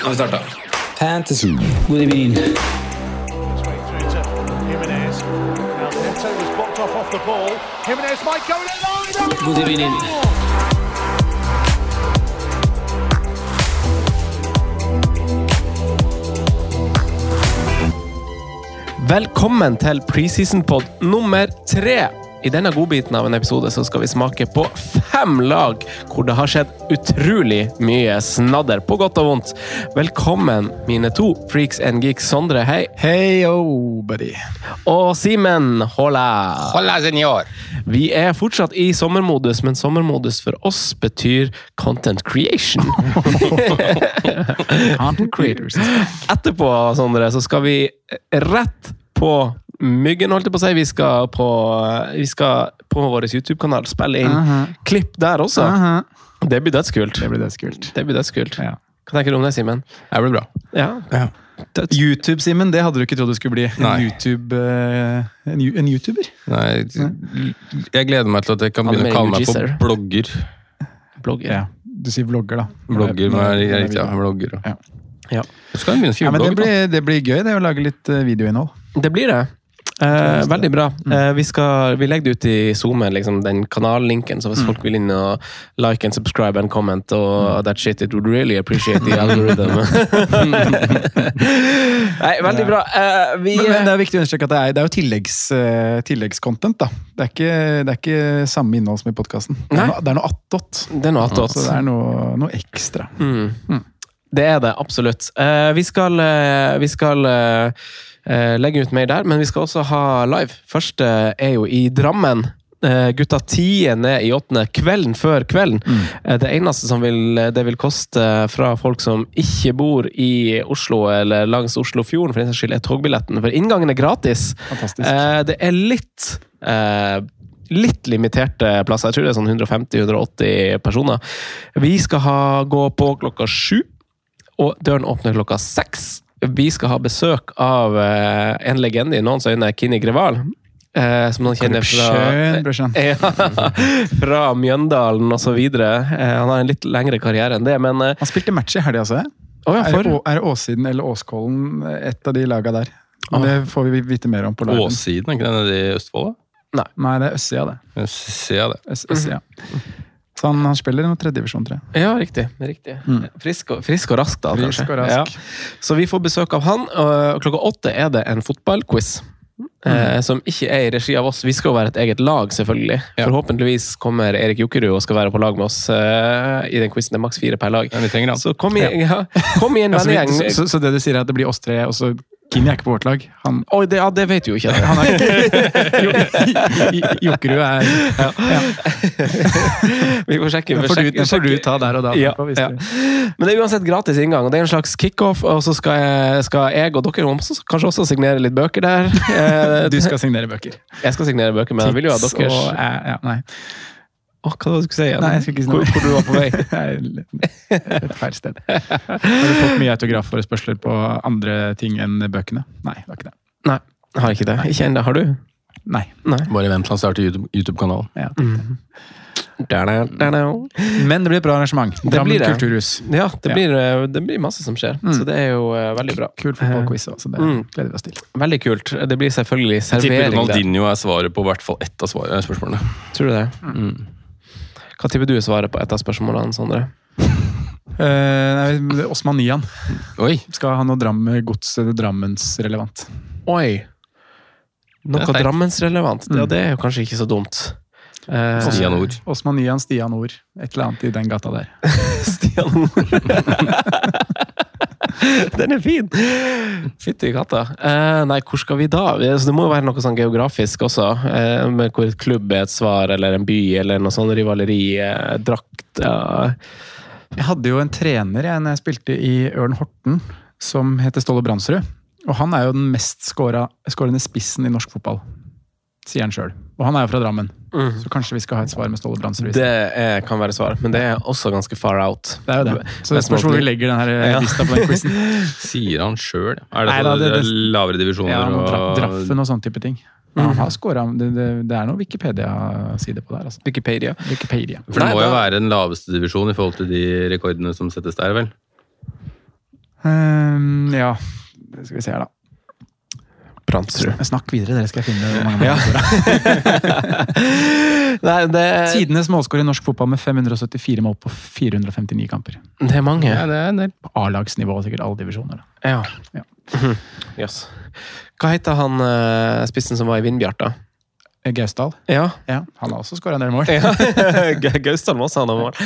Nå har vi starta. Fantasy. God evening. God evening. Velkommen til preseason-pod nummer tre. I denne godbiten av en episode så skal vi smake på fem lag hvor det har skjedd utrolig mye snadder, på godt og vondt. Velkommen, mine to freaks and geeks. Sondre, hei. Hei, oh, buddy. Og Simen, hola. Hola, senor. Vi er fortsatt i sommermodus, men sommermodus for oss betyr content creation. Content creators. Etterpå, Sondre, så skal vi rett på Myggen, holdt jeg på å si. Vi skal på, vi skal på vår YouTube-kanal spille inn Aha. klipp der også. Aha. Det blir dødskult. Det blir dødskult. Det blir dødskult. Ja. Hva tenker du om det, Simen? Det blir bra. Ja. ja. YouTube, Simen, det hadde du ikke trodd du skulle bli. En, YouTube, eh, en, en YouTuber. Nei, jeg gleder meg til at jeg kan begynne å kalle meg for blogger. Blogger. Ja. Du sier vlogger, da. Blogger, men når- jeg, ja, blogger. Ja. Ja. Skal begynne å Ja, skrive men det blogg. blir, det blir gøy, det å lage litt eh, videoinnhold. Det blir det. Eh, veldig bra. Eh, vi, skal, vi legger det ut i SoMe, liksom, den kanallinken, så hvis folk vil inn og like and subscribe and comment og that shit, it would really appreciate the algorithm. Nei, veldig bra. Eh, vi, Men, men det er viktig å understreke at det er, det er jo tilleggs, eh, tilleggscontent. da. Det er, ikke, det er ikke samme innhold som i podkasten. Det, er noe- det er noe attåt. det er noe attåt. Så det er noe, noe ekstra. Mm. Det er det, absolutt. Eh, vi skal, eh, vi skal eh, eh, legge ut mer der, men vi skal også ha live. Første er jo i Drammen. Eh, gutta tiende i åttende, kvelden før kvelden. Mm. det eneste som vil, det vil koste fra folk som ikke bor i Oslo eller langs Oslofjorden, for den saks skyld, er togbilletten. For inngangen er gratis. Fantastisk. Eh, det er litt eh, Litt limiterte plasser. Jeg tror det er sånn 150-180 personer. Vi skal ha, gå på klokka sju, og døren åpner klokka seks. Vi skal ha besøk av eh, en legende i noens øyne, Kini Greval. Eh, som han kjenner fra ja, fra Mjøndalen osv. Eh, han har en litt lengre karriere enn det, men eh, Han spilte match i helga, altså. ja, Er, for, er Åssiden eller Åskollen, et av de laga der? Oh. Det får vi vite mer om på liven. Åssiden, er ikke det i Østfold? da? Nei, det er Østsida, det. Østsida, det. Øst, Østsida. Så han, han spiller i tredjedivisjon, tror jeg. Ja, riktig. riktig. Frisk, og, frisk og rask, da, Mm. Frisk kanskje. og rask. Ja. Så vi får besøk av han. og klokka åtte er det en fotballquiz. Mm. Eh, som ikke er i regi av oss. Vi skal jo være et eget lag, selvfølgelig. Forhåpentligvis kommer Erik Jokerud og skal være på lag med oss eh, i den quizen. Det er maks fire per lag. Ja. Så kom i, ja. kom i en Ja, så, vennegjeng. så, så det du sier er at det blir oss tre, og så Kimi er ikke på vårt lag. Han, Oi, det, ja, det vet vi jo ikke. han er Jokkerud er ja. vi får sjekke. Den får du, får du ta der og da. Ja, ja. Men det er uansett gratis inngang, og det er en slags kickoff. Og så skal jeg, skal jeg og dere også, kanskje også signere litt bøker der. Eh, Du skal signere bøker. Jeg skal signere bøker, men jeg vil jo ha deres. og, eh, ja, nei. Åh, hva var det du skulle si nei, jeg skal ikke si hvor, noe. hvor du var på vei? Et feil sted. Har du fått mye autografforespørsler på andre ting enn bøkene? Nei, det var ikke det. Nei, har ikke det. Ikke ennå. Har du? Nei. Nei. Bare vent til han starter YouTube- YouTube-kanalen. Ja. mm. da, da, da. Men det blir et bra arrangement. Drammen blir det. kulturhus. Ja, det Ja. blir, eh, det blir masse som skjer. Mm. Så det er jo uh, veldig bra. Kult fotballquiz òg, så det Mm. gleder vi oss til. Veldig kult. Det blir selvfølgelig Jeg tipper servering der. Ronaldinho er svaret på hvert fall ett av eh, spørsmålene. Tror du det? Mm. Hva tipper du svaret på et av spørsmålene, Sondre? Eh, nei, Osman Nyan Oi! skal ha noe Dram, gods- eller Drammensrelevant. Oi. Noe. Drammensrelevant. Ja, Mm. det er jo kanskje ikke så dumt. Eh, Stian Ord. Osmanian Stian Ord. Et eller annet i den gata der. Stian Ord. Den er fin! Fytti katta. Eh, nei, hvor skal vi da? Så det må jo være noe sånn geografisk også. Eh, med hvor et klubb er et svar, eller en by, eller noe sånn rivaleri. Eh. Jeg hadde jo en trener jeg, når jeg spilte i Ørn Horten, som heter Ståle Brandsrud. Og han er jo den mest skårende spissen i norsk fotball, sier han sjøl. Og han er jo fra Drammen, Mm. så kanskje vi skal ha et svar med Ståle Brandsrud. Det er, kan være svar, men det er også ganske far out. Det er jo det. Så det spørs hvor vi legger den her eh, Ja. lista på den quizen. Sier han sjøl? Er det, Nei da, det- det, det- lavere divisjoner? Ja, dra Draffen og sånne type ting. Men Han har scoret- det, det, er noe Wikipedia-side på der. Altså. Wikipedia. Wikipedia. For det må jo være den laveste divisjon i forhold til de rekordene som settes der, vel? Um, ja, det skal vi se her, da. Brandsrud. Snakk videre, dere skal finne hvor mange Ja. mål. Nei, det, Tidenes målskårer i norsk fotball med 574 mål på 459 kamper. det er mange. Ja, det er en del. På A-lagsnivå, sikkert alle divisjoner. da. Ja. Ja. Mhm. Yes. Hva heter han eh, spissen som var i Vindbjart, da? Gausdal. Ja. Ja, han har også skåra en del mål. ja. Gausdal må også ha noen mål.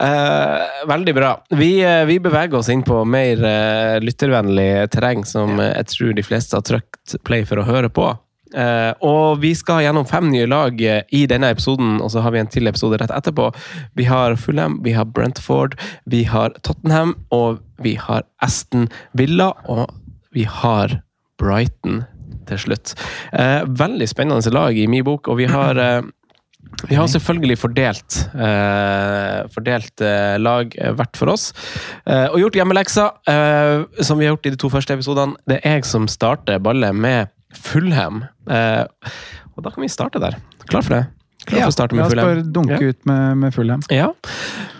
Eh, veldig bra. Vi, eh, vi beveger oss inn på mer eh, lyttervennlig terreng, som eh, jeg tror de fleste har trykt play for å høre på. Eh, og vi skal gjennom fem nye lag eh, i denne episoden, og så har vi en til episode rett etterpå. Vi har Fulham, vi har Brentford, vi har Tottenham, og vi har Aston Villa, og vi har Brighton til slutt. Eh, veldig spennende lag i min bok, og vi har eh, vi har selvfølgelig fordelt, eh, fordelt eh, lag eh, hvert for oss, eh, og gjort hjemmeleksa, som vi har gjort i de to første episodene. Det er jeg som starter ballet med Fullhem. Og da kan vi starte der. Klar for det? Klar for å starte la med oss Fulham? bare dunke Ja. ut med, med Fulham. Ja.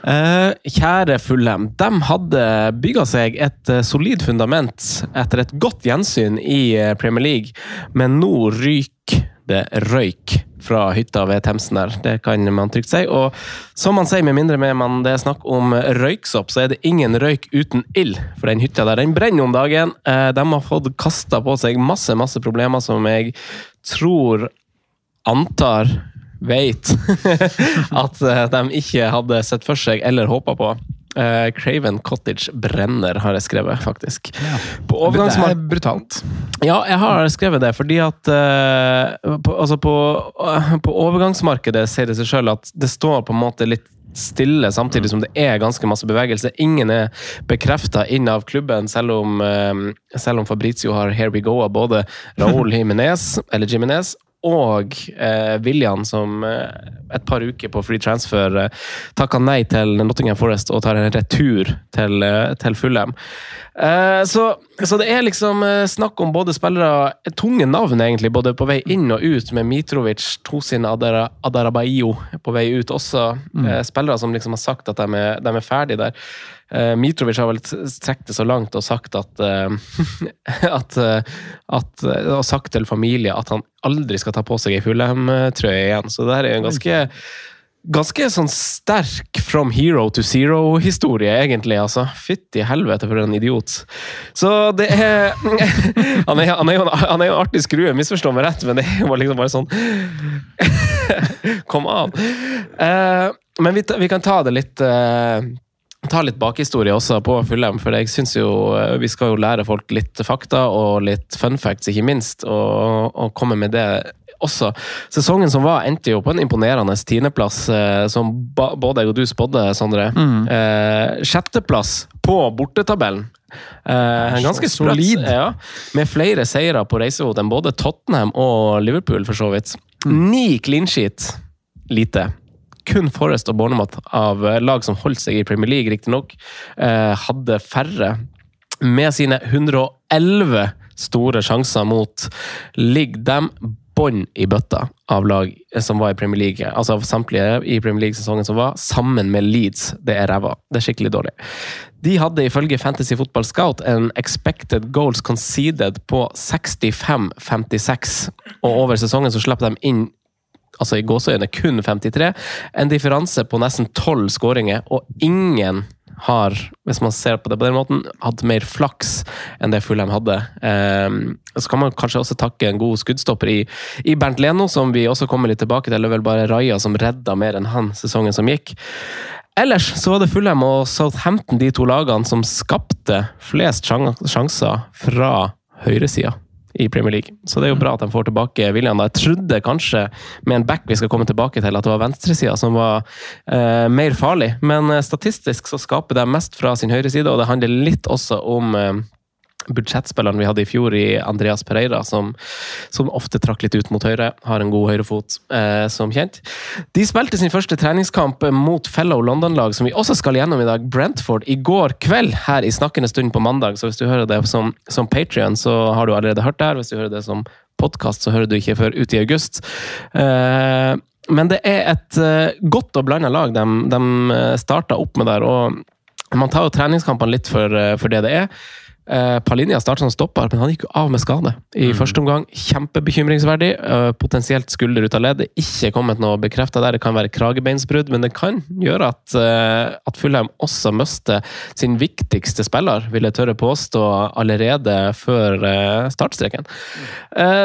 Eh, kjære Fulham. De hadde bygga seg et eh, solid fundament etter et godt gjensyn i eh, Premier League, men nå ryker det røyk fra hytta ved Themsen der. Det kan man trygt si. Og som man sier, med mindre med man det er snakk om røyksopp, så er det ingen røyk uten ild. For den hytta der, den brenner om dagen. Eh, de har fått kasta på seg masse, masse problemer som jeg tror antar vet at eh, de ikke hadde sett for seg eller håpa på. Uh, Craven Cottage brenner, har jeg skrevet, faktisk. På Det er brutalt. ja, jeg har skrevet det, fordi at uh, på, altså på, uh, på overgangsmarkedet sier det seg sjøl at det står på en måte litt stille, samtidig som det er ganske masse bevegelse. Ingen er bekrefta av klubben, selv om, selv om Fabrizio har Here We Go av både Raúl Jimenez, eller Jimenez og eh, William, som eh, et par uker på free transfer eh, takka nei til Nottingham Forest og tar en retur til, eh, til Fulham. Eh, så, så det er liksom eh, snakk om både spillere Tunge navn, egentlig, både på vei inn og ut, med Mitrovic, Tosin Adara, Adarabaio på vei ut også. Mm. spillere som liksom har sagt at de er, de er ferdige der. Eh, Mitrovic har vel trukket det så langt og sagt at, eh, at, eh, at eh, Og sagt til familie at han aldri skal ta på seg ei Fulham-trøye igjen. Så det her er jo en ganske Ganske sånn sterk from hero to zero-historie, egentlig. altså. Fytti helvete, for en idiot. Så det er Han er, han er, jo, en, han er jo en artig skrue, misforstå meg rett, men det var liksom bare sånn Kom an! Uh, men vi, vi kan ta det litt uh, Ta litt bakhistorie også på Fullem, for jeg syns jo eh, vi skal jo lære folk litt fakta og litt fun facts, ikke minst, og, og komme med det også. Sesongen som var, endte jo på en imponerende tiendeplass, eh, som både jeg og du spådde, Sondre. Eh, sjetteplass på bortetabellen. Eh, ganske solid. Ja, med flere seire på reisefot enn både Tottenham og Liverpool, for så vidt. Ni clean sheet. Lite. Kun Forrest og Bornemat av eh, lag som holdt seg i Premier League, riktignok, eh, hadde færre. Med sine 111 store sjanser mot ligger dem bånn i bøtta av lag som var i Premier League. Altså av samtlige i Premier League-sesongen som var, sammen med Leeds. Det er ræva. Det er skikkelig dårlig. De hadde ifølge Fantasy Football Scout en expected goals conceded på 65-56, og over sesongen så slapp de inn altså i gåseøyne kun 53. En differanse på nesten 12 skåringer, og ingen har, hvis man ser på det på den måten, hatt mer flaks enn det Fulham hadde. Eh, så kan man kanskje også takke en god skuddstopper i, i Bernt Leno, som vi også kommer litt tilbake til. Det er vel bare Raja som redda mer enn han sesongen som gikk. Ellers så var det Fulham og Southampton, de to lagene, som skapte flest sjanser fra høyresida i Premier League. Så det er jo bra at de får tilbake William. Jeg trodde kanskje, med en back vi skal komme tilbake til, at det var venstresida som var eh, mer farlig. Men eh, statistisk så skaper de mest fra sin høyre side, og det handler litt også om eh, budsjettspilleren vi hadde i fjor, i Andreas Pereira, som, som ofte trakk litt ut mot høyre. Har en god høyrefot, eh, som kjent. De spilte sin første treningskamp mot fellow London-lag, som vi også skal gjennom i dag, Brentford, i går kveld her i Snakkende stund på mandag. Så hvis du hører det som, som Patrion, så har du allerede hørt det her. Hvis du hører det som podkast, så hører du ikke før ut i august. Eh, men det er et eh, godt og blanda lag de, de starta opp med der. og Man tar jo treningskampene litt for, uh, for det det er. Uh, Palinja startet som stopper, men han gikk jo av med skade i mm. første omgang. Kjempebekymringsverdig. Uh, potensielt skulder ut av ledd. Ikke kommet noe bekrefta der. Det kan være kragebeinsbrudd, men det kan gjøre at, uh, at Fulheim også mister sin viktigste spiller, vil jeg tørre påstå, allerede før startstreken.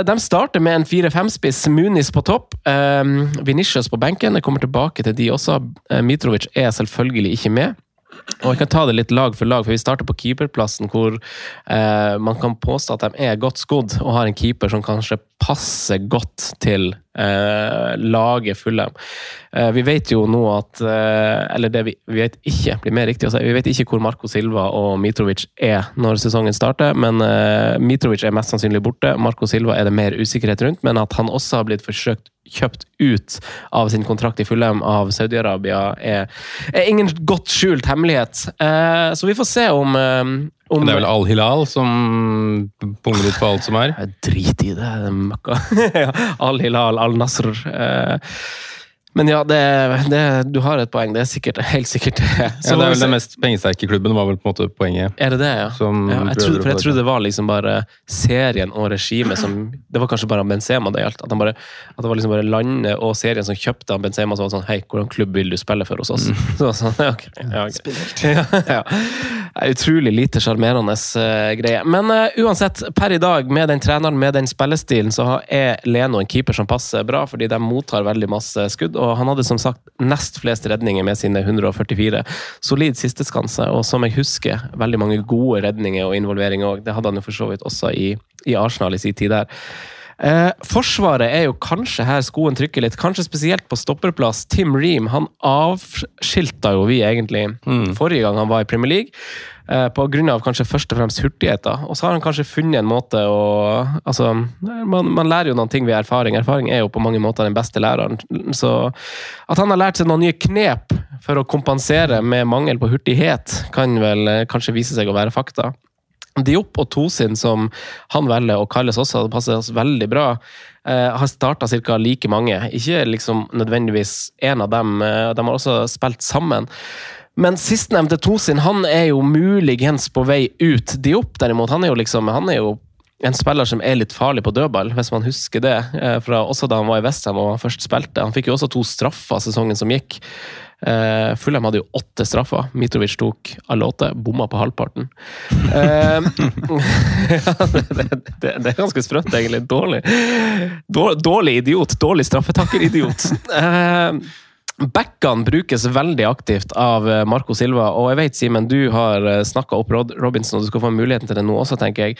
de starter med en 4-5-spiss, Munis på topp, Venitius på benken. Jeg kommer tilbake til de også. Mitrovic er selvfølgelig ikke med. Og jeg kan ta det litt lag for lag, for vi starter på keeperplassen, hvor eh, man kan påstå at de er godt skodd og har en keeper som kanskje passer godt til eh, laget Fullem. Eh, vi vet jo nå at eh, Eller det vi, vi, vet ikke, blir mer riktig å si. Vi vet ikke hvor Marco Silva og Mitrovic er når sesongen starter, men eh, Mitrovic er mest sannsynlig borte. Marco Silva er det mer usikkerhet rundt, men at han også har blitt forsøkt kjøpt ut av sin kontrakt i Fulham av Saudi-Arabia, er, er, ingen godt skjult hemmelighet. Eh, så vi får se om, eh, om Det er vel Al-Hilal som punger ut på alt som er? Drit i det, møkka. Al-Hilal, Al-Nasr. Eh, men ja, det, det, du har et poeng. Det er sikkert, helt sikkert det. ja, det er vel den mest pengesterke klubben, var vel på en måte poenget. Er det det, ja? ja jeg, trodde, for jeg trodde det var liksom bare serien og regimet som Det var kanskje bare Benzema det gjaldt. At, bare, at, det var liksom bare landet og serien som kjøpte Benzema som var sånn Hei, hvordan klubb vil du spille for hos oss? Mm. Så, sånn, ja, okay, ja, okay. ja, ja. Utrolig lite sjarmerende uh, greie. Men uh, uansett, per i dag, med den treneren, med den spillestilen, så er Leno en keeper som passer bra, fordi de mottar veldig masse skudd. og han hadde som sagt nest flest redninger med sine 144. Solid sisteskanse, og som jeg husker, veldig mange gode redninger og involveringer òg. Det hadde han jo for så vidt også i, i Arsenal i sin tid der. Eh, forsvaret er jo kanskje her skoen trykker litt, kanskje spesielt på stopperplass. Tim Ream han avskilta jo vi egentlig mm. forrige gang han var i Premier League. Eh, på grunn av kanskje først og fremst hurtigheter. Og så har han kanskje funnet en måte å Altså, man, man, lærer jo noen ting ved erfaring. Erfaring er jo på mange måter den beste læreren. Så at han har lært seg noen nye knep for å kompensere med mangel på hurtighet, kan vel eh, kanskje vise seg å være fakta. Diop og Tosin, som han velger å kalles også, det passer oss veldig bra, eh, har starta ca. like mange. Ikke liksom nødvendigvis én av dem. De har også spilt sammen. Men sistnevnte Tosin han er jo muligens på vei ut. Diop derimot, han er jo liksom han er jo en spiller som er litt farlig på dødball, hvis man husker det. Eh, fra også da han var i Westham og først spilte. Han fikk jo også to straffer sesongen som gikk. Uh, Fulham hadde jo åtte straffer. Mitrovic tok alle åtte. Bomma på halvparten. Uh, det, det, det, det, er ganske sprøtt, egentlig. Dårlig, dårlig, idiot. Dårlig straffetakkeridiot. Uh, Backene brukes veldig aktivt av eh, Marco Silva, og jeg vet, Simen, du har eh, snakka opp Robinson, og du skal få muligheten til det nå også, tenker jeg.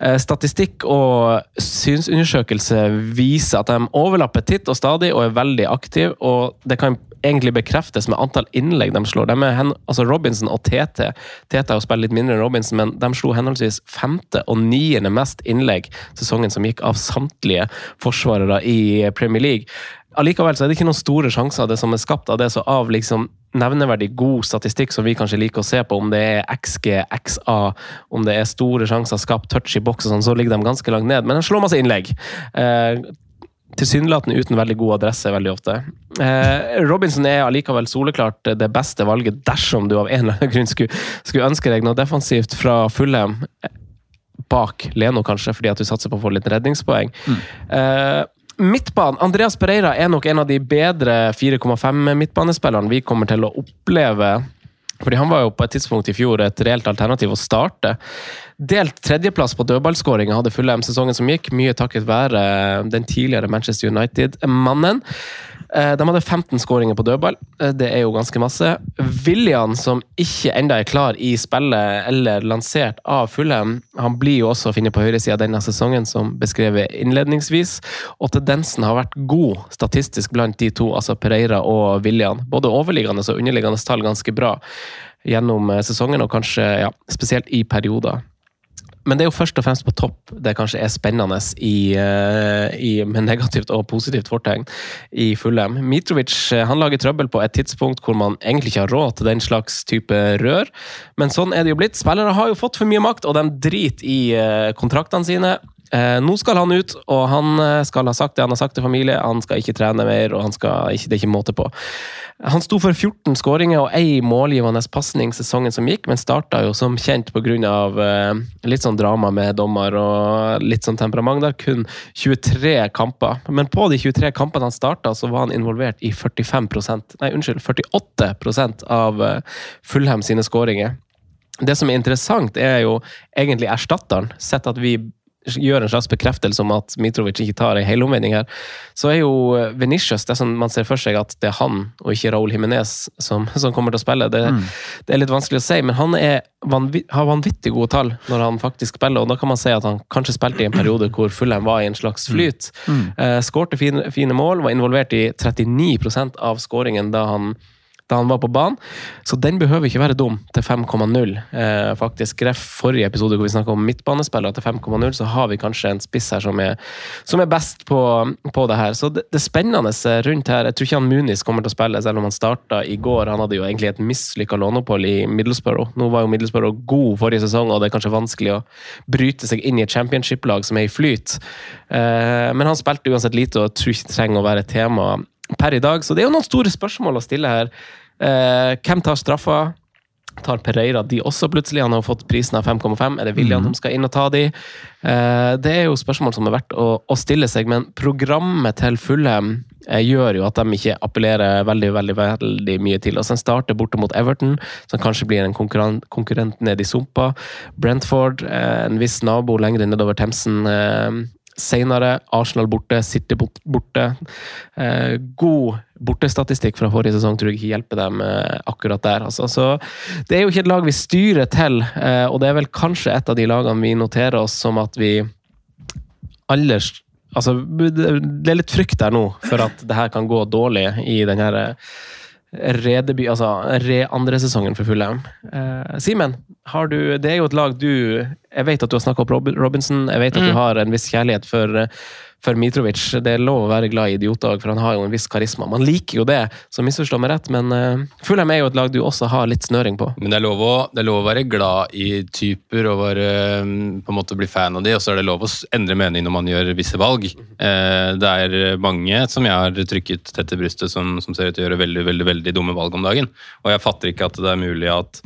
Eh, statistikk og synsundersøkelse viser at de overlapper titt og stadig og er veldig aktive, og det kan egentlig bekreftes med antall innlegg de slår. De hen, altså Robinson og TT TT har spilt litt mindre enn Robinson, men de slo henholdsvis femte og niende mest innlegg sesongen som gikk av samtlige forsvarere i Premier League allikevel så er det ikke noen store sjanser av det som er skapt av det, så av liksom nevneverdig god statistikk som vi kanskje liker å se på, om det er XG, XA, om det er store sjanser skapt, touch i boks og sånn, så ligger de ganske langt ned. Men de slår masse innlegg. Eh, Tilsynelatende uten veldig god adresse veldig ofte. Eh, Robinson er allikevel soleklart det beste valget dersom du av en eller annen grunn skulle, skulle ønske deg noe defensivt fra Fulham bak Leno, kanskje, fordi at du satser på å få litt redningspoeng. Mm. Eh, Midtbanen. Andreas Pereira er nok en av de bedre 4,5 midtbanespillerne vi kommer til å oppleve Fordi han var jo på et tidspunkt i fjor et reelt alternativ å starte. Delt tredjeplass på dødballskåringa hadde Fulham sesongen som gikk, mye takket være den tidligere Manchester United-mannen. Eh, De hadde 15 skåringer på dødball. Eh, Det er jo ganske masse. William, som ikke enda er klar i spillet eller lansert av Fulham, han blir jo også å finne på høyresida denne sesongen, som beskrevet innledningsvis. Og tendensen har vært god statistisk blant de to, altså Pereira og William. Både overliggende og underliggende tall ganske bra gjennom eh, sesongen, og kanskje ja, spesielt i perioder. Men det er jo først og fremst på topp det kanskje er spennende i, eh, i, med negativt og positivt fortegn i Fulham. Mitrovic eh, han lager trøbbel på et tidspunkt hvor man egentlig ikke har råd til den slags type rør. Men sånn er det jo blitt. Spillere har jo fått for mye makt, og de driter i eh, kontraktene sine. Eh, nå skal han ut, og han eh, skal ha sagt det han har sagt til familie. Han skal ikke trene mer, og skal det er ikke måte på. Han sto for 14 skåringer og én målgivende pasning sesongen som gikk, men starta jo som kjent pga. Eh, litt sånn drama med dommer og litt sånn temperament der. Kun 23 kamper. Men på de 23 kampene han starta, så var han involvert i 45% nei, unnskyld, 48 av eh, Fulham sine skåringer. Det som er interessant, er jo egentlig erstatteren. Sett at vi gjør en slags bekreftelse om at Mitrovic ikke tar en helomvending her, så er jo Venicius det som man ser for seg at det er han og ikke Raúl Jiménez som, som, kommer til å spille. Det, mm. det, er litt vanskelig å si, men han vanvitt, har vanvittig gode tall når han faktisk spiller. og Da kan man si at han kanskje spilte i en periode hvor Fulham var i en slags flyt. Mm. Mm. Uh, skårte fine, fine mål, var involvert i 39% av skåringen da han da han var på banen. Så den behøver ikke være dum til 5,0. Eh, faktisk. Greff forrige episode hvor vi snakka om midtbanespillere til 5,0, så har vi kanskje en spiss her som er, som er best på, på, det her. Så det, det spennende rundt her Jeg tror ikke han Munis kommer til å spille, selv om han starta i går. Han hadde jo egentlig et mislykka låneopphold i Middlesbrough. Nå var jo Middlesbrough god forrige sesong, og det er kanskje vanskelig å bryte seg inn i et championship-lag som er i flyt. Eh, men han spilte uansett lite og tror ikke trenger å være et tema per i dag. Så det er jo noen store spørsmål å stille her. Eh, hvem tar straffa? Tar Pereira de også plutselig? Han har fått prisen av 5,5. Er det William mm. som skal inn og ta de? Eh, det er jo spørsmål som er verdt å, å stille seg, men programmet til Fulham eh, gjør jo at de ikke appellerer veldig veldig, veldig mye til oss. En starter borte mot Everton, som kanskje blir en konkurrent, konkurrent ned i sumpa. Brentford, eh, en viss nabo lenger nedover Themsen, eh, senere. Arsenal borte, City borte. Eh, god bortestatistikk fra forrige sesong tror jeg ikke hjelper dem eh, akkurat der. Altså. Så det er jo ikke et lag vi styrer til, eh, og det er vel kanskje et av de lagene vi noterer oss som at vi aller Altså, det er litt frykt der nå for at det her kan gå dårlig i den her redeby, altså re-andre sesongen for Fulham. Eh, Simen, det er jo et lag du Jeg vet at du har snakka opp Robinson, jeg vet at mm. du har en viss kjærlighet for for Mitrovic. Det er lov å være glad i idioter, for han har jo en viss karisma. Man liker jo det, så misforstå meg rett, men uh, Fulham er jo et lag du også har litt snøring på. Men det er lov å, er lov å være glad i typer og være, mm, på en måte bli fan av de, og så er det lov å endre mening når man gjør visse valg. Uh, det er mange som jeg har trykket tett til brystet, som, som ser ut til å gjøre veldig, veldig, veldig dumme valg om dagen. Og jeg fatter ikke at det er mulig at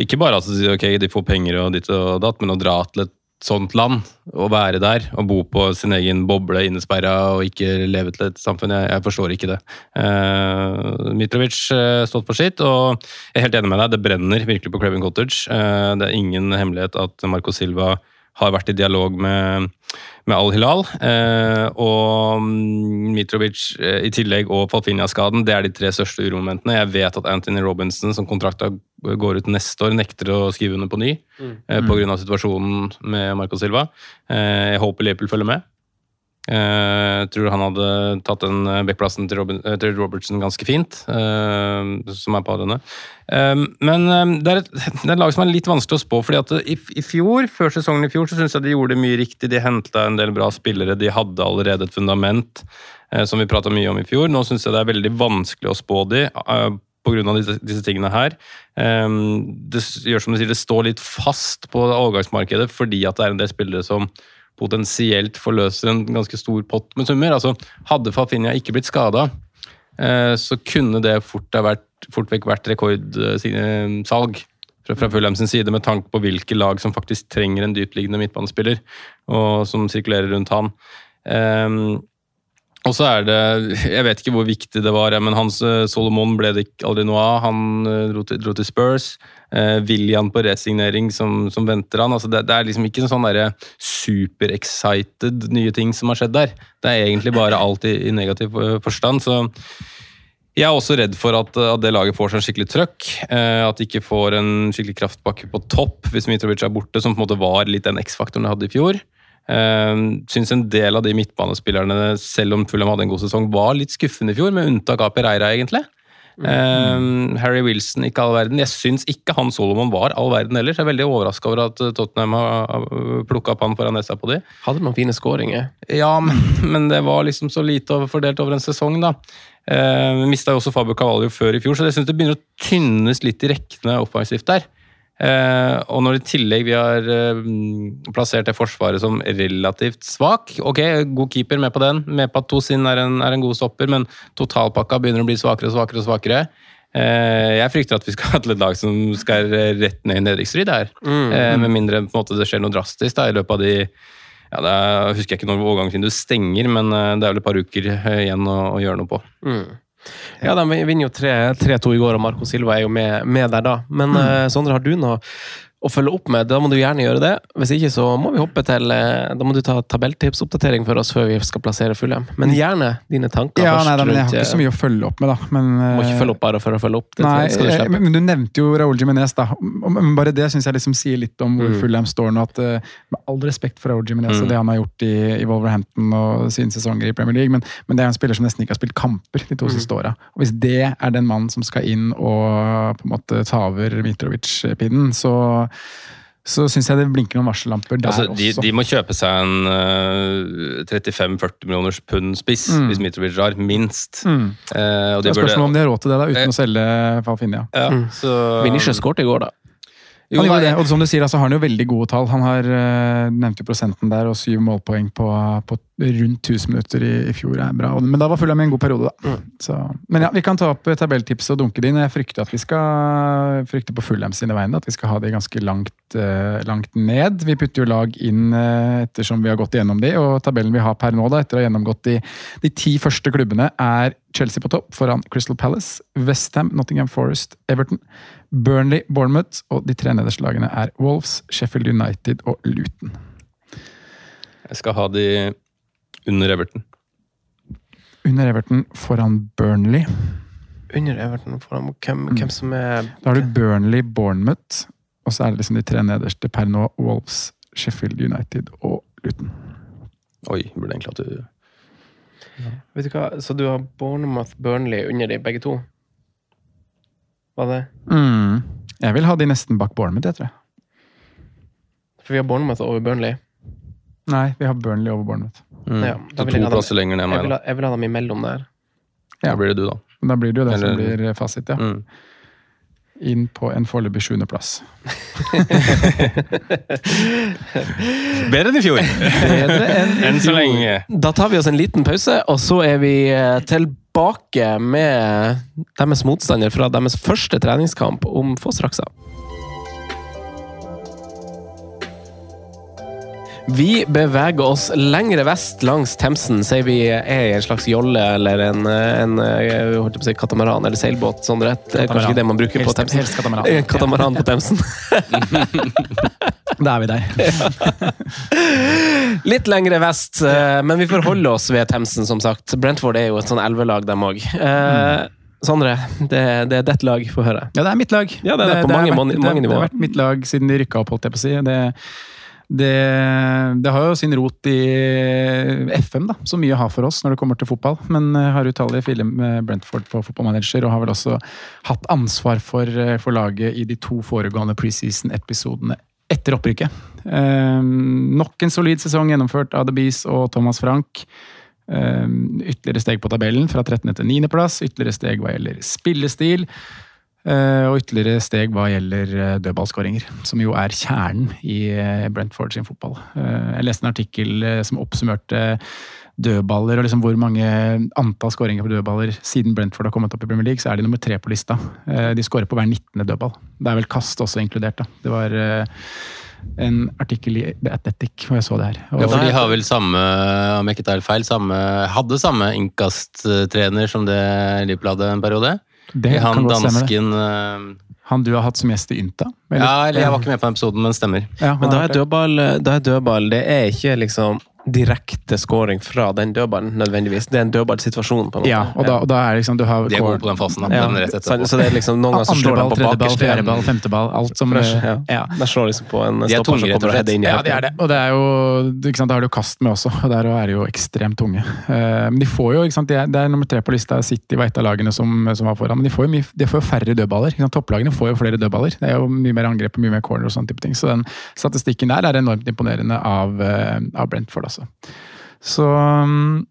ikke bare at okay, de får penger og ditt og datt, men å dra til et sånt land, å være der og bo på sin egen boble innesperra og ikke leve til et samfunn, jeg, jeg forstår ikke det. Uh, Mitrovic uh, stått for sitt, og jeg er helt enig med deg, det brenner virkelig på Craven Cottage. Uh, det er ingen hemmelighet at Marco Silva har vært i dialog med, med Al-Hilal. Eh, og Mitrovic eh, i tillegg og Falfinia-skaden, det er de tre største uromomentene. Jeg vet at Anthony Robinson, som kontrakta går ut neste år, nekter å skrive under på ny mm. eh, pga. situasjonen med Marco Silva. Eh, jeg håper Liverpool følger med. Eh, jeg tror han hadde tatt den eh, backplassen til, Robin, eh, til Robertson ganske fint, som er på denne. Men det er, et, det er, et, lag som er litt vanskelig å spå. fordi at i, i fjor, Før sesongen i fjor så syns jeg de gjorde mye riktig. De henta en del bra spillere. De hadde allerede et fundament som vi prata mye om i fjor. Nå syns jeg det er veldig vanskelig å spå de pga. Disse, disse tingene her. Det gjør som du sier, det står litt fast på overgangsmarkedet fordi at det er en del spillere som potensielt forløser en ganske stor pott med summer. Altså, hadde Fafinha ikke blitt skada, eh, så kunne det fort, vært, fort vekk vært rekordsalg fra, fra Fulham sin side, med tanke på hvilke lag som faktisk trenger en dyptliggende midtbanespiller, og som sirkulerer rundt han. Um, Og så er det Jeg vet ikke hvor viktig det var, men Hans eh, Solomon ble det aldri noe av. Han eh, dro til, dro til Spurs. Eh, William på resignering som, som venter han. Altså det, det, er liksom ikke sånn super-excited nye ting som har skjedd der. Det er egentlig bare alt i, i negativ forstand. så jeg er også redd for at, at det laget får seg en skikkelig trøkk. Eh, at de ikke får en skikkelig kraftpakke på topp hvis Mitrovic er borte, som på en måte var litt den X-faktoren de hadde i fjor. Uh, Syns en del av de midtbanespillerne, selv om Fulham hadde en god sesong, var litt skuffende i fjor, med unntak av Pereira, egentlig. Uh, Harry Wilson, ikke all verden. Jeg syns ikke han Solomon var all verden ellers. Jeg er veldig overraska over at Tottenham har plukka opp han foran nesa på de. Hadde noen fine skåringer. Ja, men, men, det var liksom så lite fordelt over en sesong, da. Uh, Mista jo også Fabio Cavallo før i fjor, så jeg syns det begynner å tynnes litt i rekkene offensivt der. Eh, og når i tillegg vi har eh, plassert det forsvaret som relativt svak Ok, god keeper, med på den. Med på at Tosin er er en god stopper, men totalpakka begynner å bli svakere og svakere. og svakere. Eh, jeg frykter at vi skal ha et lag som skal rett ned i nedrykksstrid her. Mm. Med mindre måte, det skjer noe drastisk da, i løpet av de ja, det er, jeg husker jeg ikke når overgangsvinduet stenger, men det er vel et par uker igjen å, å gjøre noe på. Mm. Ja, de vinner jo 3-2 i går, og Marco Silva er jo med, med der da. Men mm. uh, Sondre, har du noe å følge opp med, da må du gjerne gjøre det. Hvis ikke så må vi hoppe til eh, Da må du ta tabelltipsoppdatering for oss før vi skal plassere Fulham. Men gjerne dine tanker ja, først. Nei, da, men jeg har ikke så mye å følge opp med, da. Men, må ikke følge opp bare for å følge opp. Det, nei, du. Men du nevnte jo Raúl Jiminez, da. Men bare det syns jeg liksom sier litt om hvor mm. Fulham står nå. at eh, Med all respekt for Raúl Jiminez mm. og det han har gjort i, i Wolverhampton og sine sesonger i Premier League, men, men, det er en spiller som nesten ikke har spilt kamper de to mm. siste åra. Hvis det er den mannen som skal inn og på en måte ta over Mitrovic-pinnen, så så syns jeg det blinker noen varsellamper der altså, de, også. De må kjøpe seg en uh, eh, 35-40 millioners pund spiss mm. hvis Mitrovic drar, minst. Mm. Uh, det er spørsmål om de har råd til det da, uten eh. å selge Falfinia. Ja, mm. så... Vinicius skåret i går, da. Jo, han gjorde det, og som du sier, altså, har han jo veldig gode tall. Han har uh, nevnt jo prosenten der, og syv målpoeng på, på rundt 1000 minutter i, i fjor er bra. Men da var Fulham i en god periode, da. Mm. Så, men ja, vi kan ta opp tabelltipset og dunke det inn. Jeg frykter at vi skal frykte på Fulham sine vegne at vi skal ha det ganske langt, uh, langt ned. Vi putter jo lag inn uh, ettersom vi har gått igjennom de, og tabellen vi har per nå, da, etter å ha gjennomgått de, de ti første klubbene, er Chelsea på topp foran Crystal Palace, Westham, Nottingham Forest, Everton. Burnley, Bournemouth, og de tre nederste lagene er Wolves, Sheffield United og Luton. Jeg skal ha de under Everton. Under Everton foran Burnley. Under Everton foran hvem, mm. hvem som er Da har du Burnley, Bournemouth, og så er det liksom de tre nederste per nå. Wolves, Sheffield United og Luton. Oi, burde egentlig hatt du ja. Vet du hva, Så du har Bournemouth, Burnley under de begge to? Var det? Mm. Jeg vil ha de nesten bak Bournemouth, jeg tror jeg. For vi har Bournemouth over Burnley? Nei, vi har Burnley over Bournemouth. Mm. Ja, så to plasser lenger ned meg, da. Jeg vil ha dem imellom der. Ja. Da blir det du, da. Da blir det jo det Eller... som blir fasit, ja. Mm. Inn på en foreløpig sjuendeplass. Bedre enn i fjor! Bedre enn, enn så lenge. Da tar vi oss en liten pause, og så er vi eh, tilbake med deres motstander fra deres første treningskamp om få straks av. Vi beveger oss lengre vest langs Themsen, sier vi er i en slags jolle eller en, en si, katamaran eller seilbåt. Sånn rett. Det er kanskje ikke det man bruker på Themsen. Helst katamaran. katamaran på Themsen. da er vi der. Litt lengre vest, eh, men vi forholder oss ved Themsen, som sagt. Brentford er jo et sånn elvelag, dem òg. Eh, Sondre, det, det, er ditt lag, få høre. Ja, det er mitt lag. Ja, det, er det, på mange, vært, mange, nivåer. Det har vært mitt lag siden de rykka opp, holdt jeg på å si. Det det, det, har jo sin rot i FM, da, så mye har for oss når det kommer til fotball. Men jeg har utallige filer med Brentford på fotballmanager, og har vel også hatt ansvar for, for laget i de to foregående preseason-episodene etter opprykket. Eh, nok en solid sesong gjennomført av The Bees og Thomas Frank. Eh, ytterligere steg på tabellen, fra 13. til 9. plass. Ytterligere steg hva gjelder spillestil. Eh, og ytterligere steg hva gjelder eh, dødballskåringer, som jo er kjernen i eh, Brentford sin fotball. Jeg leste en artikkel som oppsummerte dødballer og liksom hvor mange antall skåringer på dødballer siden Brentford har kommet opp i Premier League, så er de nummer tre på lista. De skårer på hver 19. dødball. Det er vel kast også inkludert, da. Det var en artikkel i The Athletic hvor jeg så det her. Ja, for de har vel samme, om jeg ikke tar feil, samme, hadde samme innkasttrener som det Liverpool hadde en periode? Det han kan godt stemme, det. dansken eh, Han du har hatt som gjest i Ynta? Ja, eller jeg var ikke med på den episoden, men stemmer. Ja, Men da er dødball, da er dødball Det er ikke liksom direkte scoring fra den dødballen, nødvendigvis. Det er en dødballsituasjon, på en måte. Ja, og da, og da er liksom du har De er gode på den fasen, da. Ja. Den rett Så, etterpå. så det er liksom noen ganger så slår de på tredjeball, ball, fjerdeball, femteball. Alt som Fresh, ja. ja. De slår liksom på en er stopper tunge, som kommer og header inn i Ja, de det er det. Og det er jo, ikke sant, da har du kast med også, og der er de jo ekstremt tunge. Eh, Men de får jo, ikke sant, de er, Det er nummer tre på lista. City var et av lagene som, som var foran. Men de får jo, mye, de får jo færre dødballer. Ikke sant? Topplagene får jo flere dødballer. Det er jo mye mer angrep og mye mer corner og sånne type ting. Så den statistikken der er enormt imponerende av, eh, av Brentford, altså. Så mm,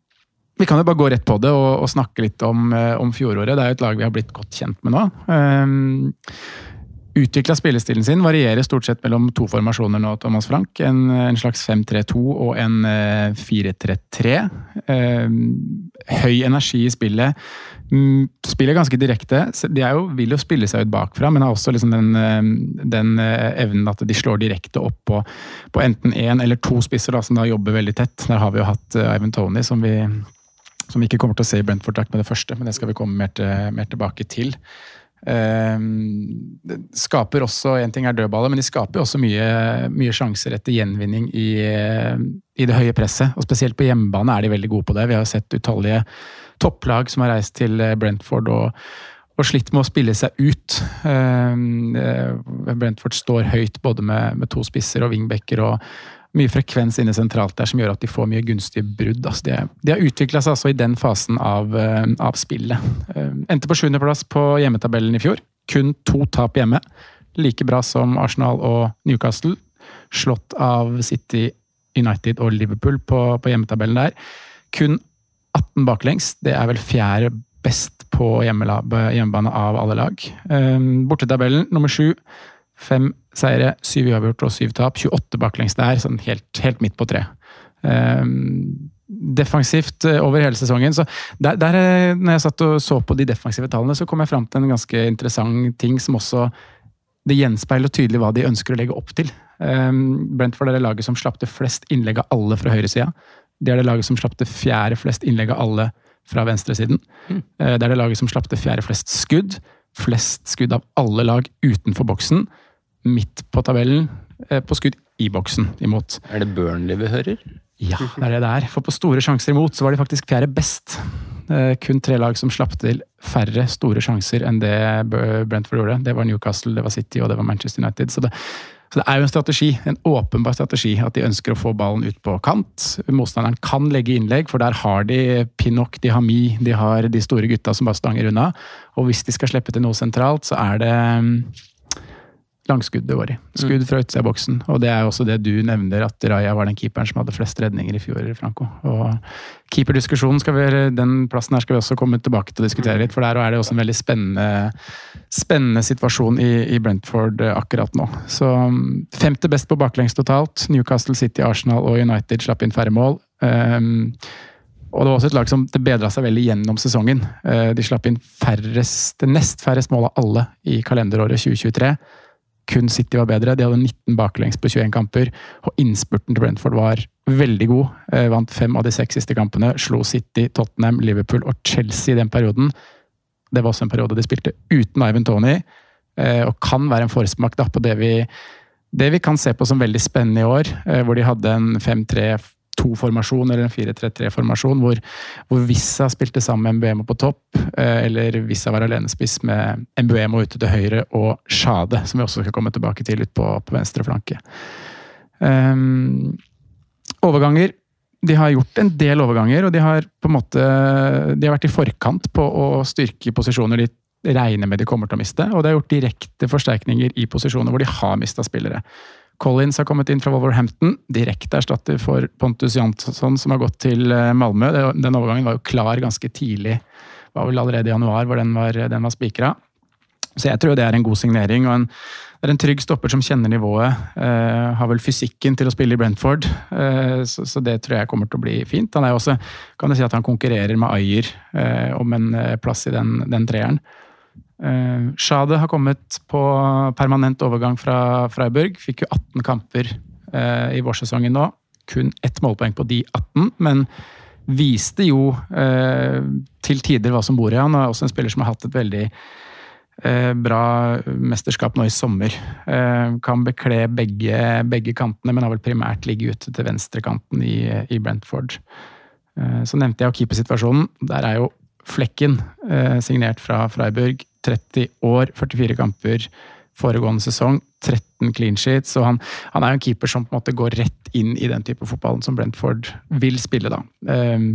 vi kan jo bare gå rett på det og, og snakke litt om, eh, om fjoråret. Det er jo et lag vi har blitt godt kjent med nå. Um, Utvikla spillestilen sin varierer stort sett mellom to formasjoner nå, Thomas Frank. En, en slags 5-3-2 og en eh, 4-3-3. Eh, høy energi i spillet. Spillet Spiller ganske direkte. De er jo, vil jo spille seg ut bakfra, men har også liksom den, eh, den eh, evnen at de slår direkte opp på, på enten én eller to spisser, da, som da jobber veldig tett. Der har vi jo hatt eh, Ivan Tony, som vi, som vi ikke kommer til å se i Brentford-drakt med det første, men det skal vi komme mer, til, mer tilbake til. Ehm, skaper også, En ting er dødballer, men de skaper også mye, mye sjanser etter gjenvinning i, i det høye presset. og Spesielt på hjemmebane er de veldig gode på det. Vi har sett utallige topplag som har reist til Brentford og, og slitt med å spille seg ut. Ehm, eh, Brentford står høyt både med, med to spisser og wingbacker. og mye frekvens inne sentralt der som gjør at de får mye gunstige brudd. Altså de, de har utvikla seg altså i den fasen av, eh, av spillet. Eh, Endte på sjuendeplass på hjemmetabellen i fjor. Kun to tap hjemme. Like bra som Arsenal og Newcastle. Slått av City, United og Liverpool på, på hjemmetabellen der. Kun 18 baklengs. Det er vel fjerde best på hjemmebane av alle lag. Eh, Bortetabellen nummer sju. Fem seire, syv uavgjort og syv tap. 28 baklengs der, sånn helt, helt midt på tre. Um, defensivt eh, over hele sesongen. Så der, der, eh, når jeg satt og så på de defensive tallene, så kom jeg fram til en ganske interessant ting som også det gjenspeiler tydelig hva de ønsker å legge opp til. Um, Brentford er det laget som slapp til flest innlegg av alle fra høyresida. Det er det laget som slapp til fjerde flest innlegg av alle fra venstresiden. Eh, Det er det laget som slapp til fjerde flest skudd. Flest skudd av alle lag utenfor boksen. Midt på tabellen, eh, på skudd i boksen imot. Er det Burnley vi hører? Ja, det er det det er. For på store sjanser imot så var de faktisk fjerde best. Eh, kun tre lag som slapp til færre store sjanser enn det Brentford gjorde. Det var Newcastle, det var City og det var Manchester United. Så det, så det er jo en strategi, en åpenbar strategi, at de ønsker å få ballen ut på kant. Motstanderen kan legge innlegg, for der har de Pinnock, de har Mi, de har de store gutta som bare stanger unna. Og hvis de skal slippe til noe sentralt, så er det mm, langskudd det går i. Skudd fra utsida av boksen. Og det er også det du nevner, at Raja var den keeperen som hadde flest redninger i fjor, Franco. Og keeperdiskusjonen, skal vi, den plassen her skal vi også komme tilbake til å diskutere litt, for der er det også en veldig spennende, spennende situasjon i, i Brentford akkurat nå. Så mm, femte best på baklengs totalt. Newcastle City, Arsenal og United slapp inn færre mål. Um, og det var også et lag som det bedra seg veldig gjennom sesongen. Eh, De slapp inn færrest, nest færrest mål av alle i kalenderåret 2023. Kun City var bedre. De hadde 19 baklengs på 21 kamper. Og innspurten til Brentford var veldig god. Eh, Vant fem av de seks siste kampene. Slo City, Tottenham, Liverpool og Chelsea i den perioden. Det var også en periode de spilte uten Ivan Tony, eh, og kan være en forsmak på det vi, det vi kan se på som veldig spennende i år, eh, hvor de hadde en 5-3-2-formasjon eller en 4-3-3-formasjon, hvor, hvor Vissa spilte sammen med Mbuemo på topp, eh, eller Vissa var alenespiss med Mbuemo ute til høyre og Sjade, som vi også skal komme tilbake til ut på, på venstre flanke. Um, overganger de har gjort en del overganger, og de har på en måte de har vært i forkant på å styrke posisjoner de regner med de kommer til å miste. Og de har gjort direkte forsterkninger i posisjoner hvor de har mista spillere. Collins har kommet inn fra Wolverhampton, direkte erstatter for Pontus Jansson, som har gått til eh, Malmö. Den overgangen var jo klar ganske tidlig, var vel allerede i januar, hvor den var, den var spikra. Så jeg tror det er en god signering. og en, det er en trygg stopper som kjenner nivået. Eh, har vel fysikken til å spille i Brentford, eh, så, så det tror jeg kommer til å bli fint. Han er også, kan du si at han konkurrerer med Ayer eh, om en eh, plass i den, den treeren. Uh, Schade har kommet på permanent overgang fra Freiburg. Fikk jo 18 kamper uh, i vårsesongen nå. Kun ett målpoeng på de 18, men viste jo uh, til tider hva som bor i han. Og er også en spiller som har hatt et veldig bra mesterskap nå i sommer. kan bekle begge, begge, kantene, men har vel primært ligget ute til venstrekanten i, i Brentford. så nevnte jeg jo keepersituasjonen. Der er jo Flekken, signert fra Freiburg, 30 år, 44 kamper foregående sesong. 13 clean sheets. og han, han, er jo en keeper som på en måte går rett inn i den type fotballen som Brentford vil spille. da. Eh,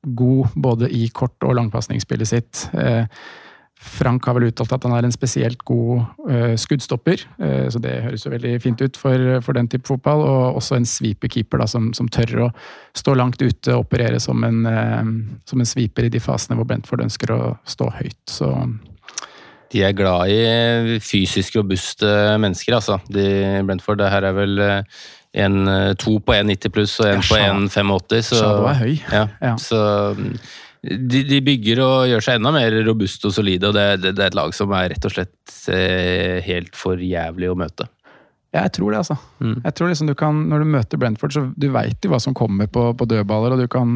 god både i kort- og langpasningsspillet sitt. Eh, Frank har vel uttalt at han er en spesielt god uh, skuddstopper, uh, så det høres jo veldig fint ut for, for den type fotball. Og også en sweeper-keeper som, som, tør å stå langt ute og operere som en, uh, en sweeper i de fasene hvor Brentford ønsker å stå høyt. Så de er glad i fysisk robuste mennesker, altså. De Brentford. Det her er vel eh, en, eh, to på 1,90 pluss og en ja, på 1,85. Så, er høy. Ja, ja. så de, de, bygger og gjør seg enda mer robuste og solide, og det, det, det, er et lag som er rett og slett eh, helt for jævlig å møte. Ja, jeg tror det, altså. Mm. Jeg tror liksom du kan, Når du møter Brentford, så du veit jo hva som kommer på, på dødballer, og du kan,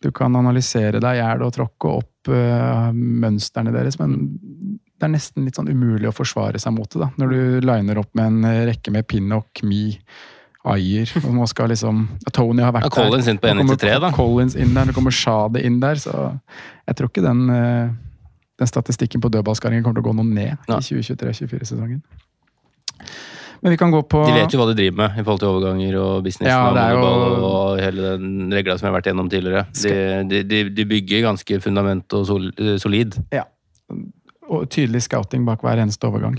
du kan analysere deg i hjel og tråkke opp uh, mønstrene deres, men det er nesten litt sånn umulig å forsvare seg mot det. da, Når du liner opp med en rekke med Pinnock, Me, Ayer og nå skal liksom Tony har vært ja, Collins inn på 1-3 da. Collins inn der, det kommer Shade inn der, så jeg tror ikke den, uh, den statistikken på dødballskaringen kommer til å gå noe ned ja. i 2023-2024-sesongen. Men vi kan gå på De vet jo hva de driver med i forhold til overganger og business ja, og, jo... og hele den regla som jeg har vært gjennom tidligere. De, de, de bygger ganske fundament og sol, solid. Ja. Og tydelig scouting bak hver eneste overgang.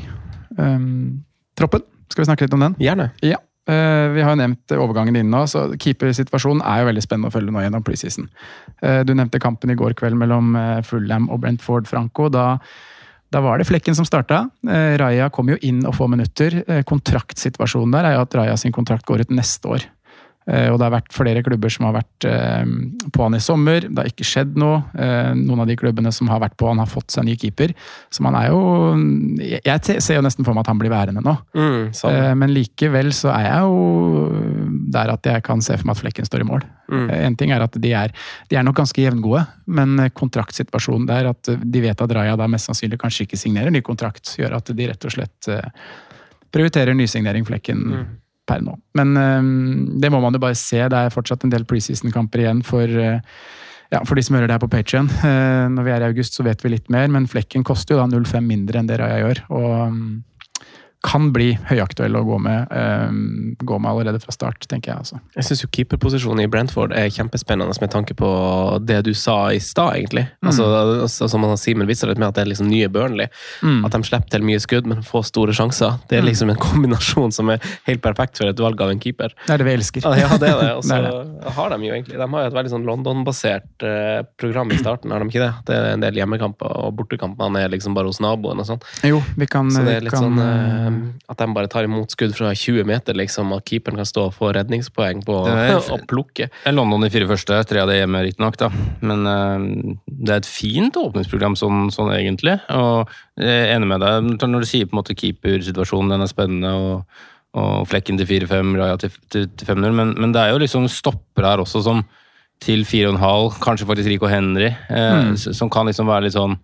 Um, troppen, skal vi snakke litt om den? Gjerne. Ja. Uh, vi har jo nevnt overgangen din nå, så keepersituasjonen er jo veldig spennende å følge nå gjennom preseason. Uh, du nevnte kampen i går kveld mellom uh, Fulham og Brentford Franco. Da da var det Flekken som starta. Eh, Raja kom jo inn og få minutter. Eh, kontraktsituasjonen der er jo at Raja sin kontrakt går ut neste år. Eh, og det har vært flere klubber som har vært på han i sommer. Det har ikke skjedd noe. Noen av de klubbene som har vært på han, har fått seg ny keeper. Så man er jo Jeg ser jo nesten for meg at han blir værende nå. Mm. Men likevel så er jeg jo der at jeg kan se for meg at Flekken står i mål. Mm. En ting er at de er, de er nok ganske jevngode, men kontraktsituasjonen der, at de vet at Raja da mest sannsynlig kanskje ikke signerer ny kontrakt, gjør at de rett og slett prioriterer nysignering Flekken. Mm per nå. Men um, det må man jo bare se. Det er fortsatt en del preseason-kamper igjen for, uh, ja, for de som hører det her på Patrion. Uh, når vi er i august, så vet vi litt mer, men Flekken koster jo da 0,5 mindre enn det Raja gjør. og um, kan bli høyaktuell å gå med, um, gå med allerede fra start, tenker jeg. altså. Jeg syns keeperposisjonen i Brentford er kjempespennende med tanke på det du sa i stad, egentlig. Mm. Altså, altså, som Simen viser litt med at det er liksom nye Burnley. Mm. At de slipper til mye skudd, men får store sjanser. Det er mm. liksom en kombinasjon som er helt perfekt for et valg av en keeper. Det er det vi elsker. Ja, det er det. Og så har de jo egentlig De har jo et veldig sånn London-basert uh, program i starten, har de ikke det? Det er en del hjemmekamper, og bortekampene er liksom bare hos naboen og sånn. Jo, vi kan... Så det er litt kan, sånn Mm. At de bare tar imot skudd fra 20 meter, liksom, at keeperen kan stå og få redningspoeng på å plukke. London de fire første, tre av det hjemme, riktignok, da. Men uh, det er et fint åpningsprogram sånn, sånn, egentlig. Og jeg er enig med deg når du sier på en måte keepersituasjonen, den er spennende. og, og flekken til 4-5, Raja til, til, til 5-0, men, men, det er jo liksom stopper her også som til 4,5, kanskje faktisk Rico Henry, eh, mm. som kan liksom være litt sånn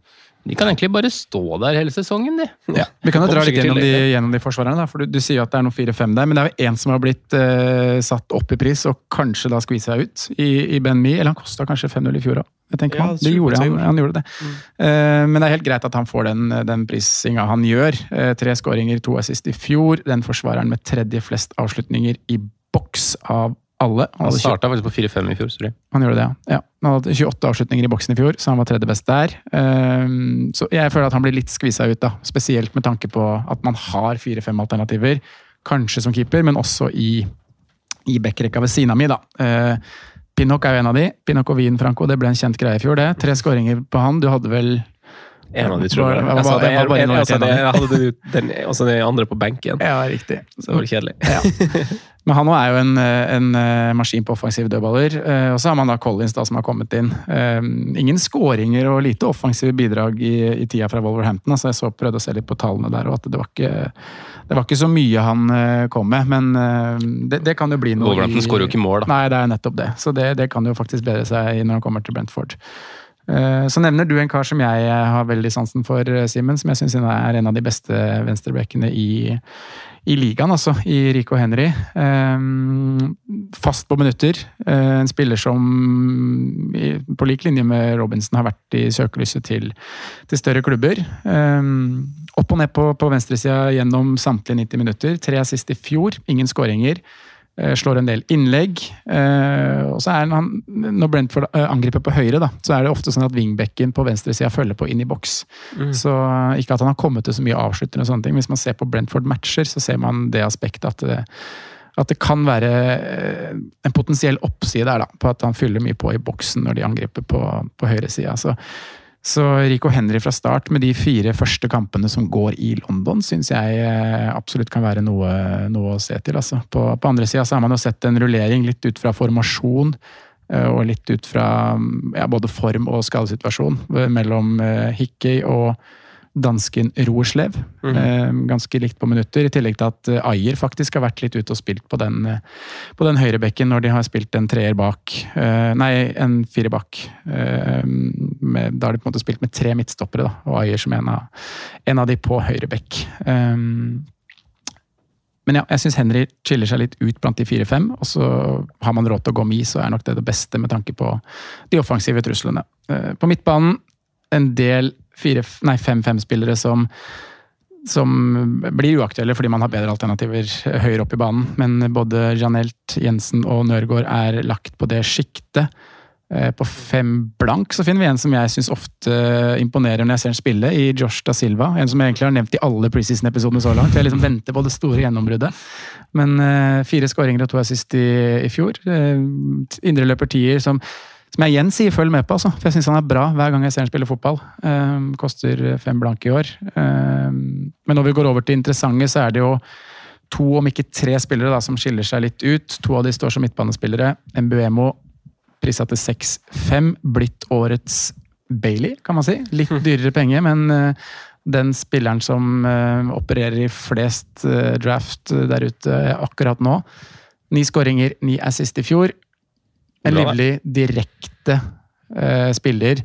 de kan egentlig bare stå der hele sesongen, de. Ja, vi kan jo dra litt gjennom de, gjennom de forsvarerne. Da, for du, du, sier at det er noen 4-5 der, men det er jo én som har blitt eh, satt opp i pris og kanskje da skvisa ut i, i Ben Mi. Eller han kosta kanskje 5-0 i fjor òg. Ja, det gjorde han, han gjorde det. Mm. Uh, men det er helt greit at han får den, den prisinga han gjør. Uh, tre skåringer, to assist i fjor. Den forsvareren med tredje flest avslutninger i boks av alle. Han, han starta faktisk på 4-5 i fjor. Sorry. Han gjorde det, ja. ja. Han hadde 28 avslutninger i boksen i fjor, så han var tredje best der. Um, så jeg føler at han blir litt skvisa ut, da. Spesielt med tanke på at man har fire-fem alternativer. Kanskje som keeper, men også i, i backrekka ved siden av mi, da. Uh, Pinnock er jo en av de. Pinnock og Wien, Franco, det ble en kjent greie i fjor, det. Tre skåringer på han. Du hadde vel En av de, tror jeg. En hadde den, den andre på benken. Ja, riktig. Så det var kjedelig. Men han er jo en, en eh, maskin på offensive dødballer. Eh, Og så har man da Collins da, som har kommet inn. Eh, Ingen skåringer og lite offensive bidrag i, i tida fra Wolverhampton. Altså jeg så prøvde å se litt på tallene der, og at det var ikke, det var ikke så mye han eh, kom med. Men det, det kan jo bli noe Wolverhampton skårer jo ikke mål, da. Nei, det er nettopp det. Så det, det kan jo faktisk bedre seg når han kommer til Brentford. Eh, Så nevner du en kar som jeg eh, har veldig sansen for, eh, Simen. Som jeg syns er en av de beste venstrebackene i, i ligaen, altså. I Rico Henry. Fast på minutter. En spiller som på lik linje med Robinson har vært i søkelyset til, til større klubber. Opp og ned på, på venstresida gjennom samtlige 90 minutter. Tre assist i fjor, ingen skåringer. Eh, Slår en del innlegg. eh, og så er han, Når Brentford eh, angriper på høyre, da, så er det ofte sånn at wingbacken på venstresida følger på inn i boks. Så eh, Ikke at han har kommet til så mye avsluttende, og sånne ting. Hvis man ser på Brentford-matcher, så ser man det aspektet at det, at det kan være en potensiell oppside der, da, på at han fyller mye på i boksen når de angriper på, på høyresida. Så, så Rico Henry fra start med de fire første kampene som går i London, syns jeg eh, absolutt kan være noe, noe å se til. Altså. På, på andre sida har man jo sett en rullering litt ut fra formasjon. eh, Og litt ut fra ja, både form og skadesituasjon mellom eh, Hickey og dansken Roerslev. Eh, ganske likt på minutter, i tillegg til at eh, Ayer faktisk har vært litt ute og spilt på den, eh, på den høyrebekken når de har spilt en treer bak. Eh, nei, en firer bak. Med, da har de på en måte spilt med tre midtstoppere, da, og Ayer som en av, en av de på høyrebekk. Eh, men ja, jeg syns Henry chiller seg litt ut blant de fire-fem. Og så har man råd til å gå mi, så er nok det det beste med tanke på de offensive truslene. På midtbanen en del nei, fem-fem-spillere som som blir uaktuelle fordi man har bedre alternativer høyere opp i banen. Men både Janelt, Jensen og Nørgaard er lagt på det sjiktet. Eh, På fem blank så finner vi en som jeg syns ofte imponerer når jeg ser ham spille, i Josh da Silva. En som jeg egentlig har nevnt i alle preseason-episodene så langt. Jeg liksom venter på det store gjennombruddet. Men eh, fire skåringer og to assist i, i fjor. Uh, Indreløper tier som, som jeg igjen sier følg med på, altså. For jeg syns han er bra hver gang jeg ser han spille fotball. Um, koster fem blanke i år. Um, men når vi går over til interessante, så er det jo to, om ikke tre spillere, da, som skiller seg litt ut. To av de står som midtbanespillere. Mbuemo prisa til 6-5. Blitt årets Bailey, kan man si. Litt dyrere penger, men uh, den spilleren som uh, opererer i flest uh, draft der ute akkurat nå. Ni skåringer, ni assist i fjor. En livlig, direkte eh, spiller.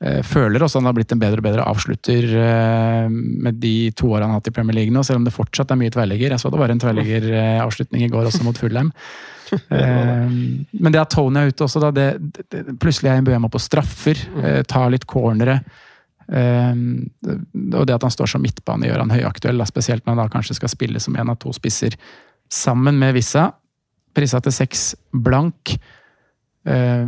Eh, føler også han har blitt en bedre og bedre avslutter eh, med de to årene han har hatt i Premier League nå, selv om det fortsatt er mye tverrligger. Jeg så det var en tverrliggeravslutning i går også mot Fulham. Eh, men det at Tony er ute også, da, det, det, det, plutselig er Mbuemo på straffer, eh, tar litt cornere. Eh, og det at han står som midtbane, gjør han høyaktuell, da, spesielt når han da kanskje skal spille som en av to spisser sammen med Vissa. Prisa til seks blank. Eh,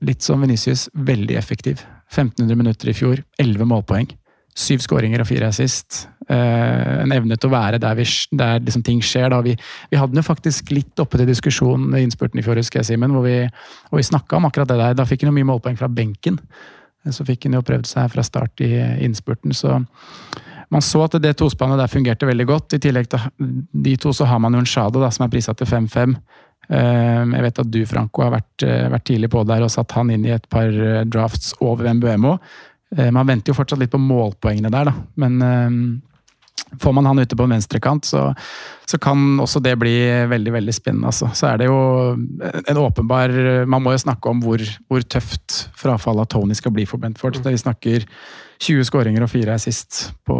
litt som Venicius, veldig effektiv. 1500 minutter i fjor, 11 målpoeng. Syv skåringer og fire assist. Eh, en evne til å være der, vi, der liksom ting skjer. Vi, vi hadde den jo faktisk litt oppe til diskusjon i innspurten i fjor, husker jeg, Simen, hvor vi, hvor vi snakka om akkurat det der. Da fikk han jo mye målpoeng fra benken. Eh, Så fikk han jo prøvd seg fra start i innspurten, så man så at det tospannet der fungerte veldig godt. I tillegg til de to så har man jo en Shado da, som er prisa til 5-5. Eh, Jeg vet at du, Franco, har vært, eh, vært tidlig på der og satt han inn i et par eh, drafts over Mbuemo. Man venter jo fortsatt litt på målpoengene der, da. Men eh, får man han ute på venstrekant, så, så kan også det bli veldig veldig spennende. Altså. Så er det jo en åpenbar Man må jo snakke om hvor, hvor tøft frafallet av Tony skal bli for Brentford. Vi snakker 20 skåringer og fire assist på,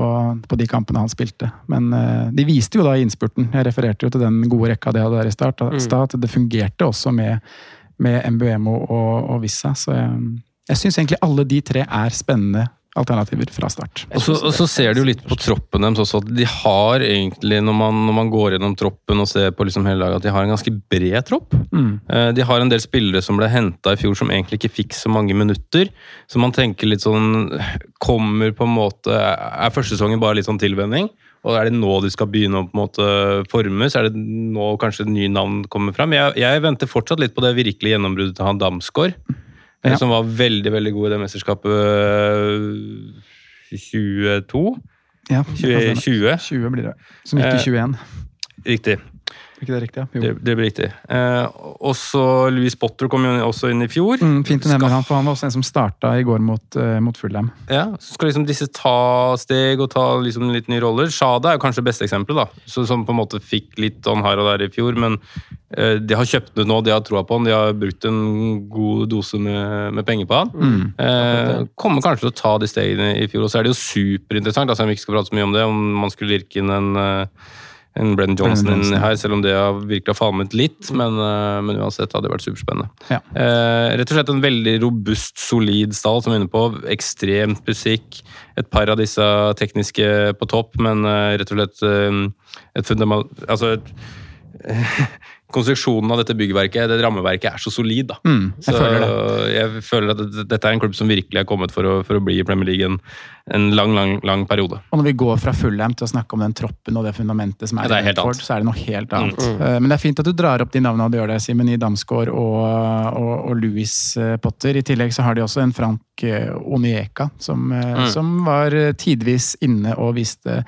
på de kampene han spilte. Men eh, de viste jo da i innspurten, jeg refererte jo til den gode rekka de hadde der i start, mm. at det fungerte også med, med Mbuemo og, og Vissa. Så jeg, jeg syns egentlig alle de tre er spennende alternativer fra start. Og så, og så ser du jo litt på troppen deres også, at de har egentlig, når man, når man går gjennom troppen og ser på liksom hele laget, at de har en ganske bred tropp. Mm. Eh, De har en del spillere som ble henta i fjor som egentlig ikke fikk så mange minutter. Så man tenker litt sånn Kommer på en måte Er første sesongen bare litt sånn tilvenning? Og er det nå de skal begynne å på en måte formes? Er det nå kanskje nye navn kommer fram? Jeg, jeg venter fortsatt litt på det virkelige gjennombruddet til han Damsgaard. Eh, Ja. som var veldig veldig god i det mesterskapet eh, 22? Ja, 20, 20. 20 blir det. Som gikk i Eh, 21. Riktig. Ikke det riktig? Ja? Det, det blir riktig. Eh, også Louis Potter kom jo også inn i fjor. Mm, fint å nevne han, for han var også en som starta i går mot, uh, mot Fulham. Ja, så skal liksom disse ta steg og ta liksom litt nye roller. Shada er jo kanskje beste eksempelet, da. Så, som på en måte fikk litt on her og der i fjor, men eh, de har kjøpt den ut nå, de har troa på han, de har brukt en god dose med, med penger på han. Mm. Eh, kommer kanskje til å ta de stegene i fjor, og så er det jo superinteressant, altså, vi ikke skal prate så mye om det, om man skulle lirke inn en eh, en Brennan Johnson, Brennan Johnson. her, selv om det har virkelig har falmet litt. Men, eh, men uansett hadde det vært superspennende. Ja. Eh, rett og slett en veldig robust, solid stall som er inne på. Ekstremt musikk. Et par av disse tekniske på topp, men eh, rett og slett eh, et fundament... Altså et, Konstruksjonen av dette byggverket, det rammeverket, er så solid. da. Mm, jeg så føler det. jeg føler at dette- er en klubb som virkelig er kommet for å, for å bli i Premier League en, en lang, lang, lang periode. Og når vi går fra Fulham til å snakke om den troppen og det fundamentet som er, Ja, er i helt annet. så er det noe helt annet. Mm. mm. Men det er fint at du drar opp de navnene og du gjør det, Simen i Damsgaard og, og, og Louis eh, Potter. I tillegg så har de også en Frank eh, Onieka, som, Mm. som var tidvis inne og viste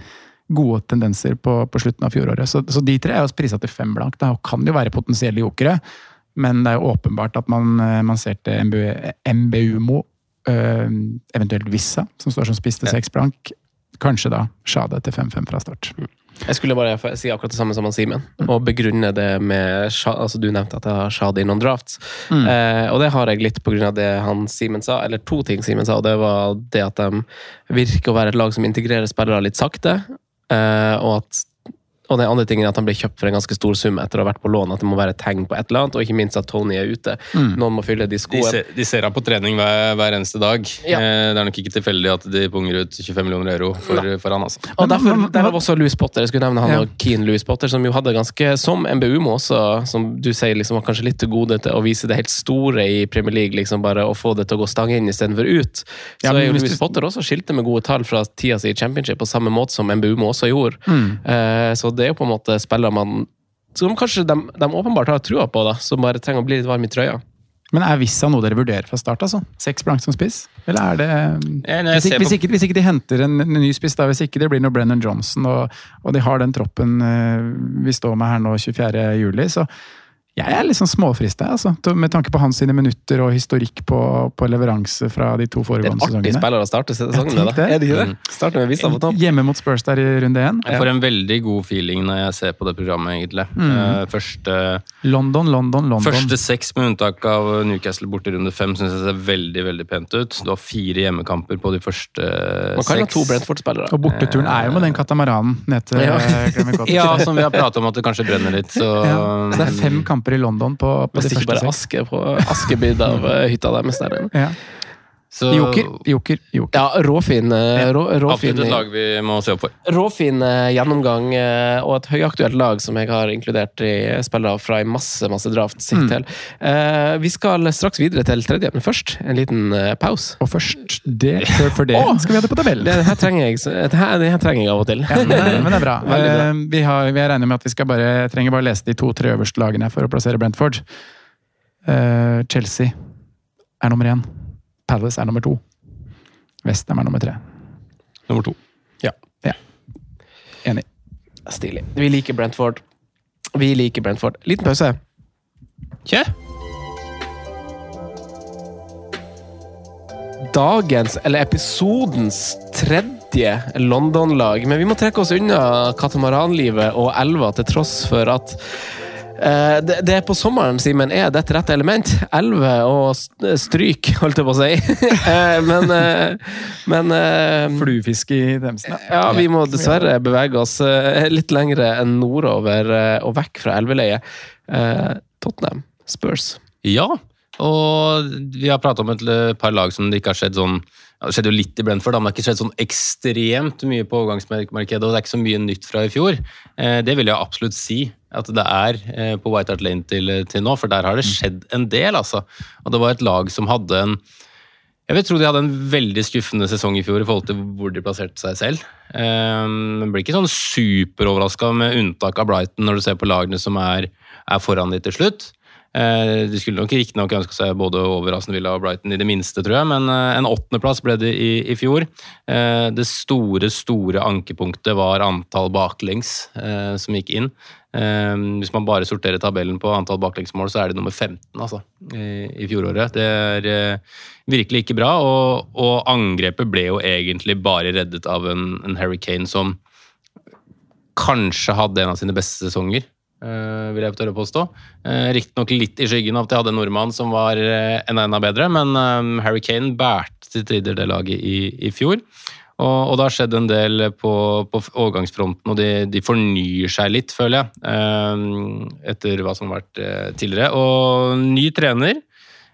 gode tendenser på, på slutten av fjoråret. Så, så de tre er jo prisa til fem blank, da, og kan jo være potensielle jokere. Men det er jo åpenbart at man, eh, man ser til MBU, MBUMO, øh, eventuelt Vissa, som står som spiste Ja. seks blank. Kanskje da Sjade til 5-5 fra start. Jeg skulle bare si akkurat det samme som han Simen, og begrunne det med altså Du nevnte at jeg har Shadi i noen drafts, Mm. eh, og det har jeg litt av det han Simen sa, eller to ting Simen sa, og det var det at de virker å være et lag som integrerer spillere litt sakte, eh, og at og den andre tingen er at han ble kjøpt for en ganske stor sum etter å ha vært på lån. At det må være et tegn på et eller annet, og ikke minst at Tony er ute. Mm. Noen må fylle de De skoene. ser, de ser ham på trening hver, hver eneste dag. Ja. Eh, det er nok ikke tilfeldig at de punger ut 25 millioner euro for, for han. altså. Og derfor, Men- men- derav også Louis Potter. Jeg skulle nevne han Ja. og Keen Louis Potter, som jo hadde ganske, som MBU må også, som du sier liksom var kanskje litt til gode til å vise det helt store i Premier League, liksom bare å få det til å gå stang inn istedenfor ut. Så Ja, men er jo Louis du- Potter også skilte med gode tall fra tida si i Championship, på samme måte som MBUMO også gjorde. Mm. Eh, så det er jo på en måte spillere man som kanskje de, de åpenbart har trua på, da, som bare trenger å bli litt varm i trøya. Men er Vissa noe dere vurderer fra start? altså? Seks blank som spiss? Eller er det hvis ikke, hvis, ikke, hvis ikke de henter en, en ny spiss, da, hvis ikke det blir noe Brennan Johnson, og, og de har den troppen eh, vi står med her nå 24. juli, så jeg er litt sånn småfrista, altså, med tanke på hans sine minutter og historikk på, på leveranse fra de to foregående sesongene. Det er artig spiller å starte sesongen med, da. det. Er det ikke det? Starte med Vissa på topp. Hjemme mot Spurs der i runde én. Jeg får en veldig god feeling når jeg ser på det programmet, egentlig. Mm. Eh, første, London, London, London. første seks, med unntak av Newcastle borte i runde fem, syns jeg ser veldig veldig pent ut. Du har fire hjemmekamper på de første Man kan seks. to Brentford-spillere. Og borteturen er jo med den katamaranen ned til Ja. Ja, som vi har pratet om at det kanskje brenner litt. Så, Ja, så det er fem kamper i London på, på Hvis de ikke bare aske på askebyd av hytta deres der inne. Ja. Så Joker, joker, joker. Ja, råfin, eh, rå, råfin, absolutt et lag vi må se opp for. råfin eh, gjennomgang eh, og et høyaktuelt lag som jeg har inkludert i spillere fra i masse masse draft Mm. til. Eh, vi skal straks videre til tredje, men først en liten eh, pause. Og først det, før, før det oh, skal vi ha det på tabellen. Det her trenger jeg, det her, det her trenger jeg av og til. Ja, men, det, er- men det er bra. Bra. Eh, Vi, har, vi er regnet med at vi skal bare, trenger bare lese de to-tre øverste lagene for å plassere Brentford. Eh, Chelsea er nummer én. Palace er nummer to. Westham er nummer tre. Nummer to. Ja. Enig. Stilig. Vi liker Brentford. Vi liker Brentford. Liten pause. Kjø! dagens, eller episodens tredje London-lag. Men vi må trekke oss unna katamaranlivet og elva, til tross for at det, det er på sommeren, Simen, er dette rette element. Elve og stryk, holdt jeg på å si. Eh, men eh, men eh, Fluefiske i Demsene. ja, vi må dessverre bevege oss eh, litt lengre enn nordover eh, og vekk fra elveleiet. Eh, Tottenham, Spurs. Ja, og vi har pratet om et par lag som det ikke har skjedd sånn ja, Det skjedde jo litt i Brentford, da, men det har ikke skjedd sånn ekstremt mye på overgangsmarkedet, og det er ikke så mye nytt fra i fjor. Eh, det vil jeg absolutt si at det er eh, på White Hart Lane til, til nå, for der har det skjedd en del, altså. Og det var et lag som hadde en jeg vil tro de hadde en veldig skuffende sesong i fjor i forhold til hvor de plasserte seg selv. Um, blir ikke sånn superoverraska med unntak av Brighton når du ser på lagene som er, er foran de til slutt. Uh, De skulle nok riktignok ønske seg både over Aston Villa og Brighton i det minste, tror jeg, men uh, en åttendeplass ble det i, i fjor. Uh, Det store, store ankepunktet var antall baklengs eh, som gikk inn. Eh, Hvis man bare sorterer tabellen på antall baklengsmål, så er det nummer 15 altså, i, i fjoråret. Det er eh, virkelig ikke bra, og, og angrepet ble jo egentlig bare reddet av en, en Harry Kane som kanskje hadde en av sine beste sesonger. Uh, vil jeg tørre påstå. Uh, Riktignok litt i skyggen av at de hadde en nordmann som var uh, enda enda bedre, men um, Harry Kane bærte til tider det laget i, i fjor. Og, og det har skjedd en del på, på overgangsfronten, og de, de fornyer seg litt, føler jeg. eh, etter hva som har vært eh, tidligere. Og ny trener.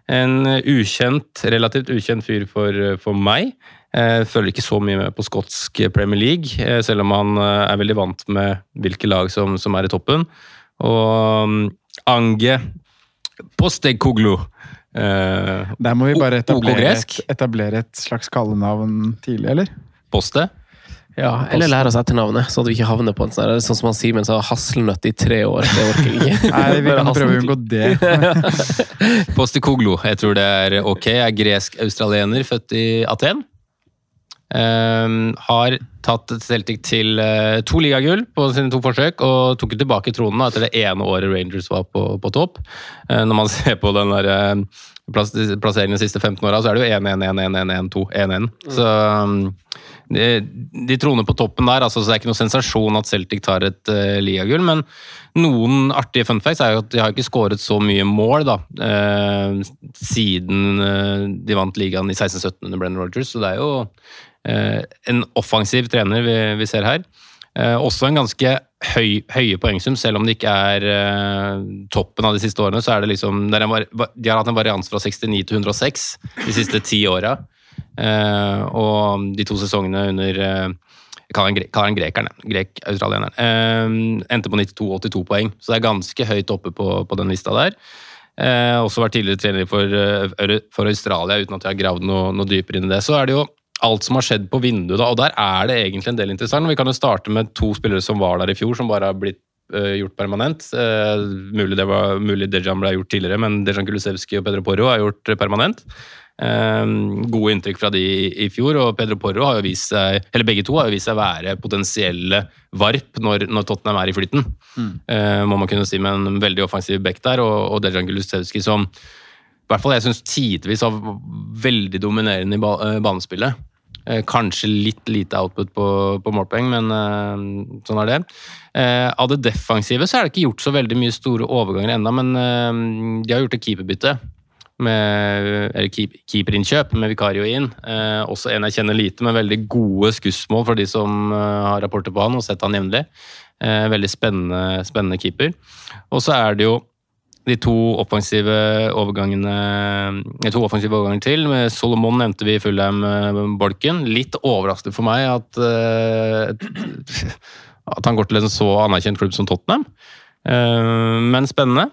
En ukjent, relativt ukjent fyr for, for meg. Jeg følger ikke så mye med på skotsk Premier League, eh, selv om han eh, er veldig vant med hvilke lag som, som er i toppen. Og um, Ange Postegkoglu. eh, Der må vi bare etablere et, etablere et slags kallenavn tidlig, eller? Poste? Ja, eller lære oss etternavnet, sånn at vi ikke havner på en sånn sånn som han Simen sa, hasselnøtt i tre år. Det orker jeg ikke. Nei, vi kan prøve å unngå det. Postekoglu, jeg tror det er ok. Jeg Er gresk-australiener, født i Aten. Um, har tatt Celtic til uh, to ligagull på sine to forsøk, og tok tilbake tronen da, etter det ene året Rangers var på, på topp. Uh, når man ser på den der eh, plass, plasseringen de siste 15 åra, så er det jo 1-1-1-1-1-2-1-1. Så um, de, de troner på toppen der, altså, så det er ikke noe sensasjon at Celtic tar et uh, ligagull. Men noen artige fun facts er jo at de har ikke skåret så mye mål da, uh, siden uh, de vant ligaen i 16-17 under Brennan Rogers, så det er jo uh, en offensiv trener vi, vi ser her. Eh, også en ganske høy, høye poengsum, selv om det ikke er eh, toppen av de siste årene. så er det liksom, det er en, De har hatt en varians fra 69 til 106 de siste ti åra. Eh, og de to sesongene under jeg kaller han, grekeren, grek-australieneren. Eh, endte på 92-82 poeng, så det er ganske høyt oppe på, på den lista der. Eh, også vært tidligere trener for, eh, for Australia, uten at jeg har gravd noe, noe dypere inn i det. Så er det jo alt som har skjedd på vinduet, da, og der er det egentlig en del interessant. Vi kan jo starte med to spillere som var der i fjor, som bare har blitt uh, gjort permanent. Uh, mulig, det var, mulig Dejan ble gjort tidligere, men Dejan Kulusevski og Pedro Porro har gjort permanent. Eh, gode inntrykk fra de i, i fjor, og Pedro Porro har jo vist seg, eller begge to har jo vist seg være potensielle varp når, når Tottenham er i flyten. Eh, må man kunne si med en veldig offensiv back der, og, og Dejan Kulusevski som i hvert fall jeg syns tidvis var veldig dominerende i ba banespillet. Eh, kanskje litt lite output på, på målpoeng, men eh, sånn er det. Eh, av det defensive så er det ikke gjort så veldig mye store overganger ennå, men de har gjort et keeperbytte. Eller keep, keeperinnkjøp med Vikario inn. Også en jeg kjenner lite, men veldig gode skussmål for de som har rapporter på han og sett han jevnlig. Veldig spennende, spennende keeper. Og så er det jo de to offensive overgangene to offensive overganger til. Med Solomon nevnte vi i Fulheim-bolken. Litt overraskende for meg at, eh, at han går til en så anerkjent klubb som Tottenham. Eh, Men spennende.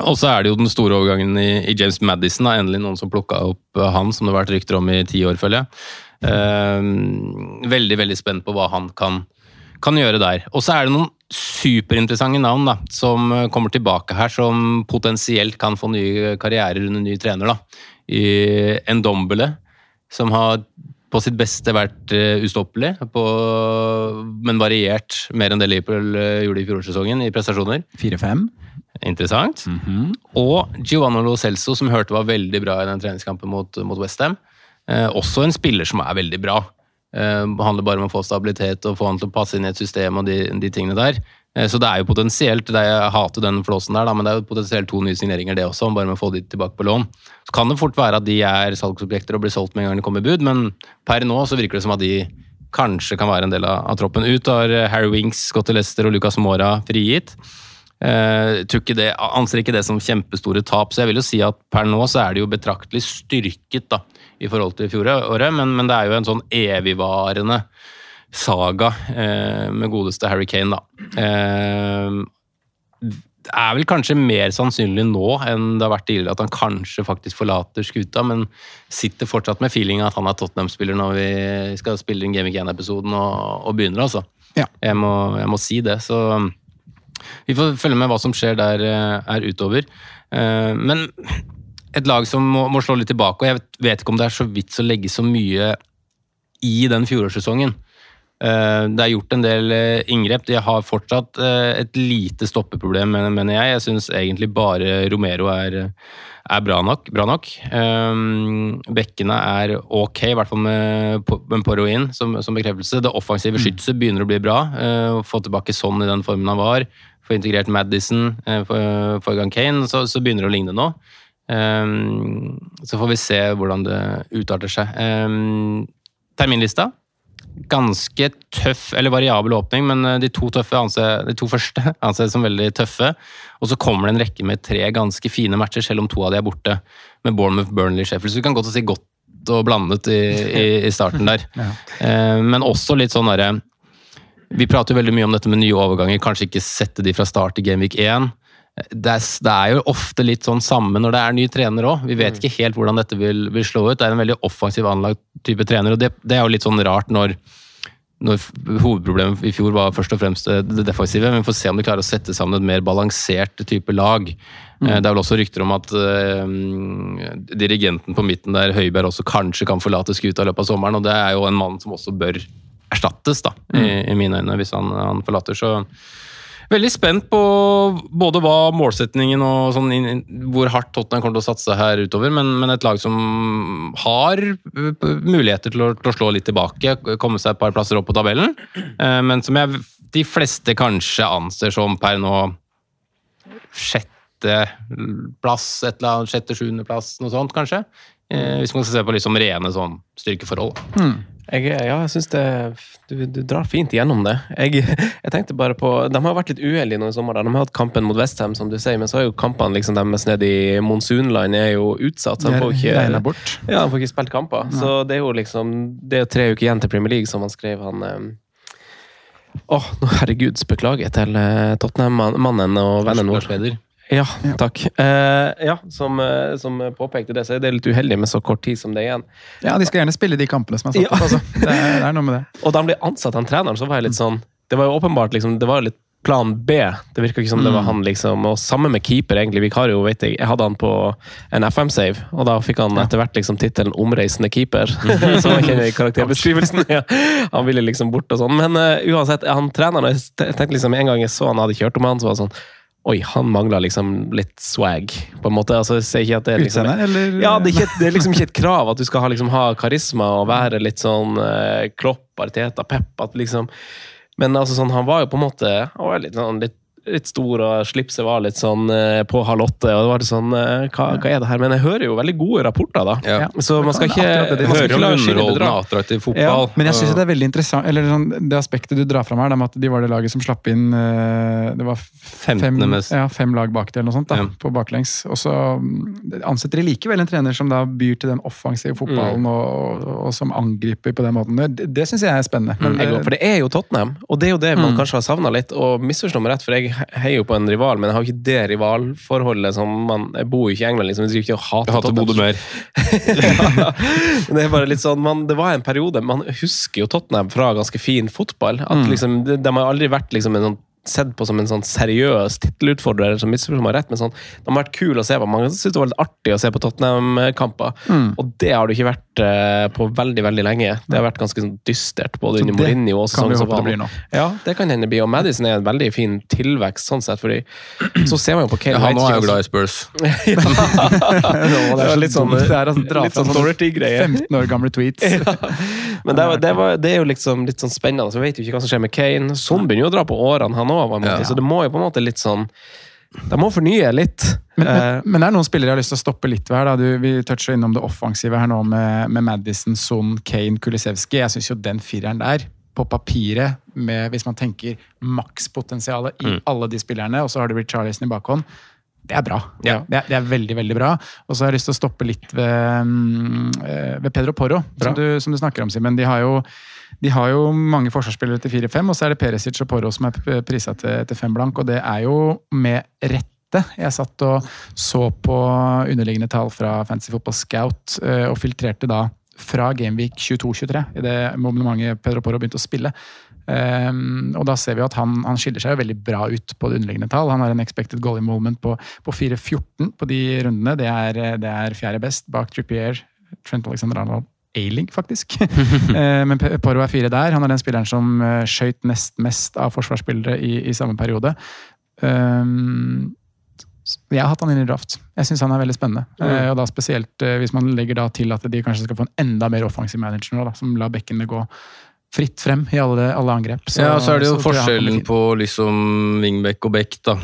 Og så er det jo den store overgangen i, James Madison. Da. Endelig noen som plukka opp eh, han, som det har vært rykter om i ti år, føler jeg. Eh, veldig, veldig spent på hva han kan, kan gjøre der. Og så er det noen superinteressante navn da, som eh, kommer tilbake her, som potensielt kan få nye karrierer under ny trener. da. I Endombele, som har på sitt beste vært eh, ustoppelig, på, men variert mer enn det Liverpool eh, gjorde i fjorårssesongen i prestasjoner. 4-5. Interessant. Og Giovanni Lo Celso, som hørte var veldig bra i den treningskampen mot, mot Westham. Eh, også en spiller som er veldig bra. Eh, det handler bare om å få stabilitet og få han til å passe inn i et system og de, de tingene der. Eh, så det er jo potensielt, det er, jeg hater den flåsen der, da, men det er jo potensielt to nye signeringer det også, bare med å få de tilbake på lån. Så kan det fort være at de er salgsobjekter og blir solgt med en gang de kommer i bud, men per nå så virker det som at de kanskje kan være en del av, av troppen. Ut har eh, Harry Winks, Scotty Lester og Lucas Mora frigitt. Eh, anser ikke det som kjempestore tap, så jeg vil jo si at per nå så er det jo betraktelig styrket da, i forhold til fjoråret, men, men det er jo en sånn evigvarende saga eh, med godeste Harry Kane, da. Eh, det er vel kanskje mer sannsynlig nå enn det har vært tidligere at han kanskje faktisk forlater skuta, men sitter fortsatt med feelinga at han er Tottenham-spiller når vi skal spille inn Gaming 1-episoden og, og begynner, altså. Ja. Jeg, må, jeg må si det, så vi får følge med hva som skjer der eh, er utover. Eh, men et lag som må, må slå litt tilbake, og jeg vet, vet ikke om det er så vits å legge så mye i den fjorårssesongen. Eh, Det er gjort en del eh, inngrep. De har fortsatt eh, et lite stoppeproblem, men- mener jeg. Jeg syns egentlig bare Romero er, er bra nok. Bra nok. Bekkene er ok, i hvert fall med, med Porro inn som, som bekreftelse. Det offensive skytset begynner å bli bra. Uh, få tilbake sånn i den formen han var. Få integrert Madison for, for gang Kane, så, så begynner det å ligne nå. Um, så får vi se hvordan det utarter seg. Um, terminlista ganske tøff, eller variabel åpning, men eh, de to, tøffe anser, de to første anses som veldig tøffe. Og så kommer det en rekke med tre ganske fine matcher, selv om to av de er borte. Med Bournemouth, Burnley, Sheffield. Så vi kan godt si godt og blandet i, i, i starten der. Eh, men også litt sånn derre Vi prater jo veldig mye om dette med nye overganger, kanskje ikke sette de fra start i Gameweek 1. Det er, det er jo ofte litt sånn samme når det er ny trener òg. Vi vet ikke helt hvordan dette vil, vil slå ut. Det er en veldig offensiv anlagt type trener, og det, det er jo litt sånn rart når når hovedproblemet i fjor var først og fremst det det defensive. Men vi får se om de klarer å sette sammen et mer balansert type lag. Mm. Det er vel også rykter om at uh, dirigenten på midten der, Høiberg, også kanskje kan forlate skuta i løpet av sommeren. Og det er jo en mann som også bør erstattes, da, i, i mine øyne, hvis han, han forlater. Så Veldig spent på både hva målsetningen og sånn, hvor hardt Tottenham kommer til å satse her utover, men, men et lag som har uh, muligheter til å, til å slå litt tilbake, komme seg et par plasser opp på tabellen, eh, men som jeg, de fleste kanskje anser som per nå sjette plass, et eller annet sjette-sjuendeplass, noe sånt kanskje. Eh, Hvis man skal se på liksom rene sånn styrkeforhold. Jeg, ja, jeg syns det du, du drar fint igjennom det. Jeg, jeg tenkte bare på De har vært litt uheldige nå i sommer. De har hatt kampen mot Westham, som du sier, men så er jo kampene liksom deres nede i monsunland er jo utsatt. Så de får ikke, ja, de får ikke spilt kamper. Så det er jo liksom Det er tre uker igjen til Premier League, som han skrev, han eh, Åh, nå herregud, beklager til eh, Tottenham-mannen og vennen vår. Ja, takk. Uh, ja, som, eh, som påpekte det, så er det litt uheldig med så kort tid som det er igjen. Ja, de skal gjerne spille de kampene som er satt Ja. opp. Altså. Det, er, det er noe med det. Og da han ble ansatt, han treneren, så var jeg litt sånn Det var jo åpenbart liksom, det var litt plan B. Det virka ikke som det var han, liksom. Og samme med keeper, egentlig. Vikario, vet jeg. Jeg hadde han på en FM-save, og da fikk han etter hvert liksom tittelen 'omreisende keeper'. som jeg kjenner i karakterbeskrivelsen. ja. Han ville liksom bort og sånn. Men uh, uansett, han treneren Jeg tenkte liksom en gang jeg så han hadde kjørt om han, så var det sånn Oi, han mangla liksom litt swag, på en måte. Altså, er liksom, Utseende, eller? ja, det er, ikke, det er liksom ikke et krav at du skal ha, liksom, ha karisma og være litt sånn eh, Klopp, Arteta, Pep. At liksom, men altså, sånn, han var jo på en måte han var litt, sånn, litt, litt stor, og slipset var litt sånn eh, på halv åtte. og det var litt sånn, eh, hva, hva er det her? Men jeg hører jo veldig gode rapporter, da. Ja. Så man skal ikke, høre det, det- man skal Hører ikke om underholdende, attraktiv fotball. Ja, men jeg synes det er veldig interessant eller sånn, Det aspektet du drar fram her, det med at de var det laget som slapp inn eh, Det var fem, mest. ja, fem lag bak det, eller noe sånt, da, Ja. på baklengs. Og så mm, ansetter de likevel en trener som da byr til den offensive Mm. fotballen, og, og som angriper på den måten. Det, det syns jeg er spennende. Men, Jeg går- For det er jo Tottenham, og det er jo det man Mm. kanskje har savna litt. Og misforstå meg rett, for jeg heier jo på en rival, men jeg har jo ikke det rivalforholdet som man Jeg bor jo ikke i England, liksom. Jeg driver ikke og hater hater Bodø mer. ja, det er bare litt sånn, man, det var en periode Man husker jo Tottenham fra ganske fin fotball. At Mm. liksom, de har aldri vært liksom en sånn sett på som en sånn seriøs tittelutfordrer, som misforstår meg rett, men sånn, de har vært kule å se på. Man synes det var litt artig å se på Tottenham-kamper, Mm. og det har det ikke vært uh, på veldig, veldig lenge. Det har vært ganske sånn dystert, både Så under det Mourinho og kan vi sesongen som håpe det var blir nå. Ja, det kan hende det blir, og Madison er en veldig fin tilvekst sånn sett, fordi så ser man jo på Kane Ja, han er jo glad i Spurs. det var litt sånn. Det er altså litt sånn fram sånne Dorothy-greie. 15 år gamle tweets. Men det, var, det, var, det er jo liksom litt sånn spennende. Så vi vet jo ikke hva som skjer med Kane. Sånn begynner jo å dra på årene, han òg. Ja. Så det må jo på en måte litt sånn De må fornye litt. Men, Eh, men, men det er noen spillere jeg har lyst til å stoppe litt ved her. Du, vi toucher innom det offensive her nå med, med Madison, Son, Kane, Kulisevski. Jeg syns jo den fireren der, på papiret, med, hvis man tenker makspotensialet i Mm. alle de spillerne, og så har du Richarlison i bakhånd, det er bra. Ja. Det, er, det er veldig, veldig bra. Og så har jeg lyst til å stoppe litt ved, mm, eh, ved Pedro Porro, som du, som du snakker om, Simen. De har jo de har jo mange forsvarsspillere til 4-5, og så er det Peresic og Porro som er prisa til, til 5 blank, og det er jo med rette. Jeg satt og så på underliggende tall fra Fantasy Football Scout eh, og filtrerte da fra Gameweek 22-23, i det momentet Pedro Porro begynte å spille. Um, og da ser vi at han, han skiller seg jo veldig bra ut på det underliggende tall. Han har en expected goal involvement på, på 4-14 på de rundene. Det er, det er fjerde best bak Trippier, Trent Alexander Arnold Ailing, faktisk. Eh, Men Poro er fire der. Han er den spilleren som uh, skøyt nest mest av forsvarsspillere i, i samme periode. Um, jeg har hatt han inn i draft. Jeg syns han er veldig spennende. Eh, og da Spesielt eh, hvis man legger da til at de kanskje skal få en enda mer offensiv manager nå, da, som lar bekkene gå fritt frem i alle, alle angrep. ja, så er det jo så forskjellen på liksom Wingback og Beck, da.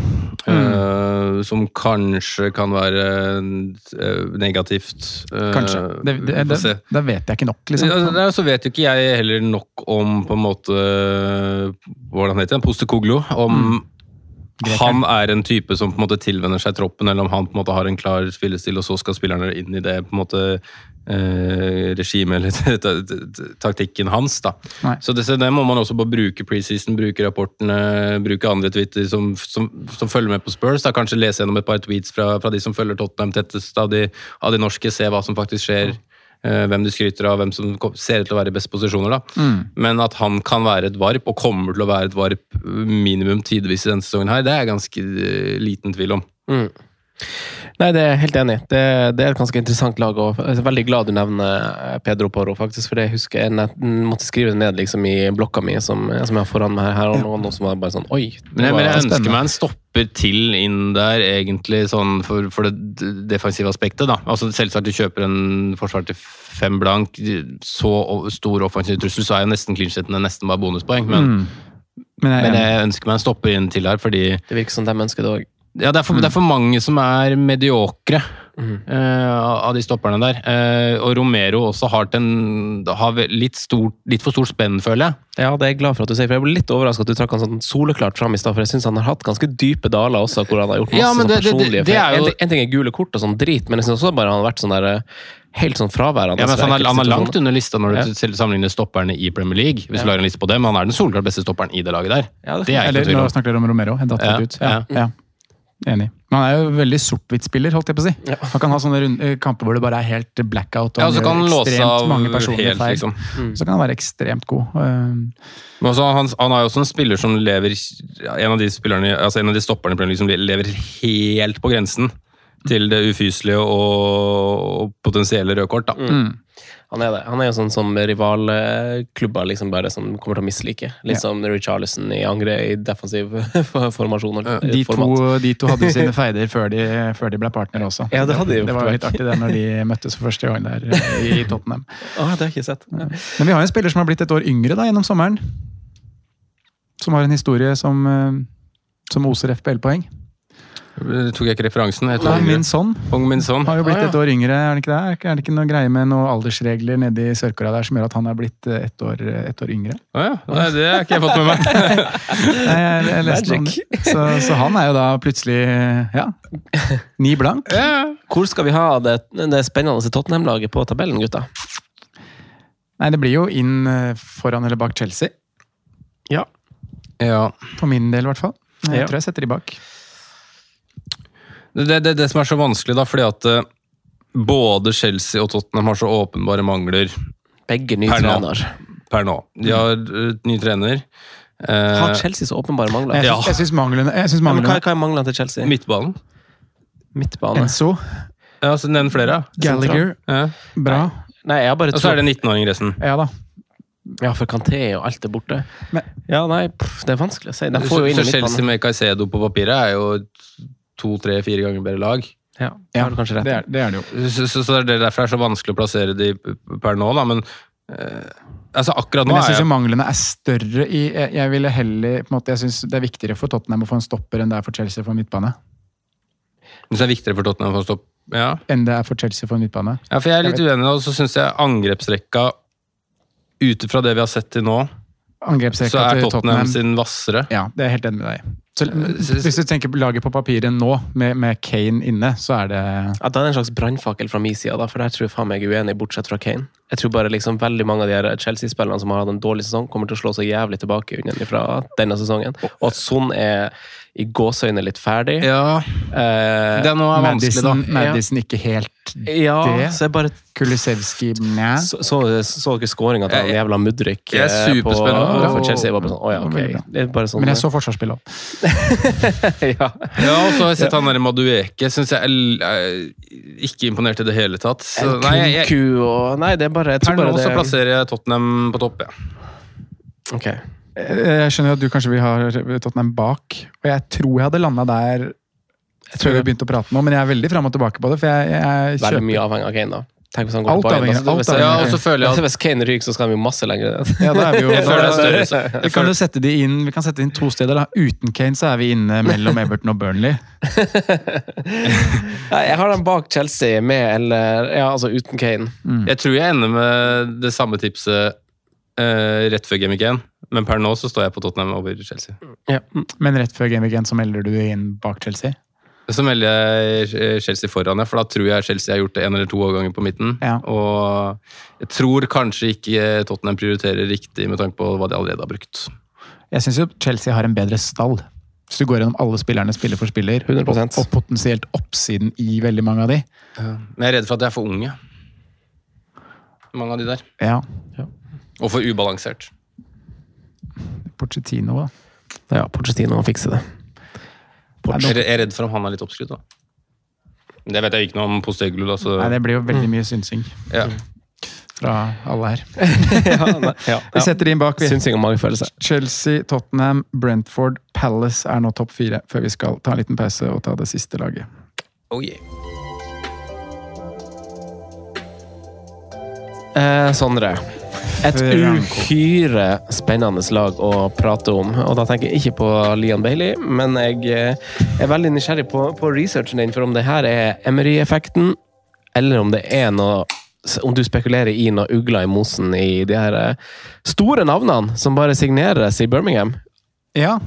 Eh, som kanskje kan være eh, negativt. Uh, Kanskje. Det, det, det, det, vet jeg ikke nok, liksom. Ja, er- så vet jo ikke jeg heller nok om på en måte Hvordan heter det? Postekoglo. Om Mm. han er en type som på en måte tilvenner seg troppen, eller om han på en måte har en klar spillestil, og så skal spillerne inn i det på en måte eh, regimet eller taktikken hans. da. Nei. Så det, så det må man også bare bruke preseason, bruke rapportene, bruke andre Twitter som, som, som følger med på Spurs. da Kanskje lese gjennom et par tweets fra, fra de som følger Tottenham tettest av de, av de norske, se hva som faktisk skjer. eh, hvem de skryter av, hvem som ser ut til å være i beste posisjoner. da. Mm. Men at han kan være et varp, og kommer til å være et varp minimum tidvis i denne sesongen, her, det er jeg ganske eh, liten tvil om. Mm. Nei, det er jeg helt enig i. Det, det er et ganske interessant lag. og Jeg er veldig glad du nevner eh, Pedro Porro, faktisk. For det husker jeg nett- måtte skrive det ned liksom, i blokka mi, som, som jeg har foran meg her. og noe, noe som var bare sånn Oi! det Men jeg, men jeg ønsker meg en stopper til inn der, egentlig, sånn for, for det defensive aspektet. da. Altså Selvsagt du kjøper en forsvar til fem blank, så stor offensiv trussel, så er jo nesten clean-sheetene nesten bare bonuspoeng. Men, Mm. Men jeg, men jeg ønsker meg en stopper inn til der, fordi Det virker som de ønsker det òg. Ja, det er, for, det er for mange som er mediokre mm. uh, av de stopperne der. Uh, og Romero også har, til en, har litt, stor, litt for stort spenn, føler jeg. Ja, det er jeg glad for at du sier, for jeg ble litt overraska at du trakk han sånn soleklart fram i stad, for jeg syns han har hatt ganske dype daler også, hvor han har gjort masse Ja, men sånn det- det- personlige det jo- En, ting- en ting er gule kort og sånn drit, men jeg syns også bare han har vært sånn der eh, helt sånn fraværende. Ja, men så han, er, han er langt under lista når du Ja. sammenligner stopperne i Premier League. hvis Ja. du lager en liste på det, Men han er den soleklart beste stopperen i det laget der. Ja, det- det er ikke Eller nå snakker dere om Romero. Jeg datt Ja, litt ut. Ja, ja. Ja. Enig. Men han er jo veldig sort-hvitt-spiller, holdt jeg på å si. Han kan ha sånne rund- eh, kamper hvor det bare er helt blackout, og Ja, så kan han gjør låse ekstremt av mange personlige helt, feil. liksom. Så kan han være ekstremt god. Men også, han, han er jo også en spiller som lever En av de spillerne, altså en av de stopperne som liksom som lever helt på grensen til det ufyselige og, og potensielle røde kort. da. mm. Han er det. Han er jo sånn som rivalklubber liksom bare som kommer til å mislike. Litt Ja. som Richarlison i angre i defensiv formasjon. De to, de to hadde jo sine feider før de, før de ble partnere også. Ja, det hadde de jo det var litt artig det når de møttes for første gang der eh, i Tottenham. Ah, det har jeg ikke sett. Men vi har jo en spiller som har blitt et år yngre da, gjennom sommeren. Som har en historie som, eh, som oser FPL-poeng. Det tok jeg ikke referansen. Jeg Nei, Min sønn Son. har jo blitt et år yngre, er det ikke det? Er det ikke noe greie med noen aldersregler nede i Sør-Korea der som gjør at han er blitt et ett år, et år yngre? Å ja. Nei, det har ikke jeg fått med meg. Nei, jeg, jeg leste om det. Så, så han er jo da plutselig ja, ni blank. Hvor skal vi ha det, det spennende Tottenham-laget på tabellen, gutta? Nei, det blir jo inn eh, foran eller bak Chelsea. Ja. Ja. På min del, i hvert fall. Jeg Ja. tror jeg setter de bak. Det det, det som er så vanskelig, da, fordi at eh, både Chelsea og Tottenham har så åpenbare mangler Begge ny Per nå. trener. per nå. De har eh, ny trener. Eh, Har Chelsea så åpenbare mangler? Jeg Ja. syns- Jeg syns manglene, jeg synes Ja, men hva, manglene hva er manglene til Chelsea? Midtbanen. Midtbane? Enzo, Ja, så Nevn flere. Gallagher, Ja. bra. Nei, jeg har bare Og så er det 19-åring resten. Ja da. Ja, for Kanté og alt er borte. Men- ja, nei, pff, det er vanskelig å si. De Så, jo inn så i Chelsea midtbanen. med Caicedo på papiret er jo to, tre, fire ganger bedre lag. Ja, det har du kanskje rett Det er det, er det jo. Så, så, så det er derfor det er så vanskelig å plassere de per nå, da. Men eh, altså akkurat nå Men jeg syns jo manglene er større i Jeg, jeg ville heller på en måte, Jeg synes det er viktigere for Tottenham å få en stopper enn det er for Chelsea for en midtbane. det er viktigere for Tottenham å få en stopp, Ja. Enn det er for Chelsea for en midtbane. ja, for jeg er litt Jeg uenig, og så syns jeg angrepsrekka ut ifra det vi har sett til nå, Angrepsrekka så er Tottenham Tottenham sin hvassere. Ja, det er jeg helt enig med deg. Så, hvis du tenker på laget på papiret nå, med, med Kane inne, så er det Ja, da er det en slags brannfakkel fra min side, da, for der tror jeg faen meg er uenig, bortsett fra Kane. Jeg tror bare liksom veldig mange av de Chelsea-spillerne som har hatt en dårlig sesong, kommer til å slå så jævlig tilbake fra denne sesongen. Og at Son er i gåseøyne litt ferdig. Ja, Eh, det er noe vanskelig, da. Madison, ikke helt Ja, det. så jeg bare Kulisevskij Mæ. så, så, så dere skåringa til han Jeg- jævla Mudrik jeg er eh, på, for Chelsea? Jeg var bare sånn, ja, okay. Er sånn, Men jeg så forsvarsspill òg. ja. Ja, og så har jeg sett han der Madueke. Syns jeg er, jeg ikke imponert i det hele tatt. Så, nei, jeg, jeg, og Nei, det er bare Jeg per tror nå bare så det plasserer jeg Tottenham på topp. Ja. Ok. Jeg skjønner jo at du kanskje vil ha Tottenham bak, og jeg tror jeg hadde landa der før vi begynte å prate nå, men jeg er veldig fram og tilbake på det. For jeg, jeg Veldig mye avhengig av Kane, da. Tenk hvis han går Alt avhengig- altså, alt avhengig Ja, og så føler jeg at hvis Kane ryker, så skal han jo masse lenger ned. Ja, da er vi jo Jeg da- Vi kan jo sette de inn Vi kan sette inn to steder. da. Uten Kane så er vi inne mellom Everton og Burnley. Nei, jeg har dem bak Chelsea med eller Ja, altså uten Kane. jeg tror jeg ender med det samme tipset eh, rett før Game Week 1, men per nå så står jeg på Tottenham over Chelsea. Ja. Men rett før Game Week 1 så melder du inn bak Chelsea. Så melder jeg eh, Chelsea foran, ja, for da tror jeg Chelsea har gjort det en eller to overganger på midten. Ja. Og jeg tror kanskje ikke Tottenham prioriterer riktig med tanke på hva de allerede har brukt. Jeg syns jo Chelsea har en bedre stall. Hvis du går gjennom alle spillerne spiller for spiller, 100%. og, og potensielt oppsiden i veldig mange av de. Men jeg er redd for at de er for unge. Mange av de der. Ja, Og for ubalansert. Pochettino, da. Ja, Pochettino fikser det. Jeg er- jeg redd for om han er litt oppskrytt. da. Det vet jeg ikke noe om Posteglu. da, så... Nei, det blir jo veldig mye synsing ja. fra alle her. ja, ja, ja, Vi setter de inn bak, vi. Synsing og magefølelse. Chelsea, Tottenham, Brentford, Palace er nå topp fire, før vi skal ta en liten pause og ta det siste laget. Oh, yeah. Eh, Sondre. Et uhyre spennende lag å prate om. Og da tenker jeg ikke på Lian Bailey, men jeg eh, er veldig nysgjerrig på, på researchen din for om det her er Emery-effekten, eller om det er noe om du spekulerer i noe ugler i mosen i de her eh, store navnene som bare signeres i Birmingham. Ja,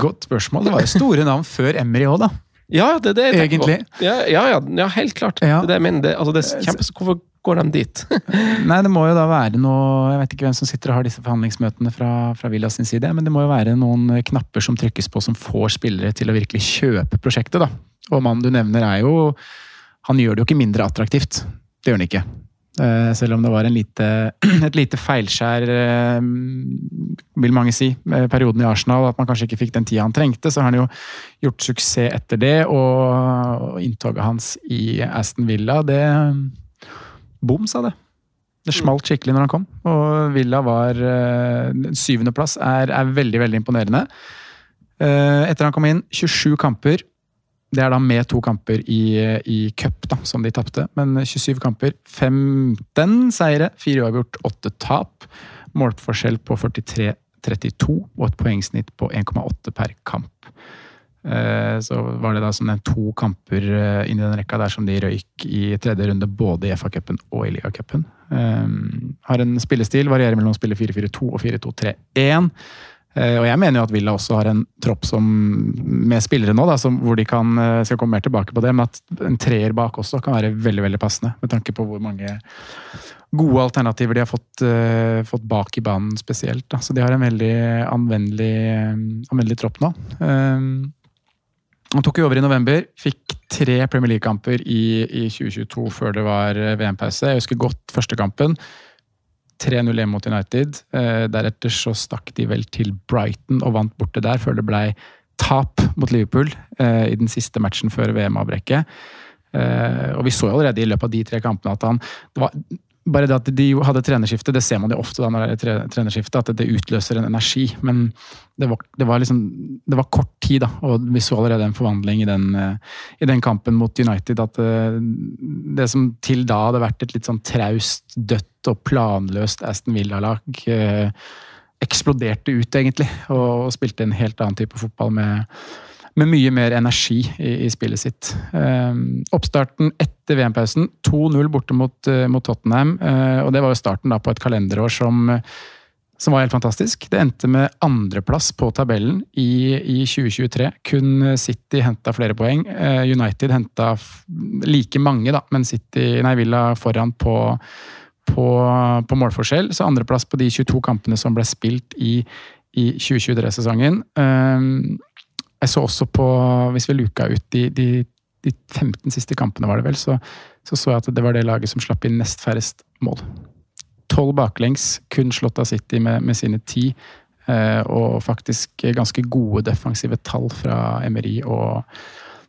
godt spørsmål. Det var jo store navn før Emery òg, da. Ja, det er det jeg tenker på. Ja, ja, ja, ja, helt klart. Ja. Det er det jeg mener. Det, altså, det er kjempe, hvorfor går de dit? Nei, det må jo da være noe Jeg vet ikke hvem som sitter og har disse forhandlingsmøtene fra, fra Villa sin side, men det må jo være noen knapper som trykkes på som får spillere til å virkelig kjøpe prosjektet, da. Og mannen du nevner er jo Han gjør det jo ikke mindre attraktivt. Det gjør han ikke. Eh, Selv om det var lite, et lite feilskjær, eh, vil mange si, perioden i Arsenal. At man kanskje ikke fikk den tida han trengte. Så har han jo gjort suksess etter det. Og inntoget hans i Aston Villa, det Bom, sa det. Det smalt skikkelig når han kom. Og Villa var uh, Syvendeplass er, er veldig, veldig imponerende. Eh, etter han kom inn, 27 kamper. Det er da med to kamper i, i cup, da, som de tapte. Men 27 kamper. 15 seire, 4 uavgjort, 8 tap. Målforskjell på 43-32 og et poengsnitt på 1,8 per kamp. Eh, Så var det da som nevnt to kamper eh, inn i den rekka der som de røyk i tredje runde, både i FA-cupen og i ligacupen. Um, har en spillestil, varierer mellom å spille 4-4-2 og 4-2-3-1. Eh, Og jeg mener jo at Villa også har en tropp som, med spillere nå, da, som, hvor de kan eh, skal komme mer tilbake på det, men at en treer bak også kan være veldig veldig passende. Med tanke på hvor mange gode alternativer de har fått, eh, fått bak i banen spesielt. Da. Så de har en veldig anvendelig, eh, anvendelig tropp nå. Um, han tok jo over i november, fikk tre Premier League-kamper i, i 2022 før det var eh, VM-pause. Jeg husker godt første kampen. 3-0 hjemme mot United. Eh, deretter så stakk de vel til Brighton og vant borte der, før det blei tap mot Liverpool eh, i den siste matchen før VM-avbrekket. Og vi så jo allerede i løpet av de tre kampene at han det var, Bare det at de hadde trenerskifte, det ser man jo ofte da når det er tre, trenerskifte, at det utløser en energi. Men det var, det var liksom Det var kort tid, da, og vi så allerede en forvandling i den, eh, i den kampen mot United. At eh, det som til da hadde vært et litt sånn traust, dødt og planløst Aston Villa-lag, eh, eksploderte ut, egentlig. Og, og spilte en helt annen type fotball med med mye mer energi i, i spillet sitt. Eh, oppstarten etter VM-pausen, 2-0 borte mot, eh, mot Tottenham. eh, og det var jo starten da på et kalenderår som, som var helt fantastisk. Det endte med andreplass på tabellen i, i 2023. Kun City henta flere poeng. Eh, United henta like mange, da, men City, nei, Villa foran på på, på målforskjell, så andreplass på de 22 kampene som ble spilt i, i 2023-sesongen. Um, jeg så også på, hvis vi luka ut de, de de 15 siste kampene, var det vel, så, så så jeg at det var det laget som slapp inn nest færrest mål. Tolv baklengs, kun slått av City med, med sine ti. Eh, og faktisk ganske gode defensive tall fra Emery og,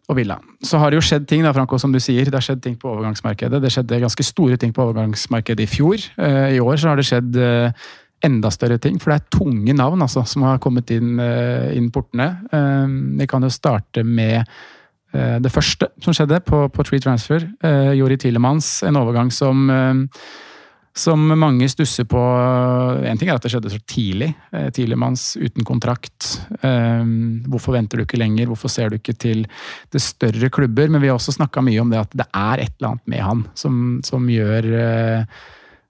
og Villa. Så har det jo skjedd ting, da, Franco, som du sier. Det har skjedd ting på overgangsmarkedet. Det skjedde ganske store ting på overgangsmarkedet i fjor. Eh, I år så har det skjedd eh, enda større ting, for det er tunge navn altså, som har kommet inn, eh, inn portene. Eh, vi kan jo starte med eh, det første som skjedde på, på Tree Transfer. Jori Tilemans, en overgang som som mange stusser på. En ting er at det skjedde så tidlig. Tilemans uten kontrakt. Hvorfor venter du ikke lenger? Hvorfor ser du ikke til det større klubber? Men vi har også snakka mye om det at det er et eller annet med han som, som gjør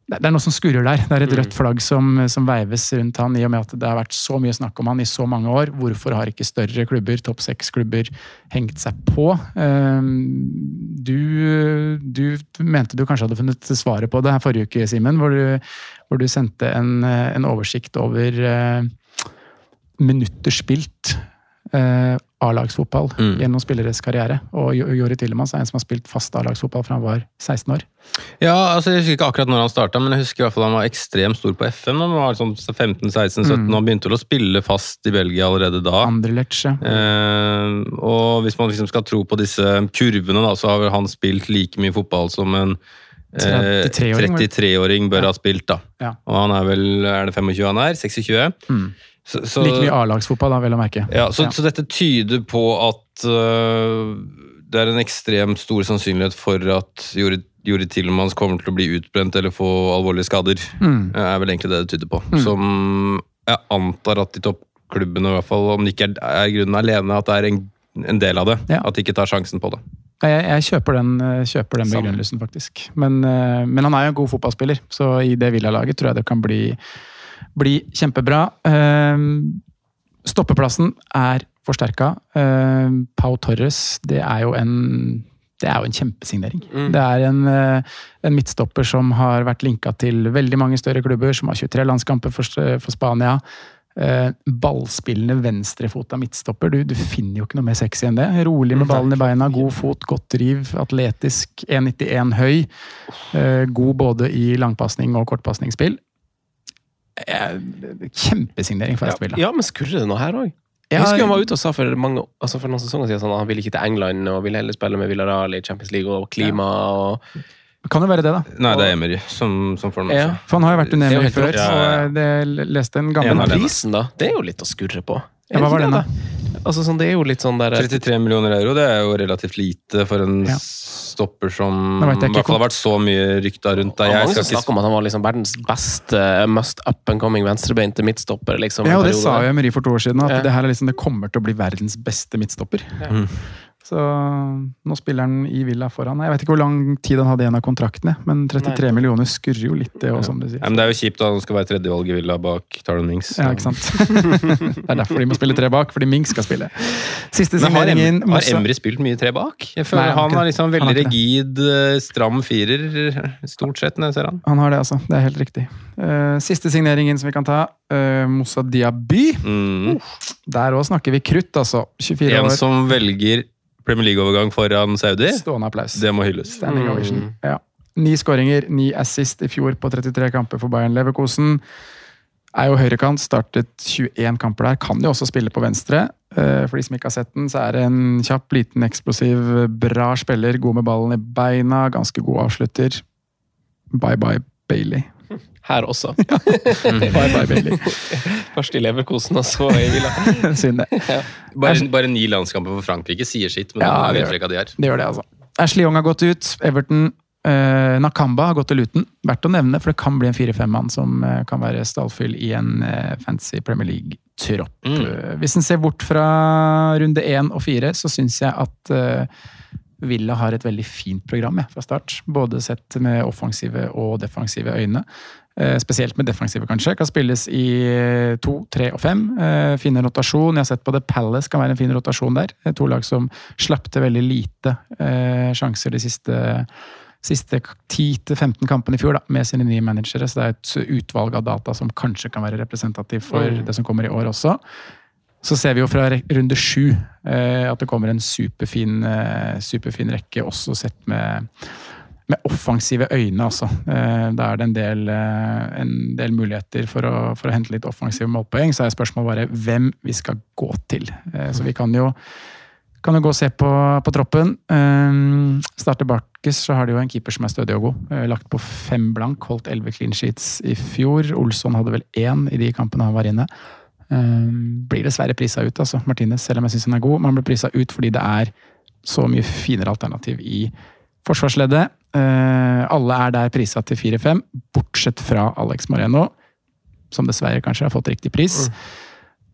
det er noe som skurrer der. Det er et rødt flagg som, som veives rundt han, i og med at det har vært så mye snakk om han i så mange år. Hvorfor har ikke større klubber, topp seks-klubber, hengt seg på? Ehm, Du, du mente du kanskje hadde funnet svaret på det her forrige uke, Simen, hvor, du- hvor du sendte en, en oversikt over eh, minutter spilt eh, A-lagsfotball Mm. gjennom spilleres karriere. Og Jori Tillemans er en som har spilt fast A-lagsfotball fra han var 16 år. Ja, altså Jeg husker ikke akkurat når han starta, men jeg husker i hvert fall han var ekstremt stor på FM. Han var sånn 15-16-17 og begynte vel å spille fast i Belgia allerede da. Anderlecht. Eh, og hvis man liksom skal tro på disse kurvene, da, så har vel han spilt like mye fotball som en 33-åring, vel? 33-åring bør ha spilt. da. Ja. Og han er vel er det 25 han er? 26? Mm. Så, så, Like mye A-lagsfotball, da, vel å merke. ja, så, Ja. så dette tyder på at uh, det er en ekstremt stor sannsynlighet for at Jori, Jori Tillemans kommer til å bli utbrent eller få alvorlige skader. Mm. Er vel egentlig det det tyder på. Som jeg antar at de toppklubbene, i hvert fall, om det ikke er, er grunnen alene, at det er en, en del av det. Ja. At de ikke tar sjansen på det. Jeg, jeg kjøper den, eh, kjøper den begrunnelsen, faktisk. Men, eh, men han er jo en god fotballspiller, så i det Villa-laget tror jeg det kan bli, bli kjempebra. Eh, Stoppeplassen er forsterka. Pau Torres, det er jo en det er jo en kjempesignering. Det er en, en midtstopper som har vært linka til veldig mange større klubber, som har 23 landskamper for, for Spania. Eh, ballspillende venstrefota midtstopper. Du, du finner jo ikke noe mer sexy enn det. Rolig med ballen i beina, god fot, godt driv, atletisk, 1,91 høy. Eh, god både i langpasning og kortpasningsspill. Eh, kjempesignering for Villa. Ja, men skurrer det noe her òg? Jeg husker han var ute og sa for, mange, altså for noen sesonger siden sånn, at han ville ikke til England og ville heller spille med Villarreal i Champions League og klima. og... Kan jo være det, da. Nei, det er Emery som, som får den. Ja. For han har jo vært jo Emery før, Ja, Ja, Så det leste en En gammel Men prisen, da? Det er jo litt å skurre på. Ja, hva var den, da? Altså, sånn, det er jo litt sånn der 33 millioner euro, det er jo relativt lite for en Ja. stopper som i hvert fall har vært så mye rykta rundt. Var Jeg skal snakker ikke om at han var liksom verdens beste must up and coming venstrebeinte midtstopper. liksom. Ja, og det sa jo Emery for to år siden, at Ja. det her er liksom, det kommer til å bli verdens beste midtstopper. Mm. Så nå spiller han i Villa foran. Jeg vet ikke hvor lang tid han hadde igjen av kontraktene, men 33 millioner skurrer jo litt, det òg, som du sier. Ja, men det er jo kjipt at han skal være tredjevalg i Villa bak Tarlan Mings. Ja, ikke sant? det er derfor de må spille tre bak, fordi Mings skal spille. Siste Men har, signeringen har Emry spilt mye tre bak? Jeg føler Nei, han har Han er liksom veldig han rigid, eh, stram firer, stort sett, når jeg ser han. Han har det, altså. Det er helt riktig. Uh, siste signeringen som vi kan ta, uh, Moussa Diaby. Mm. Der òg snakker vi krutt, altså. 24 En år. som velger Premier League-overgang foran Saudi, Stående applaus. det må hylles. Standing ovation. Ja. Ni skåringer, ni assist i fjor på 33 kamper for Bayern Leverkosen. Er jo høyrekant, startet 21 kamper der. Kan jo også spille på venstre. Eh, For de som ikke har sett den, så er det en kjapp, liten, eksplosiv, bra spiller. God med ballen i beina, ganske god avslutter. Bye bye Bailey. Her også. Bye bye Bailey. Først i Leverkosen, og så i Villa. Synd det. Bare, bare ni landskamper for Frankrike sier sitt, men Ja, det vet ikke hva de er. Det gjør det, altså. Ashley Young har gått ut. Everton. uh, Nakamba har gått til Luton. Verdt å nevne, for det kan bli en 4-5-mann som uh, kan være stallfyll i en uh, fancy Premier League-tropp. Mm. Eh, hvis en ser bort fra runde én og fire, så syns jeg at eh, Villa har et veldig fint program ja, fra start. Både sett med offensive og defensive øyne. Eh, spesielt med defensive, kanskje. Kan spilles i eh, to, tre og fem. Eh, finne rotasjon. Jeg har sett på det. Palace kan være en fin rotasjon der. To lag som slapp til veldig lite sjanser de siste siste 10-15 kampene i fjor da, med sine nye managere. Så det er et utvalg av data som kanskje kan være representativ for Mm. det som kommer i år også. Så ser vi jo fra runde sju eh, at det kommer en superfin, superfin rekke, også sett med, med offensive øyne, altså. Eh, da er det en del, eh, en del muligheter for å, for å hente litt offensive målpoeng. Så er spørsmålet bare hvem vi skal gå til. Eh, så vi kan jo kan jo gå og se på, på troppen. Starter Barkes, så har de jo en keeper som er stødig og god. Lagt på fem blank, holdt elleve clean sheets i fjor. Olsson hadde vel én i de kampene han var inne. Blir dessverre prisa ut, altså, Martinez, selv om jeg syns han er god. Men han blir prisa ut fordi det er så mye finere alternativ i forsvarsleddet. Eh, alle er der prisa til 4-5, bortsett fra Alex Moreno, som dessverre kanskje har fått riktig pris.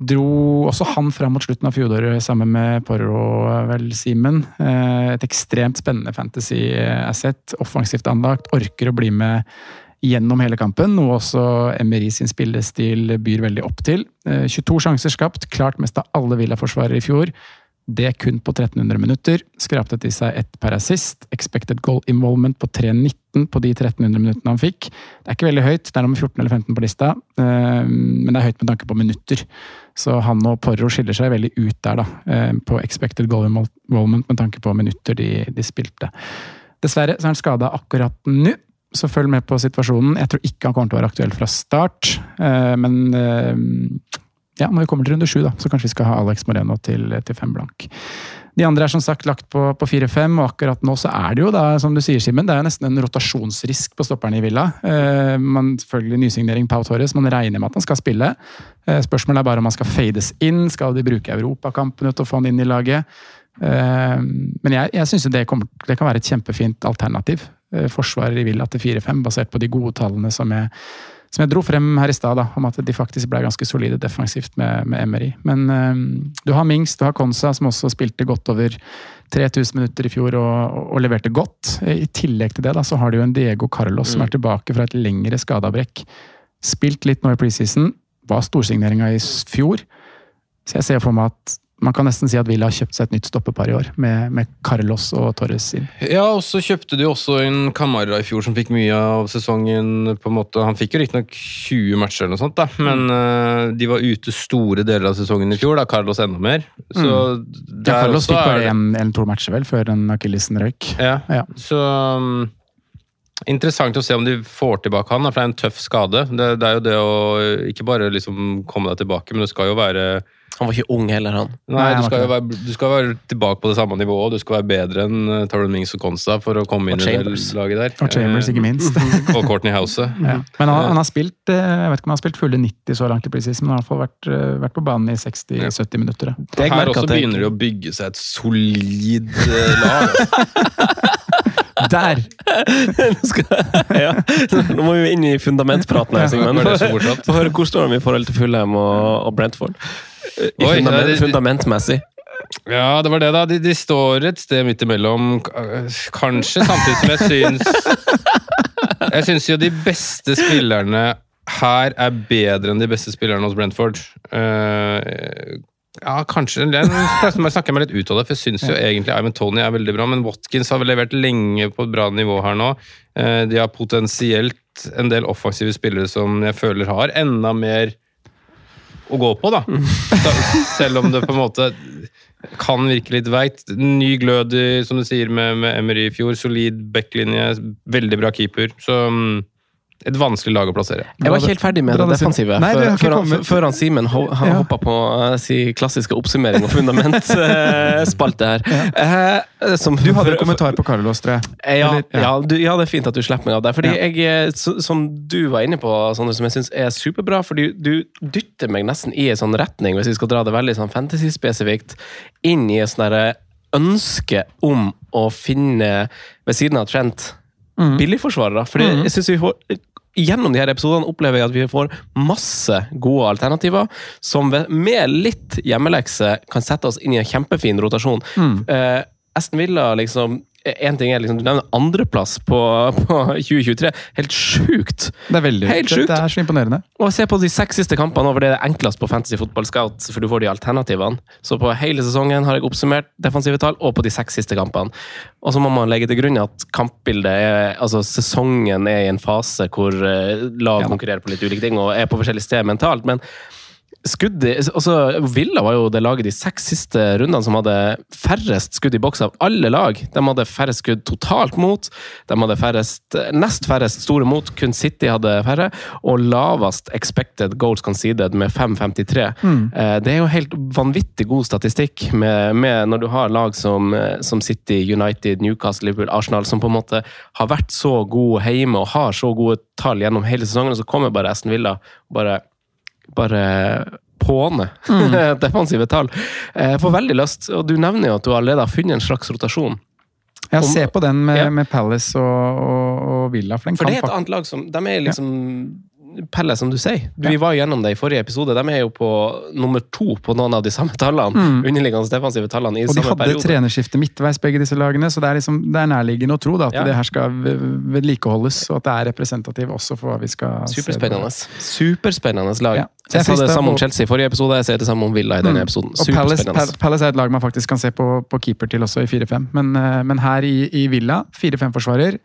Dro også han fram mot slutten av fjoråret sammen med Porro, vel, Simen. Eh, et ekstremt spennende fantasy-asset. Offensivt anlagt, orker å bli med gjennom hele kampen, noe også Emery sin spillestil byr veldig opp til. Eh, 22 sjanser skapt, klart mest av alle Villa-forsvarere i fjor. Det kun på 1300 minutter. Skrapte til seg ett per assist. Expected goal involvement på 3,19 på de 1300 minuttene han fikk. Det er ikke veldig høyt, det er nummer 14 eller 15 på lista, eh, men det er høyt med tanke på minutter. Så han og Porro skiller seg veldig ut der, da, eh, på expected goal involvement med tanke på minutter de, de spilte. Dessverre så er han skada akkurat nå, så følg med på situasjonen. Jeg tror ikke han kommer til å være aktuell fra start, eh, men ja, når vi kommer til runde sju, da, så kanskje vi skal ha Alex Moreno til, til fem blank. De andre er som sagt lagt på, på 4-5, og akkurat nå så er det jo da, som du sier, Simen, det er nesten en rotasjonsrisk på stopperne i Villa. Eh, man, selvfølgelig nysignering Pau Torres, man regner med at han skal spille. Eh, spørsmålet er bare om han skal fades inn, skal de bruke europakampene til å få han inn i laget? Eh, men jeg, jeg syns det, det kan være et kjempefint alternativ. Eh, forsvarer i Villa til 4-5, basert på de gode tallene som jeg, som jeg dro frem her i stad, om at de faktisk ble ganske solide defensivt med, med Emery. Men eh, du har Mings, du har Konsa, som også spilte godt over 3000 minutter i fjor og, og, og leverte godt. Eh, I tillegg til det da, så har du jo en Diego Carlos som er tilbake fra et lengre skadeavbrekk. Spilt litt nå i preseason, var storsigneringa i fjor. Så jeg ser for meg at man kan nesten si at Villa har kjøpt seg et nytt stoppepar i år, med, med Carlos og Torres inn. Ja, og så kjøpte de også en Kamara i fjor som fikk mye av sesongen. på en måte. Han fikk jo riktignok 20 matcher, eller noe sånt, da, men eh, de var ute store deler av sesongen i fjor. da, Carlos enda mer. Så Ja, der Carlos fikk bare det- en eller to matcher vel, før den akillesen røyk. Ja, Ja. så um, Interessant å se om de får tilbake han, da, for det er en tøff skade. Det, det er jo det å ikke bare liksom komme deg tilbake, men det skal jo være Han var ikke ung heller, han. Nei, du skal jo være, du skal være tilbake på det samme nivået. Du skal være bedre enn uh, Taron Mings og Konsta for å komme inn Og i det laget der. Og Chambers, ikke minst. Eh, og Courtney House. Ja. Men han, han har spilt eh, jeg vet ikke om han har spilt fulle 90 så langt i preseason, men han har i hvert fall vært, eh, vært på banen i 60-70 minutter. Det jeg Her også begynner det å bygge seg et solid lag. Der! Nå ja. Nå må vi inn i fundamentpraten her, Sigmund. Høre hvor står de i forhold til Fulham og, og Brentford. Oi, fundament, det- fundamentmessig. Ja, det var det, da. De, de står et sted midt imellom. Kanskje samtidig som jeg syns Jeg syns jo de beste spillerne her er bedre enn de beste spillerne hos Brentford. Uh, ja, kanskje. Jeg jeg snakker meg litt ut av det, for jeg syns jo egentlig Ivan Tony er veldig bra, men Watkins har vel levert lenge på et bra nivå her nå. Eh, de har potensielt en del offensive spillere som jeg føler har enda mer å gå på, da. Selv om det på en måte kan virke litt veit. Ny glød, som du sier, med, med Emery i fjor. Solid backlinje, veldig bra keeper. Så mm, et vanskelig lag å plassere. Jeg var ikke helt ferdig med det defensive Nei, det før, før, han, før han Simen ho, Ja. hoppa på uh, si klassiske oppsummering og fundamentspalte her. Eh, som, Du hadde for- en kommentar på Carlos, tror jeg. Eh, Ja, ja. du, ja, det er fint at du slipper meg av der. Fordi Ja. jeg, eh, så- Som du var inne på, Sander, som jeg syns er superbra. fordi du dytter meg nesten i en sånn retning, hvis vi skal dra det veldig sånn fantasy-spesifikt, inn i et sånn ønske om å finne, ved siden av Trent, billigforsvarere. Fordi jeg synes vi får Gjennom de her episodene opplever jeg at vi får masse gode alternativer, som med litt hjemmelekse kan sette oss inn i en kjempefin rotasjon. Eh, Aston Villa, liksom En ting er liksom, Du nevner andreplass på, på 2023. Helt sjukt! Det er veldig Helt sjukt. det er så imponerende. Og se på de seks siste kampene over det er enklest på Fantasy Football Scout, for du får de alternativene. Så på hele sesongen har jeg oppsummert defensive tall, og på de seks siste kampene. Og så må man legge til grunn at kampbildet er Altså, sesongen er i en fase hvor eh, lag Ja konkurrerer på litt ulike ting og er på forskjellig sted mentalt, men skudd i altså, Villa var jo det laget de seks siste rundene som hadde færrest skudd i boks av alle lag. De hadde færrest skudd totalt mot, de hadde færrest, nest færrest store mot, kun City hadde færre, og lavest expected goals conceded med 5,53. Mm. Eh, Det er jo helt vanvittig god statistikk med, med når du har lag som, eh, som City, United, Newcastle, Liverpool, Arsenal, som på en måte har vært så gode hjemme og har så gode tall gjennom hele sesongen, og så kommer bare Aston Villa og bare bare påne defensive tall. Jeg får veldig lyst, og du nevner jo at du allerede har funnet en slags rotasjon. Ja, Om- se på den med, Ja. med Palace og, og, og Villa. For, For det er et annet lag som De er liksom Pelle, som du sier. Vi var gjennom det i forrige episode. De er jo på nummer to på noen av de samme tallene. Mm. Underliggende defensive tallene i Og de hadde periode. trenerskifte midtveis, begge disse lagene, så det er, liksom, det er nærliggende å tro da, at Ja. det her skal vedlikeholdes, og at det er representativt også for hva vi skal Superspennende. se. Superspennende lag. Ja. Jeg sa det samme om Chelsea i forrige episode, jeg sier det samme om Villa i denne Mm. episoden. Og Palace, Palace er et lag man faktisk kan se på, på keeper til også i 4-5. Men, eh, men her i, i Villa, 4-5-forsvarer.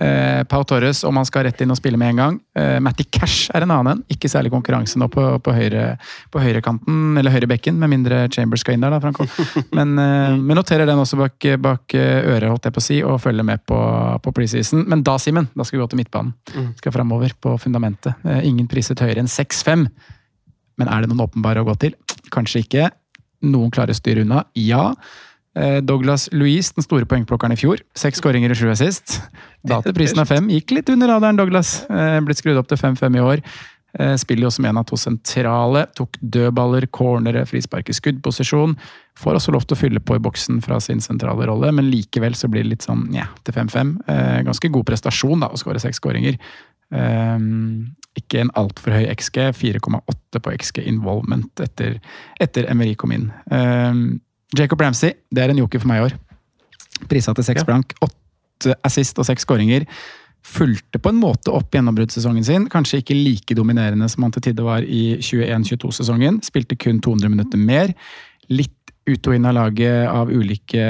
Eh, Pau Torres, om han skal rett inn og spille med en gang. Eh, Matty Cash er en annen en. Ikke særlig konkurranse nå på, på, høyre, på høyrekanten, eller høyrebekken, med mindre Chambers skal inn der, da, Franco. Men, eh, men noterer den også bak, bak eh, øret, holdt jeg på å si, og følger med på, på preseason. Men da, Simen, da skal vi gå til midtbanen. Mm. Skal framover på fundamentet. Eh, ingen priset høyere enn 6-5. Men er det noen åpenbare å gå til? Kanskje ikke. Noen klarer å styre unna? Ja. Eh, Douglas Louise, den store poengplukkeren i fjor. Seks skåringer og sju assist. Da til prisen av fem. Gikk litt under radaren, Douglas. Eh, Blitt skrudd opp til 5-5 i år. Eh, Spiller jo som en av to sentrale. Tok dødballer, cornere, frispark i skuddposisjon. Får også lov til å fylle på i boksen fra sin sentrale rolle, men likevel så blir det litt sånn nja, til 5-5. Eh, Ganske god prestasjon da, å skåre seks skåringer. Um, ikke en altfor høy XG, 4,8 på XG involvement etter, etter Emery kom inn. Um, Jacob Ramsey, det er en joker for meg i år. Prisa til seks blank. Åtte assist og seks skåringer. Fulgte på en måte opp gjennombruddssesongen sin. Kanskje ikke like dominerende som han til tider var i 21-22-sesongen. Spilte kun 200 minutter mer. Litt ut og inn av laget av ulike,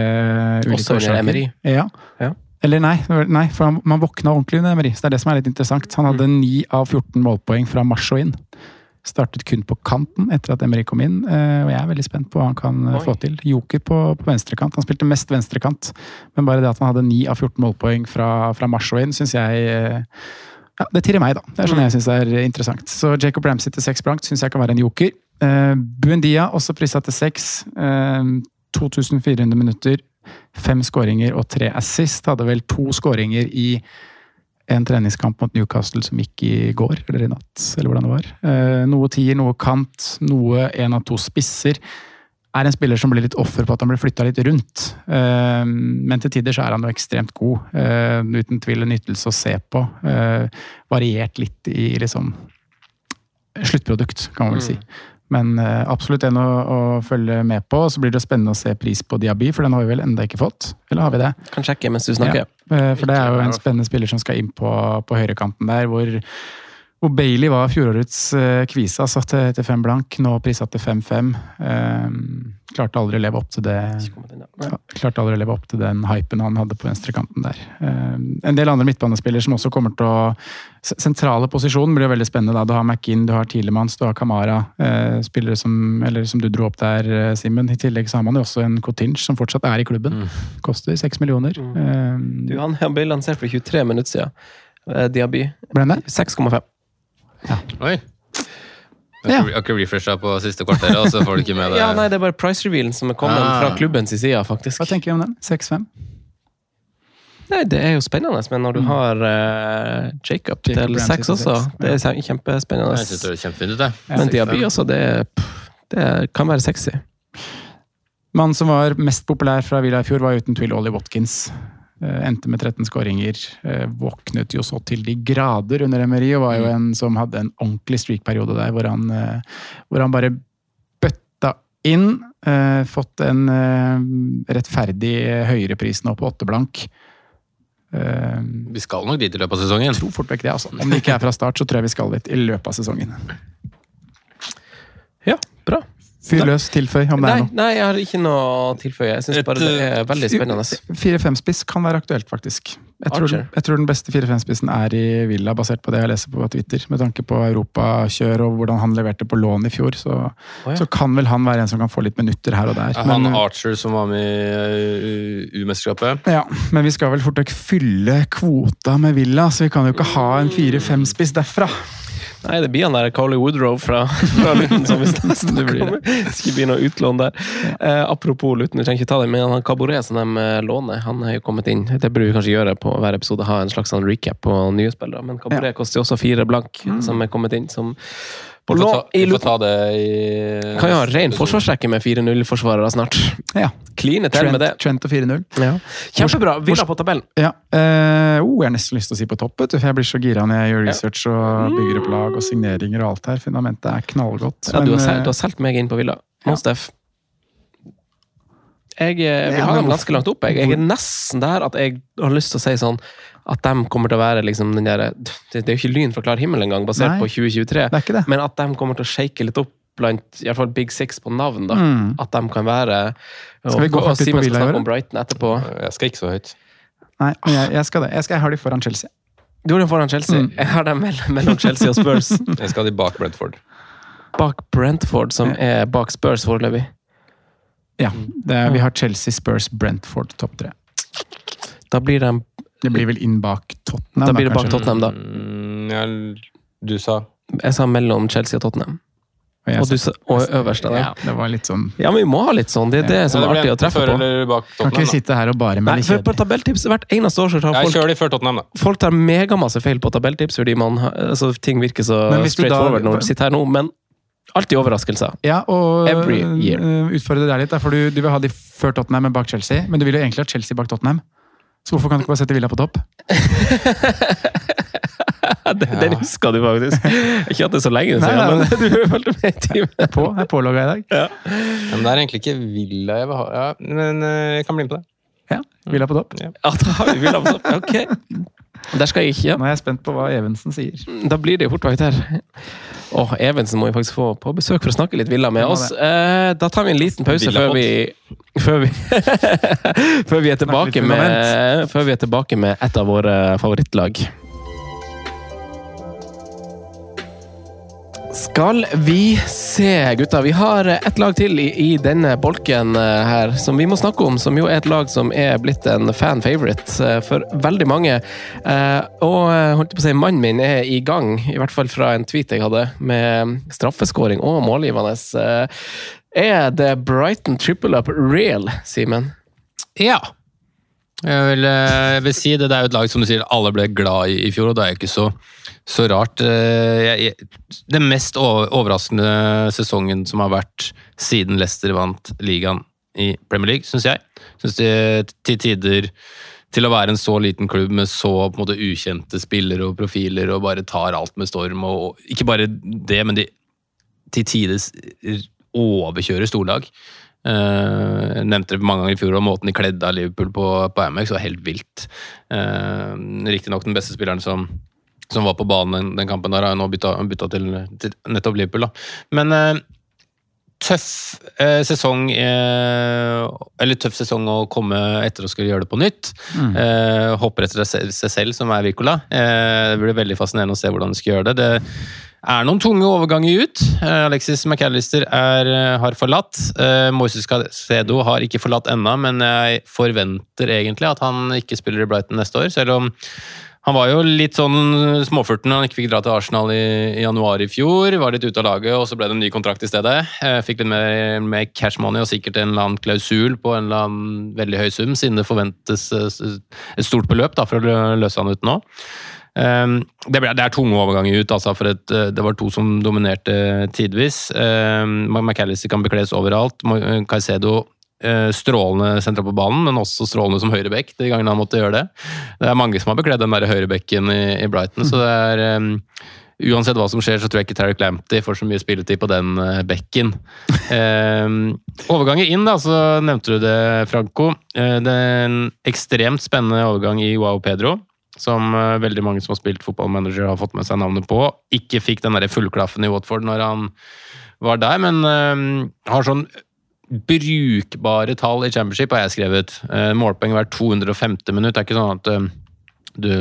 ulike Også årsaker. Emery. Ja. Ja. Eller nei, nei for han, man våkna ordentlig under Emery. Så det er det som er litt interessant. Han hadde Mm. 9 av 14 målpoeng fra mars og inn. Startet kun på kanten etter at Emery kom inn, eh, og jeg er veldig spent på hva han kan eh, Oi. få til. Joker på, på venstrekant. Han spilte mest venstrekant, men bare det at han hadde 9 av 14 målpoeng fra, fra mars og inn, syns jeg eh, ja, Det tirrer meg, da. Det er sånn jeg syns er interessant. Så Jacob Ramsey til seks blankt syns jeg kan være en joker. Eh, Buendia, også prisa til seks. Eh, 2400 minutter, fem skåringer og tre assist. Hadde vel to skåringer i en treningskamp mot Newcastle som gikk i går, eller i natt, eller hvordan det var. Eh, noe tier, noe kant, noe en av to spisser. Er en spiller som blir litt offer på at han blir flytta litt rundt. Eh, men til tider så er han jo ekstremt god. Eh, uten tvil en nytelse å se på. Variert litt i liksom sluttprodukt, kan man vel si. Men eh, absolutt en å, å følge med på. Så blir det spennende å se pris på Diaby, for den har vi vel enda ikke fått? Eller har vi det? Kan sjekke mens du snakker. Ja, eh, for det er jo en spennende spiller som skal inn på, på høyrekanten der, hvor, og Bailey var fjorårets uh, kvise, altså til, til fem blank. Nå prissatt til 5-5. Um, ehm, klarte aldri å leve opp til det klarte aldri å leve opp til den hypen han hadde på venstrekanten der. Um, en del andre midtbanespillere som også kommer til å Sentrale posisjonen blir jo veldig spennende. da. Du har McInn, du har Tilemans, du har Kamara. Uh, spillere som, eller, som du dro opp der, eh, Simen. I tillegg så har man jo også en Cotinge som fortsatt er i klubben. Mm. Koster seks millioner. Mm. Um, du, han ble lansert for 23 minutter siden. Uh, Diaby. 6,5. Ja. Oi. Jeg har ikke refresha på siste kvarter og så får du ikke med deg ja, Nei, det er bare price-revealen som er kommet ah. fra klubbens side, faktisk. Hva tenker du om den? 6-5? Nei, det er jo spennende, men når du mm. har uh, Jacob, Jacob til 6 også, det er kjempespennende. Jeg synes det er kjempefint, det. Men Diaby også, det, det, kan være sexy. Mannen som var mest populær fra Villa i fjor, var uten tvil Ollie Watkins. Eh, endte med 13 skåringer. Eh, våknet jo så til de grader under Emery, og var jo en som hadde en ordentlig streak-periode der, hvor han, eh, hvor han bare bøtta inn. Fått en rettferdig høyrepris nå på åtte blank. Vi skal nok dit i løpet av sesongen. Jeg tror fort vekk det, altså. Om det ikke er fra start, så tror jeg vi skal dit i løpet av sesongen. Ja, bra. Fyr løs, tilføy om det Nei, er noe. nei, jeg har ikke noe å tilføye. Jeg syns Et, bare det er veldig spennende. 4-5-spiss kan være aktuelt, faktisk. Jeg tror, jeg tror den beste 4-5-spissen er i Villa, basert på det jeg leser på Twitter. Med tanke på europakjør og hvordan han leverte på lån i fjor, så, ja. så kan vel han være en som kan få litt minutter her og der. Er han Men, Archer som var med i uh, U-mesterskapet? ja, men vi skal vel fort vekk fylle kvota med Villa, så vi kan jo ikke ha en 4-5-spiss derfra. Nei, det blir han der Coley Woodrow fra, fra Luton som blir det. Det skal bli noe utlån der. Eh, apropos Luton, vi trenger ikke ta det, men han Caboret som de eh, låner, han er jo kommet inn. Det burde vi kanskje gjøre på hver episode, ha en slags sånn recap på nye spillere. Men Caboret koster jo også fire blank, som er kommet inn som får ta, vi får ta det i Kan jo ha ren forsvarsrekke med 4-0-forsvarere snart. Ja. Kline til med det. Trent og 4-0. Ja. Kjempebra. Villa på tabellen. Ja. Uh, oh, jeg har nesten lyst til å si på topp, for jeg blir så gira når jeg gjør research og bygger opp lag og signeringer og alt her. Fundamentet er knallgodt. Ja, du, har solgt, eh, du har solgt meg inn på Villa. Monsteff. Jeg jeg vil Ja, ha dem ganske langt opp. Jeg. jeg er nesten der at jeg har lyst til å si sånn at de kommer til å være liksom den der, Det er jo ikke lyn fra klar himmel engang, basert Nei, på 2023. det er ikke det. Men at de kommer til å shake litt opp blant i hvert fall Big Six på navn. da. Mm. At de kan være Skal vi gå og, hardt ut på Villa i år, om Brighton etterpå. Jeg skal ikke så høyt. Nei, men jeg, jeg skal det. Jeg, skal, jeg har de foran Chelsea. Du har dem foran Chelsea. Mm. Jeg har dem mell- mellom Chelsea og Spurs. Jeg skal ha de bak Brentford. Bak Brentford, som er bak Spurs foreløpig. Ja, det er, Vi har Chelsea, Spurs, Brentford topp tre. Da blir de Det blir vel inn bak Tottenham. Da blir det bak. Tottenham, da. Mm, ja, du sa Jeg sa mellom Chelsea og Tottenham. Og jeg Og, du, sa- og øverst av det. Ja, det var litt sånn Ja, men vi må ha litt sånn. Det er det som Ja, er det artig å treffe på. Kan ikke vi sitte her og bare melde Nei, på tabelltips hvert eneste år så tar folk, de før Tottenham, da. folk tar megamasse feil på tabelltips fordi man altså, ting virker så straight forward når du sitter her nå, men alltid overraskelser. Ja, og Every year. øh, utfordre deg litt. For du, du vil ha de før Tottenham, men bak Chelsea. Men du vil jo egentlig ha Chelsea bak Tottenham. Så hvorfor kan du ikke bare sette Villa på topp? Den, den huska du faktisk. Ikke at det er så lenge Nei, siden, nei, men du fulgte med i timen. På, jeg er pålogga i dag. Ja, men det er egentlig ikke Villa jeg vil ha. Ja, men eh, jeg kan bli med på det. Ja, Villa på topp. Ja, da har vi Villa på topp. Ok. Der skal jeg ikke. Nå er jeg spent på hva Evensen sier. Da blir det jo fort vakt her. Åh, Evensen må vi faktisk få på besøk for å snakke litt Villa med oss. Eh, da tar vi en liten pause før vi før vi, før vi er tilbake med Før vi er tilbake med et av våre favorittlag. Skal vi se, gutta. Vi har et lag til i, i denne bolken eh, her som vi må snakke om. Som jo er et lag som er blitt en fan favorite eh, for veldig mange. Eh, og holdt på å si, mannen min er i gang, i hvert fall fra en tweet jeg hadde, med straffeskåring og målgivende. Er det Brighton triple up real, Simen? Ja. Jeg vil, jeg vil si det. Det er jo et lag som du sier alle ble glad i i fjor, og det er jo ikke så, så rart. Eh, Jeg, jeg, den mest overraskende sesongen som har vært siden Leicester vant ligaen i Premier League, syns jeg. Syns det til tider til å være en så liten klubb med så måte ukjente spillere og profiler og bare tar alt med storm. og og Ikke bare det, men de til tides overkjører storlag. Uh, nevnte det mange ganger i fjor, og måten de kledde av Liverpool på, på Amex var helt vilt. Uh, Riktignok den beste spilleren som, som var på banen den, den kampen, der har jo nå bytta, bytta til, til nettopp Liverpool. Da. Men eh, tøff eh, sesong eh, Eller tøff sesong å komme etter å skulle gjøre det på nytt. Mm. Eh, hopper etter seg selv, som er Wirkola. Eh, det blir veldig fascinerende å se hvordan de skal gjøre det. Det er noen tunge overganger ut. Eh, Alexis McAllister er, eh, har forlatt. Moises Casedo har ikke forlatt ennå, men jeg forventer egentlig at han ikke spiller i Brighton neste år. Selv om han var jo litt sånn småfurten han ikke fikk dra til Arsenal i, i januar i fjor. Var litt ute av laget, og så ble det en ny kontrakt i stedet. Eh, Fikk litt mer, mer cash money og sikkert en eller annen klausul på en eller annen veldig høy sum, siden det forventes eh, et stort beløp da, for å løse han ut nå. Um, det, ble, det er tunge overganger ut, altså, for et, eh, det var to som dominerte tidvis. Um, McAllister kan bekles overalt. Caicedo strålende sentralt på banen, men også strålende som høyreback de gangene han måtte gjøre det. Det er mange som har bekledd den høyrebekken i, i Brighton, så det er um, Uansett hva som skjer, så tror jeg ikke Tarek Lamptey får så mye spilletid på den uh, bekken. Um, overganger inn, da, så nevnte du det, Franco. Uh, det er en ekstremt spennende overgang i Wow Pedro som uh, veldig mange som har spilt fotballmanager har fått med seg navnet på. Ikke fikk den der fullklaffen i Watford når han var der, men uh, har sånn brukbare tall i championship, har jeg skrevet. Uh, målpoeng hvert 250 minutt. Det er ikke sånn at uh, du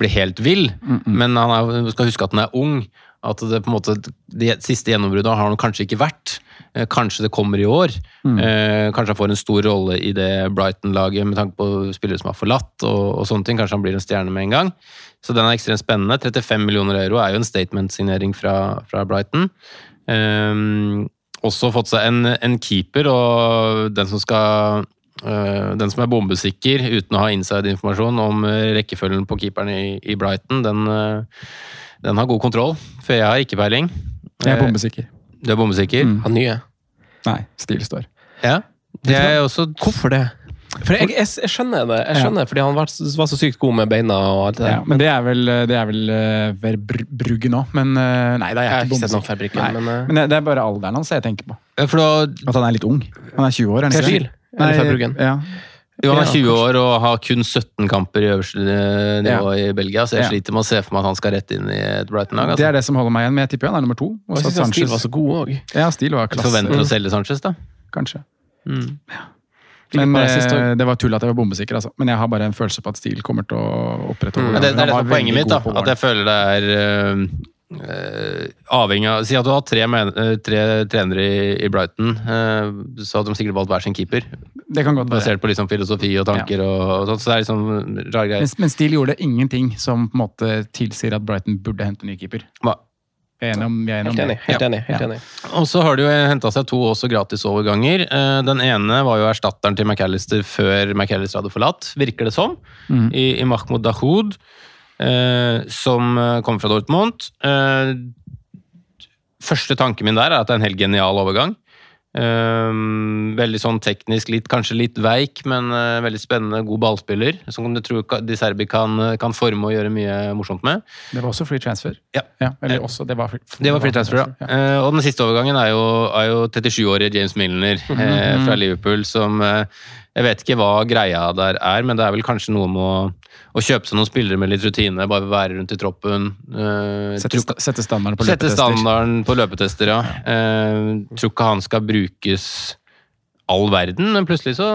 blir helt vill. Men han er, skal huske at han er ung. At det på en måte, det siste gjennombruddet har han kanskje ikke vært. Eh, Kanskje det kommer i år. Eh, kanskje han får en stor rolle i det Brighton-laget med tanke på spillere som har forlatt. og, og sånne ting. Kanskje han blir en stjerne med en gang. Så den er ekstremt spennende. 35 millioner euro er jo en statement-signering fra, fra Brighton. Um, også fått seg en, en keeper, og den som skal øh, den som er bombesikker uten å ha inside-informasjon om rekkefølgen på keeperen i, Brighton, den, øh, den har god kontroll. For jeg har ikke peiling. Jeg er Eh, bombesikker. Du er bombesikker? Mm. Han nye. Nei, stil står. Ja. Det er også Hvorfor det? For jeg, jeg, jeg skjønner det, jeg skjønner, fordi han var, var så sykt god med beina og alt det der. Ja, men det er vel, det er vel uh, Verbruggen òg. Men uh, nei, da er Jeg har jeg ikke ikke sett noen. Fabrikken, Nei, men, uh, Men det, det er bare alderen hans jeg tenker på. For da, At han er litt ung. Han er 20 år. er det? Verbruggen. Ja. jo, han er 20 år og har kun 17 kamper i øverste nivå nivå i Belgia, så jeg Ja. sliter med å se for meg at han skal rett inn i et Brighton-lag. Det Altså. er det som holder meg igjen, men jeg tipper han er nummer to. Og jeg synes Stil var så god òg. Ja, stil var Jeg klasse. forventer å selge Sanchez, da. Kanskje. Mm. Men eh, det var tull at jeg var bombesikker, altså. Men jeg har bare en følelse på at Stil kommer til å opprettholde mm. det, det er det er poenget mitt. da, At jeg føler det er øh, avhengig av Si at du har tre, men, tre trenere i, i Brighton, øh, så hadde de sikkert valgt hver sin keeper. Det kan godt være. Basert på liksom filosofi og tanker og, og sånt. Så det er liksom rare greier. Men, men Stil gjorde ingenting som på en måte tilsier at Brighton burde hente ny keeper. Hva? Vi er enige om, vi er enige om Helt enig. det. helt enig, helt Ja. enig. Og så har de jo henta seg to også gratisoverganger. Eh, Den ene var jo erstatteren til McAllister før McAllister hadde forlatt, virker det som. mm. I, i Mahmoud Dahoud, eh, som kom kommer fra Dortmund. Eh, første tanken min der er at det er en helt genial overgang. Eh, veldig sånn teknisk, litt, kanskje litt veik, men uh, veldig spennende, god ballspiller. Som du tror de Serbi kan, kan forme og gjøre mye morsomt med. Det var også free transfer. Ja. eller også, det var free, Det var free transfer, ja. Eh, og den siste overgangen er jo, jo 37-årige James Milner uh, fra Liverpool, som eh, Jeg vet ikke hva greia der er, men det er vel kanskje noe med å, å kjøpe seg noen spillere med litt rutine, bare være rundt i troppen. Uh, Sette, sta- sette standarden på Sette løpetester. standarden på løpetester, ja. Uh, tror ikke han skal brukes all verden, men plutselig så,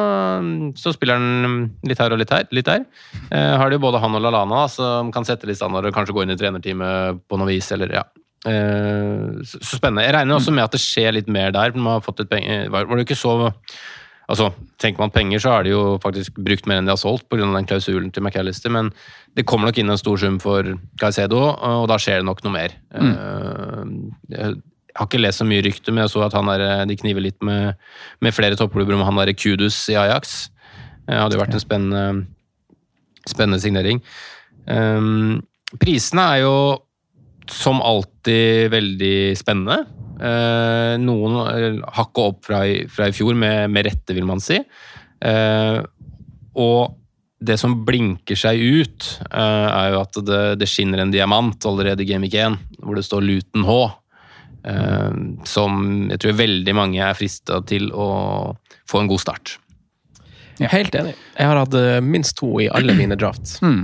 så spiller han litt her og litt her. Litt her. Eh, har det jo både han og Lalana som kan sette litt standard og kanskje gå inn i trenerteamet på noe vis, eller ja. Eh, så, så spennende. Jeg regner også med at det skjer litt mer der. Man har fått et penge, Var, var det ikke så Altså, Tenker man penger, så er de jo faktisk brukt mer enn de har solgt pga. den klausulen til McAllister, men det kommer nok inn en stor sum for Caicedo, og da skjer det nok noe mer. Eh, Jeg har ikke lest så mye rykter, men jeg så at han der, de kniver litt med, med flere toppklubber om han der Kudus i Ajax. Det hadde jo vært en spennende, spennende signering. Um, prisene er jo som alltid veldig spennende. Eh, noen hakket opp fra i, fra i fjor, med, med rette, vil man si. Eh, og det som blinker seg ut, eh, er jo at det, det skinner en diamant allerede i Game Week 1, hvor det står Luton H. eh, som jeg tror veldig mange er frista til å få en god start. Helt enig. Jeg har hatt minst to i alle mine drafts. Mm.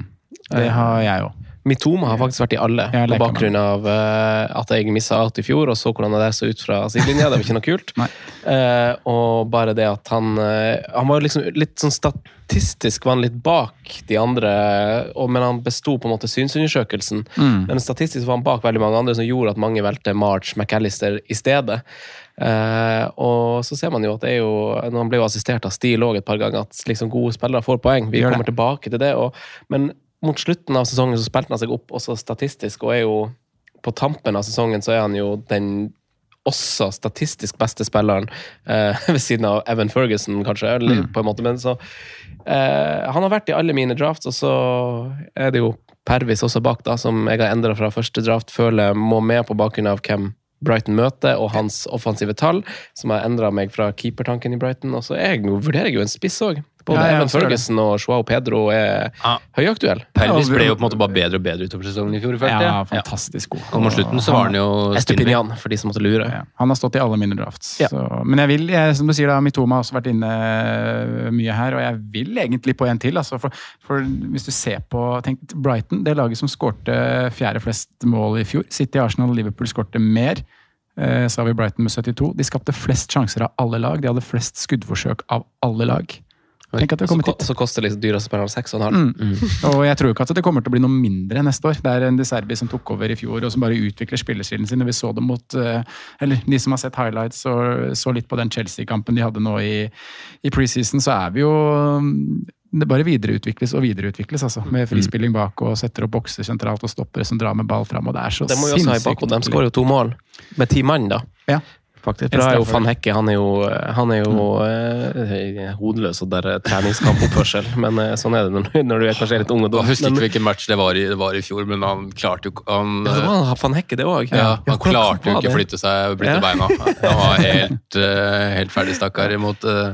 Det har jeg òg. Mitoma har faktisk vært i alle, ja, på bakgrunn av uh, at jeg missa out i fjor og så hvordan det der så ut fra sidelinja. Det var ikke noe kult. Eh, og bare det at han uh, Han var liksom litt sånn statistisk var han litt bak de andre, og, men han besto på en måte synsundersøkelsen. Mm. Men statistisk var han bak veldig mange andre, som gjorde at mange valgte March McAllister i stedet. Uh, og så ser man jo at det er jo Når han ble jo assistert av Steele òg et par ganger, at liksom gode spillere får poeng. Vi kommer tilbake til det. Og, men mot slutten av sesongen så spilte han seg opp også statistisk, og er jo på tampen av sesongen så er han jo den også statistisk beste spilleren eh, ved siden av Evan Ferguson, kanskje. eller på en måte, men så eh, Han har vært i alle mine drafts, og så er det jo Pervis også bak, da, som jeg har endra fra første draft, føler må med på bakgrunn av hvem Brighton møter, og hans offensive tall, som har endra meg fra keepertanken i Brighton. Og så jeg, vurderer jeg jo en spiss òg. Både Ja, ja, Evan. Ferguson og Joao Pedro er Ja. høyaktuell. Pervis ble jo på en måte bare bedre og bedre utover sesongen i fjor. følte Ja, fantastisk god. Og mot slutten så var han jo. Estupinian, for de som måtte lure. Ja, han har stått i alle mine drafts. Ja. Så, men jeg vil, jeg, som du sier da, Mitoma har også vært inne øh, mye her, og jeg vil egentlig på en til. Altså, for, for hvis du ser på tenk, Brighton, det laget som skårte fjerde flest mål i fjor. City, Arsenal og Liverpool skårte mer. Eh, så har vi Brighton med 72. De skapte flest sjanser av alle lag. De hadde flest skuddforsøk av alle lag. Tenk at det Så, kommer ko- hit. så koster liksom dyreste spilleren seks og en halv. Mm. Og jeg tror ikke at det kommer til å bli noe mindre neste år. Det er en De Serbi som tok over i fjor, og som bare utvikler spillestilen sin. og Vi så det mot eh, Eller de som har sett highlights og så litt på den Chelsea-kampen de hadde nå i, i preseason, så er vi jo mm, det bare videreutvikles og videreutvikles, altså. Med frispilling bak og setter opp bokser sentralt og stoppere som drar med ball fram. Og det er så Det må vi også ha i bakhodet. De skårer jo to mål med ti mann, da. Ja. Faktisk. For da er jo van Hekke han er jo, han er jo eh, hodeløs og der er treningskampoppførsel. Men eh, sånn er det når, når du er kanskje litt ung og dum. Jeg husker ikke hvilken match det var i, det var i fjor, men han klarte jo han, Ja, det var van Hekke, det òg. ja, han klarte jo ikke å flytte seg og flytte Ja. beina. Han var helt, eh, helt ferdig, stakkar, mot, eh,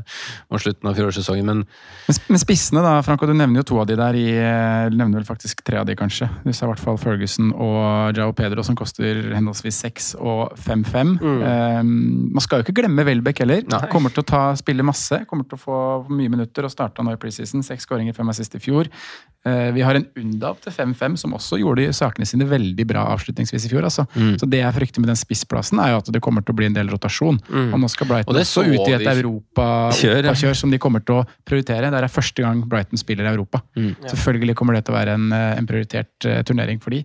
mot slutten av fjorårssesongen. Men Men Men spissene, da, Franco, du nevner jo to av de der. i, eh, Du nevner vel faktisk tre av de, kanskje. Du sa i hvert fall Ferguson og Jao Pedro, som koster henholdsvis 6 og 5-5. Eh, man skal jo ikke glemme Welbeck heller. Kommer til å ta, spille masse. Kommer til å få mye minutter og starta nå i preseason. Seks skåringer, fem assist i fjor. Eh, vi har en Undav til 5-5 som også gjorde sakene sine veldig bra avslutningsvis i fjor. Altså. Så det jeg frykter med den spissplassen, er jo at det kommer til å bli en del rotasjon. Mm. Og nå skal Brighton også så ut i et europakjør Europa ja. Europa som de kommer til å prioritere. Det er første gang Brighton spiller i Europa. Mm. Selvfølgelig kommer det til å være en, eh, en prioritert uh, turnering for de.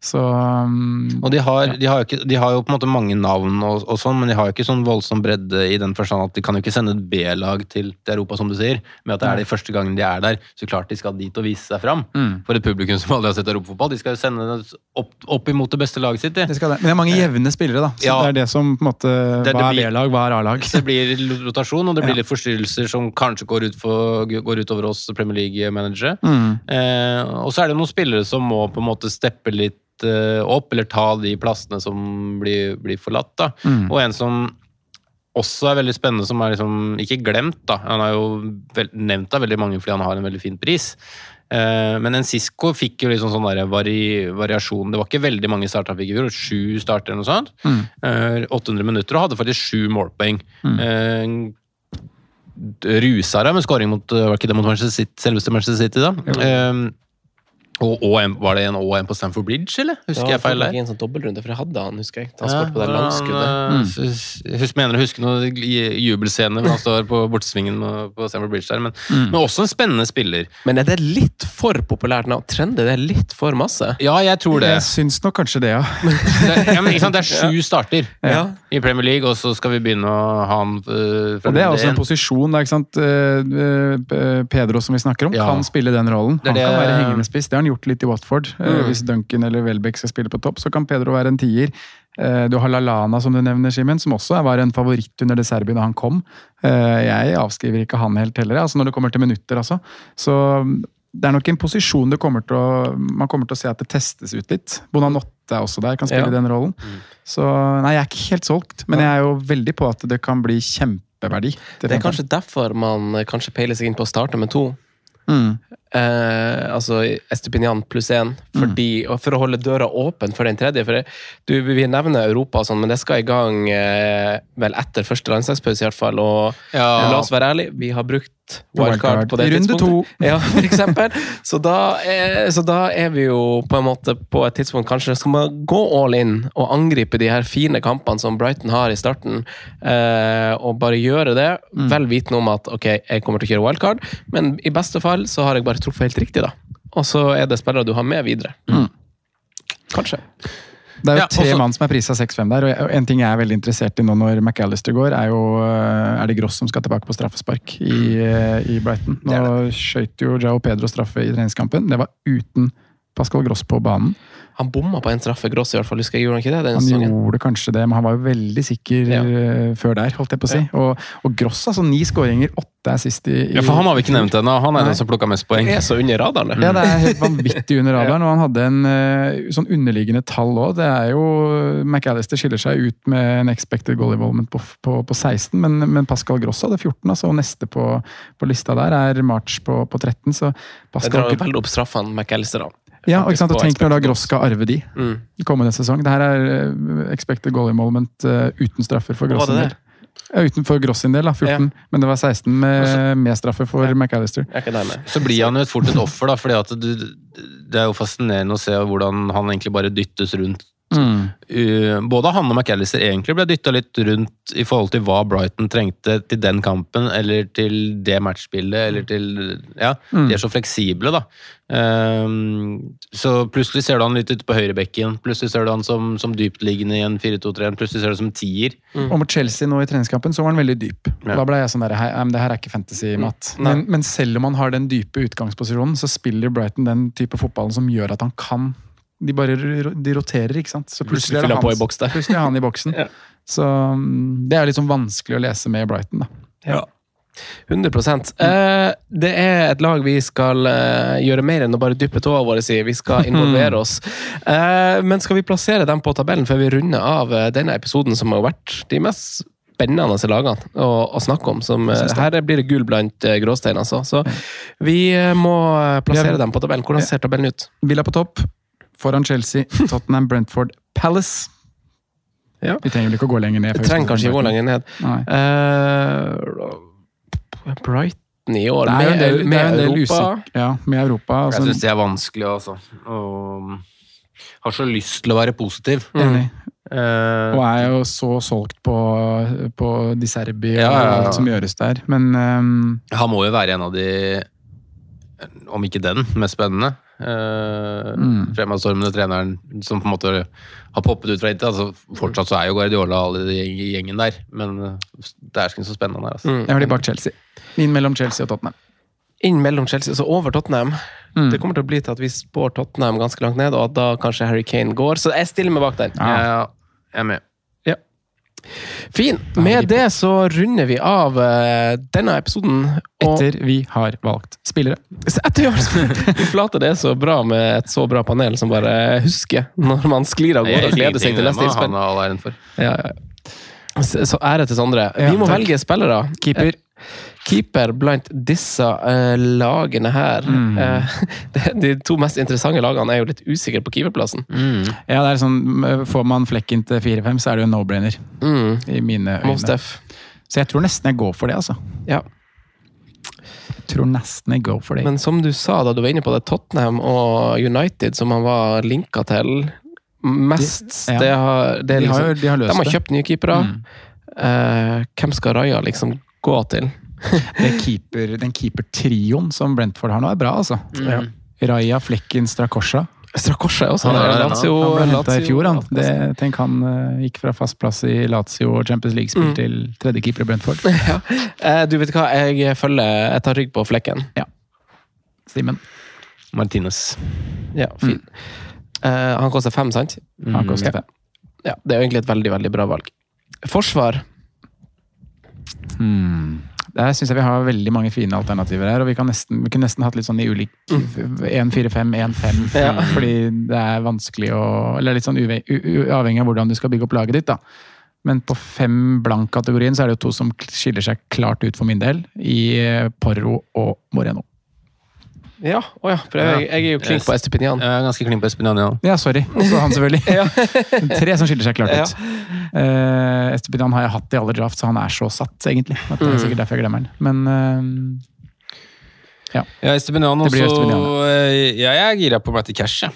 Så um, Og de har, de, har ikke, de har jo på en måte mange navn, og, og sånn, men de har jo ikke sånn voldsom bredde i den forstand at de kan jo ikke sende et B-lag til, til Europa, som du sier. Med at det er de første gangen de er der. Så klart de skal dit og vise seg fram. Mm. For et publikum som aldri har sett europafotball. De skal jo sende det opp, opp imot det beste laget sitt. de. det skal det. Men det er mange jevne spillere, da. Så Ja. det er det som på en måte Det- det Hva er B-lag, hva er A-lag? Det blir rotasjon, og det blir Ja. litt forstyrrelser som kanskje går, ut for, går utover oss Premier League-managere. Mm. Eh, og så er det noen spillere som må på en måte steppe litt eh, opp, eller ta de plassene som blir, blir forlatt. Da. Mm. Og en som også er veldig spennende, som er liksom ikke glemt. da. Han er jo nevnt av veldig mange fordi han har en veldig fin pris. Eh, men en Sisko fikk jo liksom sånn der vari, variasjon. Det var ikke veldig mange starter han fikk i fjor, sju starter eller noe sånt. Mm. Eh, 800 minutter og hadde faktisk sju målpoeng. Mm. Eh, rusa deg med scoring mot, eh, var ikke det mot Manchester City, selveste Manchester City, da. Eh, og, og en, var det en og en på Stamford Bridge, eller? Husker jeg feil der? En sånn dobbeltrunde, for jeg hadde han, husker jeg. Han Ja, på det langskuddet. eh, Husk, mener å huske noen jubelscener hvor han står på bortesvingen på- Stamford Bridge der, men, Mm. men også en spennende spiller. Men er det litt for populært nå? Trender det litt for masse? Ja, jeg tror det. Jeg syns nok kanskje det, ja. Det, ja, men, ikke sant? det er sju starter Ja. i Premier League, og så skal vi begynne å ha han øh, fra Og det er også en posisjon. der, ikke sant? Eh, eh, Pedro, som vi snakker om, Ja. kan spille den rollen. Det er Han kan det- være hengende spiss. Det har han gjort litt i Watford. Eh, Mm. Hvis Duncan eller Welbeck skal spille på topp, så kan Pedro være en tier. Eh, Du har Lalana, som du nevner, Simen, som også var en favoritt under det Serbia da han kom. Eh, Jeg avskriver ikke han helt heller, altså når det kommer til minutter. Altså. Så mm, det er nok en posisjon det kommer til å, man kommer til å se at det testes ut litt. Bonanotte er også der, kan spille Ja. den rollen. Så nei, jeg er ikke helt solgt, men jeg er jo veldig på at det kan bli kjempeverdi. Det er kanskje derfor man kanskje peiler seg inn på å starte med to. Mm. Eh, altså Estepinian pluss én, fordi, mm. for å holde døra åpen for den tredje. For det, du, vi nevner Europa, og sånn, men det skal i gang eh, vel etter første landslagspause. i hvert fall, og Ja. La oss være ærlige, vi har brukt wildcard på det runde tidspunktet. Ja, for eksempel. Så da, er, så da er vi jo på en måte på et tidspunkt Kanskje skal man gå all in og angripe de her fine kampene som Brighton har i starten, eh, og bare gjøre det, vel vitende om at ok, jeg kommer til å kjøre wildcard, men i beste fall så har jeg bare truffet helt riktig, da. Og så er det spillere du har med videre. Kanskje. Det er jo Ja, tre også- mann som er prisa 6-5 der, og en ting jeg er veldig interessert i nå når McAllister går, er jo eh, Er det Gross som skal tilbake på straffespark i, eh, i Brighton? Nå skøyt jo Jao Pedro straffe i treningskampen. Det var uten Pascal Gross på banen. Han bomma på en straffe, Gross i hvert fall. Husker jeg, gjorde han ikke det? den Han sesongen? gjorde kanskje det, men han var jo veldig sikker Ja. eh, før der, holdt jeg på å si. Og, og Gross, altså ni skåringer, åtte assist i, i Ja, for han har vi ikke nevnt ennå. Han er Nei. den som plukka mest poeng. Det er så under radaren, det. Ja, det er helt vanvittig under radaren. Og han hadde en eh, sånn underliggende tall òg. Det er jo McAllister skiller seg ut med en expected goal involvement på, på, på 16, men, men Pascal Gross hadde 14, altså, og neste på, på lista der er March på, på 13. Så Jeg Pascal drar jo veldig opp straffene McAllister, da. Ja, og ikke sant? og Tenk når da Gross skal arve de Mm. kommende sesong. Det her er eh, expected goal involvement uh, uten straffer for Gross sin del. Ja, utenfor Gross sin del, da, 14. Men det var 16 med, med straffer for McAllister. Er der med. Så blir han jo fort et offer, da, fordi du, det er jo fascinerende å se hvordan han egentlig bare dyttes rundt Mm. Uh, både han og McAllister egentlig ble dytta litt rundt i forhold til hva Brighton trengte til den kampen, eller til det matchspillet, eller til Ja, Mm. de er så fleksible, da. Um, så plutselig ser du han litt ute på høyrebekken, plutselig ser du han som, som dyptliggende i en 4-2-3, plutselig ser du som tier. Og mot Chelsea nå i treningskampen så var han veldig dyp. Ja. Da ble jeg sånn der, hei, det her er ikke fantasy-mat. Men, men selv om han har den dype utgangsposisjonen, så spiller Brighton den type fotballen som gjør at han kan De bare de roterer, ikke sant. Så Plutselig er han. Plutselig er han i boksen. Ja. Så mm, det er sånn vanskelig å lese med Brighton, da. Ja. 100 eh, Det er et lag vi skal eh, gjøre mer enn å bare dyppe tåa våre i. Vi skal involvere oss. Eh, men skal vi plassere dem på tabellen før vi runder av eh, denne episoden, som har vært de mest spennende lagene å, å snakke om? Som, her blir det gull blant gråstein, altså. Så vi må plassere dem på tabellen. Hvordan ser tabellen ut? Villa på topp, foran Chelsea, Tottenham, Brentford, Palace. Ja. Vi trenger vel ikke å gå lenger ned. vi Trenger kanskje ikke gå lenger ned. Eh, Brighton i år, med, del, med del Europa. Ja, med Europa. Jeg Altså, syns det er vanskelig, altså. Og har så lyst til å være positiv. enig. Uh, Og er jo så solgt på, på Di Serbi og Ja, ja, ja. alt som gjøres der. Men um, Han må jo være en av de, om ikke den, mest spennende. Uh, Mm. Fremadstormende treneren som på en måte har poppet ut fra intet. Altså, fortsatt så er jo Guardiola alle i gjengen der, men det er ikke så spennende her. Altså. Mm. jeg har de bak Chelsea. Inn mellom Chelsea og Tottenham. inn mellom Chelsea, så over Tottenham. Mm. Det kommer til å bli til at vi spår Tottenham ganske langt ned, og at da kanskje Harry Kane går. Så jeg stiller meg bak der. Ja, jeg er med. Fin. Med det så runder vi av eh, denne episoden. Og Etter vi har valgt spillere. Etter vi har Vi flater det er så bra med et så bra panel som bare husker når man sklir av gårde og gleder seg til neste innspill. Ja, ja. Så, ære til Sondre. Vi må velge spillere. Keeper. Keeper blant disse uh, lagene her. Mm. uh, de, de to mest interessante lagene er jo litt usikre på keeperplassen. Ja, det er sånn, Får man flekken til 4-5, så er det jo no-brainer. Mm. I mine øyne. Most def. Så jeg tror nesten jeg går for det, altså. Ja. Jeg tror nesten jeg går for det. Men som du sa da du var inne på det, Tottenham og United som han var linka til mest De- ja. det har, det liksom, de, har, jo- de har løst de har kjøpt nye keepere. Mm. Uh, hvem skal Raja liksom gå til? Det keeper, den keepertrioen som Brentford har nå, er bra, altså. Mm. Raja, Flekken, Strakosha. Strakosha er også Han er Lazio, Han ble henta i fjor, han. Det, tenk han eh, gikk fra fast plass i Lazio og Champions League-spill Mm. til tredjekeeper i Brentford. ja. Eh, du vet hva, jeg følger Jeg tar rygg på flekken. Simen. Martinez. Ja, fin. Eh, han koster fem, sant? Han koster fem. Ja, Det er jo egentlig et veldig veldig bra valg. Forsvar. Hmm. Der syns jeg vi har veldig mange fine alternativer her. og Vi, kan nesten, vi kunne nesten hatt litt sånn i ulik 1-4-5, 1-5. Ja. Fordi det er vanskelig å Eller litt sånn uve- u, u, avhengig av hvordan du skal bygge opp laget ditt. da. Men på fem blank-kategorien så er det jo to som skiller seg klart ut for min del. I Porro og Moreno. Ja, oh ja. For jeg, jeg er jo klink på Estepinian. Jeg er ganske klink på Estepinian Ja, sorry. Også han, selvfølgelig. Ja. Tre som skiller seg klart Ja. ut. Uh, Estepidan har jeg hatt i alle draft, så han er så satt, egentlig. At det er Mm. sikkert derfor jeg glemmer han. Men uh, Ja, ja Det også. Estepinian, eh, Ja, jeg er gira på Matty Cash, jeg.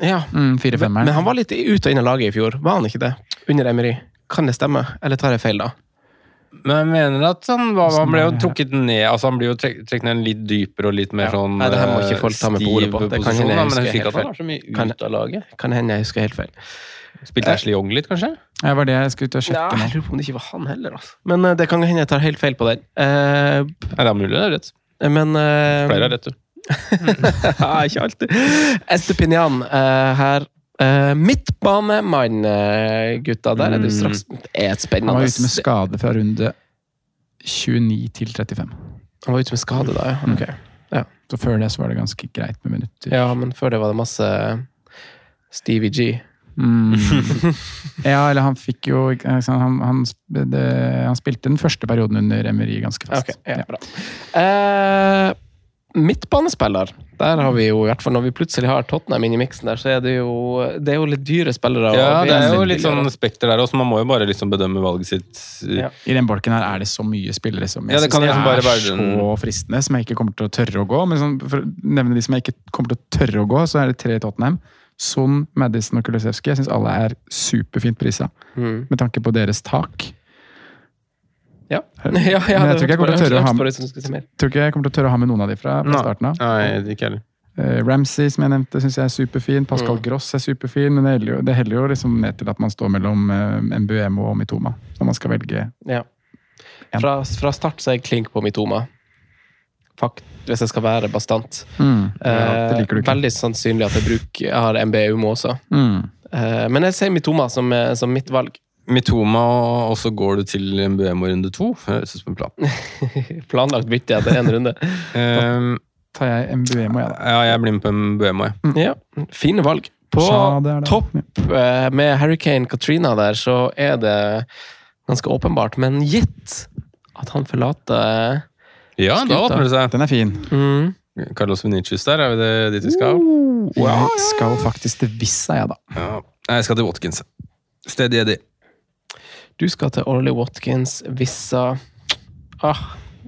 ja. mm, Men, men han var litt ut og inn av laget i fjor, var han ikke det? Under Emery. Kan det stemme? Eller tar jeg feil, da? Men jeg mener at han, var, han ble jo trukket ned altså Han blir jo trek- trukket ned litt dypere og litt mer Ja. sånn Nei, det her må eh, ikke folk ta med på ordet på. Det kan hende jeg husker helt feil. var Kan- hende jeg husker helt feil. Spilte Ashley Young litt, kanskje? Ja, var det jeg skulle ut og Ja, sjekke jeg lurer på om det ikke var han heller. Altså. Men uh, det kan hende jeg tar helt feil på den. Uh, Nei, det er mulig, det er rett. men uh, Flere har rett, du. ja, ikke alltid. Estepinian uh, her. Uh, Midtbanemann, uh, gutta. Der er det Mm. straks er et Han var ute med skade fra runde 29 til 35. Han var ute med skade, da, ja. Okay. ja. Så før det så var det ganske greit med minutter. Ja, men før det var det masse Stevie G. Mm. ja, eller han fikk jo han, han, det, han spilte den første perioden under Emery ganske fast. Ok, ja, bra. Eh, midtbanespiller. Der har vi jo, i hvert fall når vi plutselig har Tottenham inn i miksen der, så er det jo Det er jo litt dyre spillere. Ja, det er jo litt sånn spekter der også. Man må jo bare liksom bedømme valget sitt. Ja. I den bolken her er det så mye spillere som jeg Ja, liksom er så fristende, som jeg ikke kommer til å tørre å gå. Men sånn, for å nevne de som jeg ikke kommer til å tørre å gå, så er det tre i Tottenham. Son, Madison og Kulisevskij. Jeg syns alle er superfint prisa, Mm. med tanke på deres tak. Ja. ja, ja Men jeg tror ikke jeg kommer til å tørre å ha med tror ikke jeg kommer til å tørre å ha med noen av de fra, fra starten av. Nei, ikke heller. Uh, Ramsey, som jeg nevnte, syns jeg er superfin. Pascal Mm. Gross er superfin. Men det heller jo, det heller jo liksom ned til at man står mellom uh, Mbuemo og Mitoma når man skal velge. Ja. Fra, fra start så er jeg klink på Mitoma. Fakt, hvis jeg skal være bastant. Mm. Ja, det liker du ikke. veldig sannsynlig at jeg, bruker, jeg har MBUMO også. Mm. Uh, men jeg ser Mitoma som, som mitt valg. Mitoma, og så går du til Mbuemo runde to. Høres ut som en plan. Planlagt bytte etter én runde. Um, Tar jeg Mbuemo, jeg, da. ja, jeg blir med på Mbuemo. òg, Mm. Ja, fine valg. På Ja, det det. topp eh, med Hurricane Katrina der, så er det ganske åpenbart, men gitt at han forlater Ja, da åpner det seg. Den er fin. mm, Carlos Venicius der, er vi det dit vi skal? Jeg skal faktisk til Vissa, jeg, da. Ja. Jeg skal til Watkins. Steady Eddie. Du skal til Orly Watkins, Vissa ah,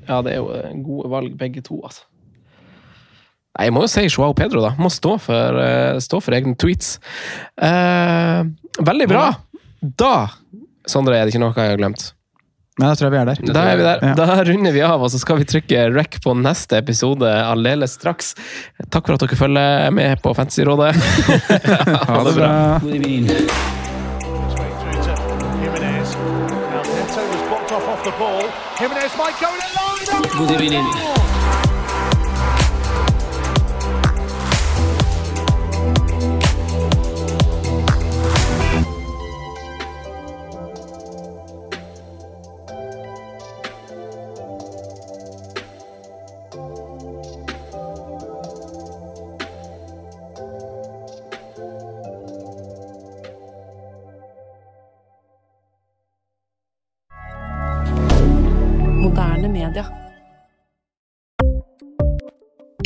Ja, det er jo eh, gode valg, begge to, altså. Nei, jeg må jo si Joao Pedro, da. Må stå for, eh, stå for egne tweets. Eh, veldig bra! Da, Sondre, er det ikke noe jeg har glemt. Nei, da tror jeg vi er der. Da er vi der. Ja. Da runder vi av, og så skal vi trykke rec på neste episode aldeles straks. Takk for at dere følger med på Fantasyrådet. Ha det bra. Jimenez might go in line. God evening.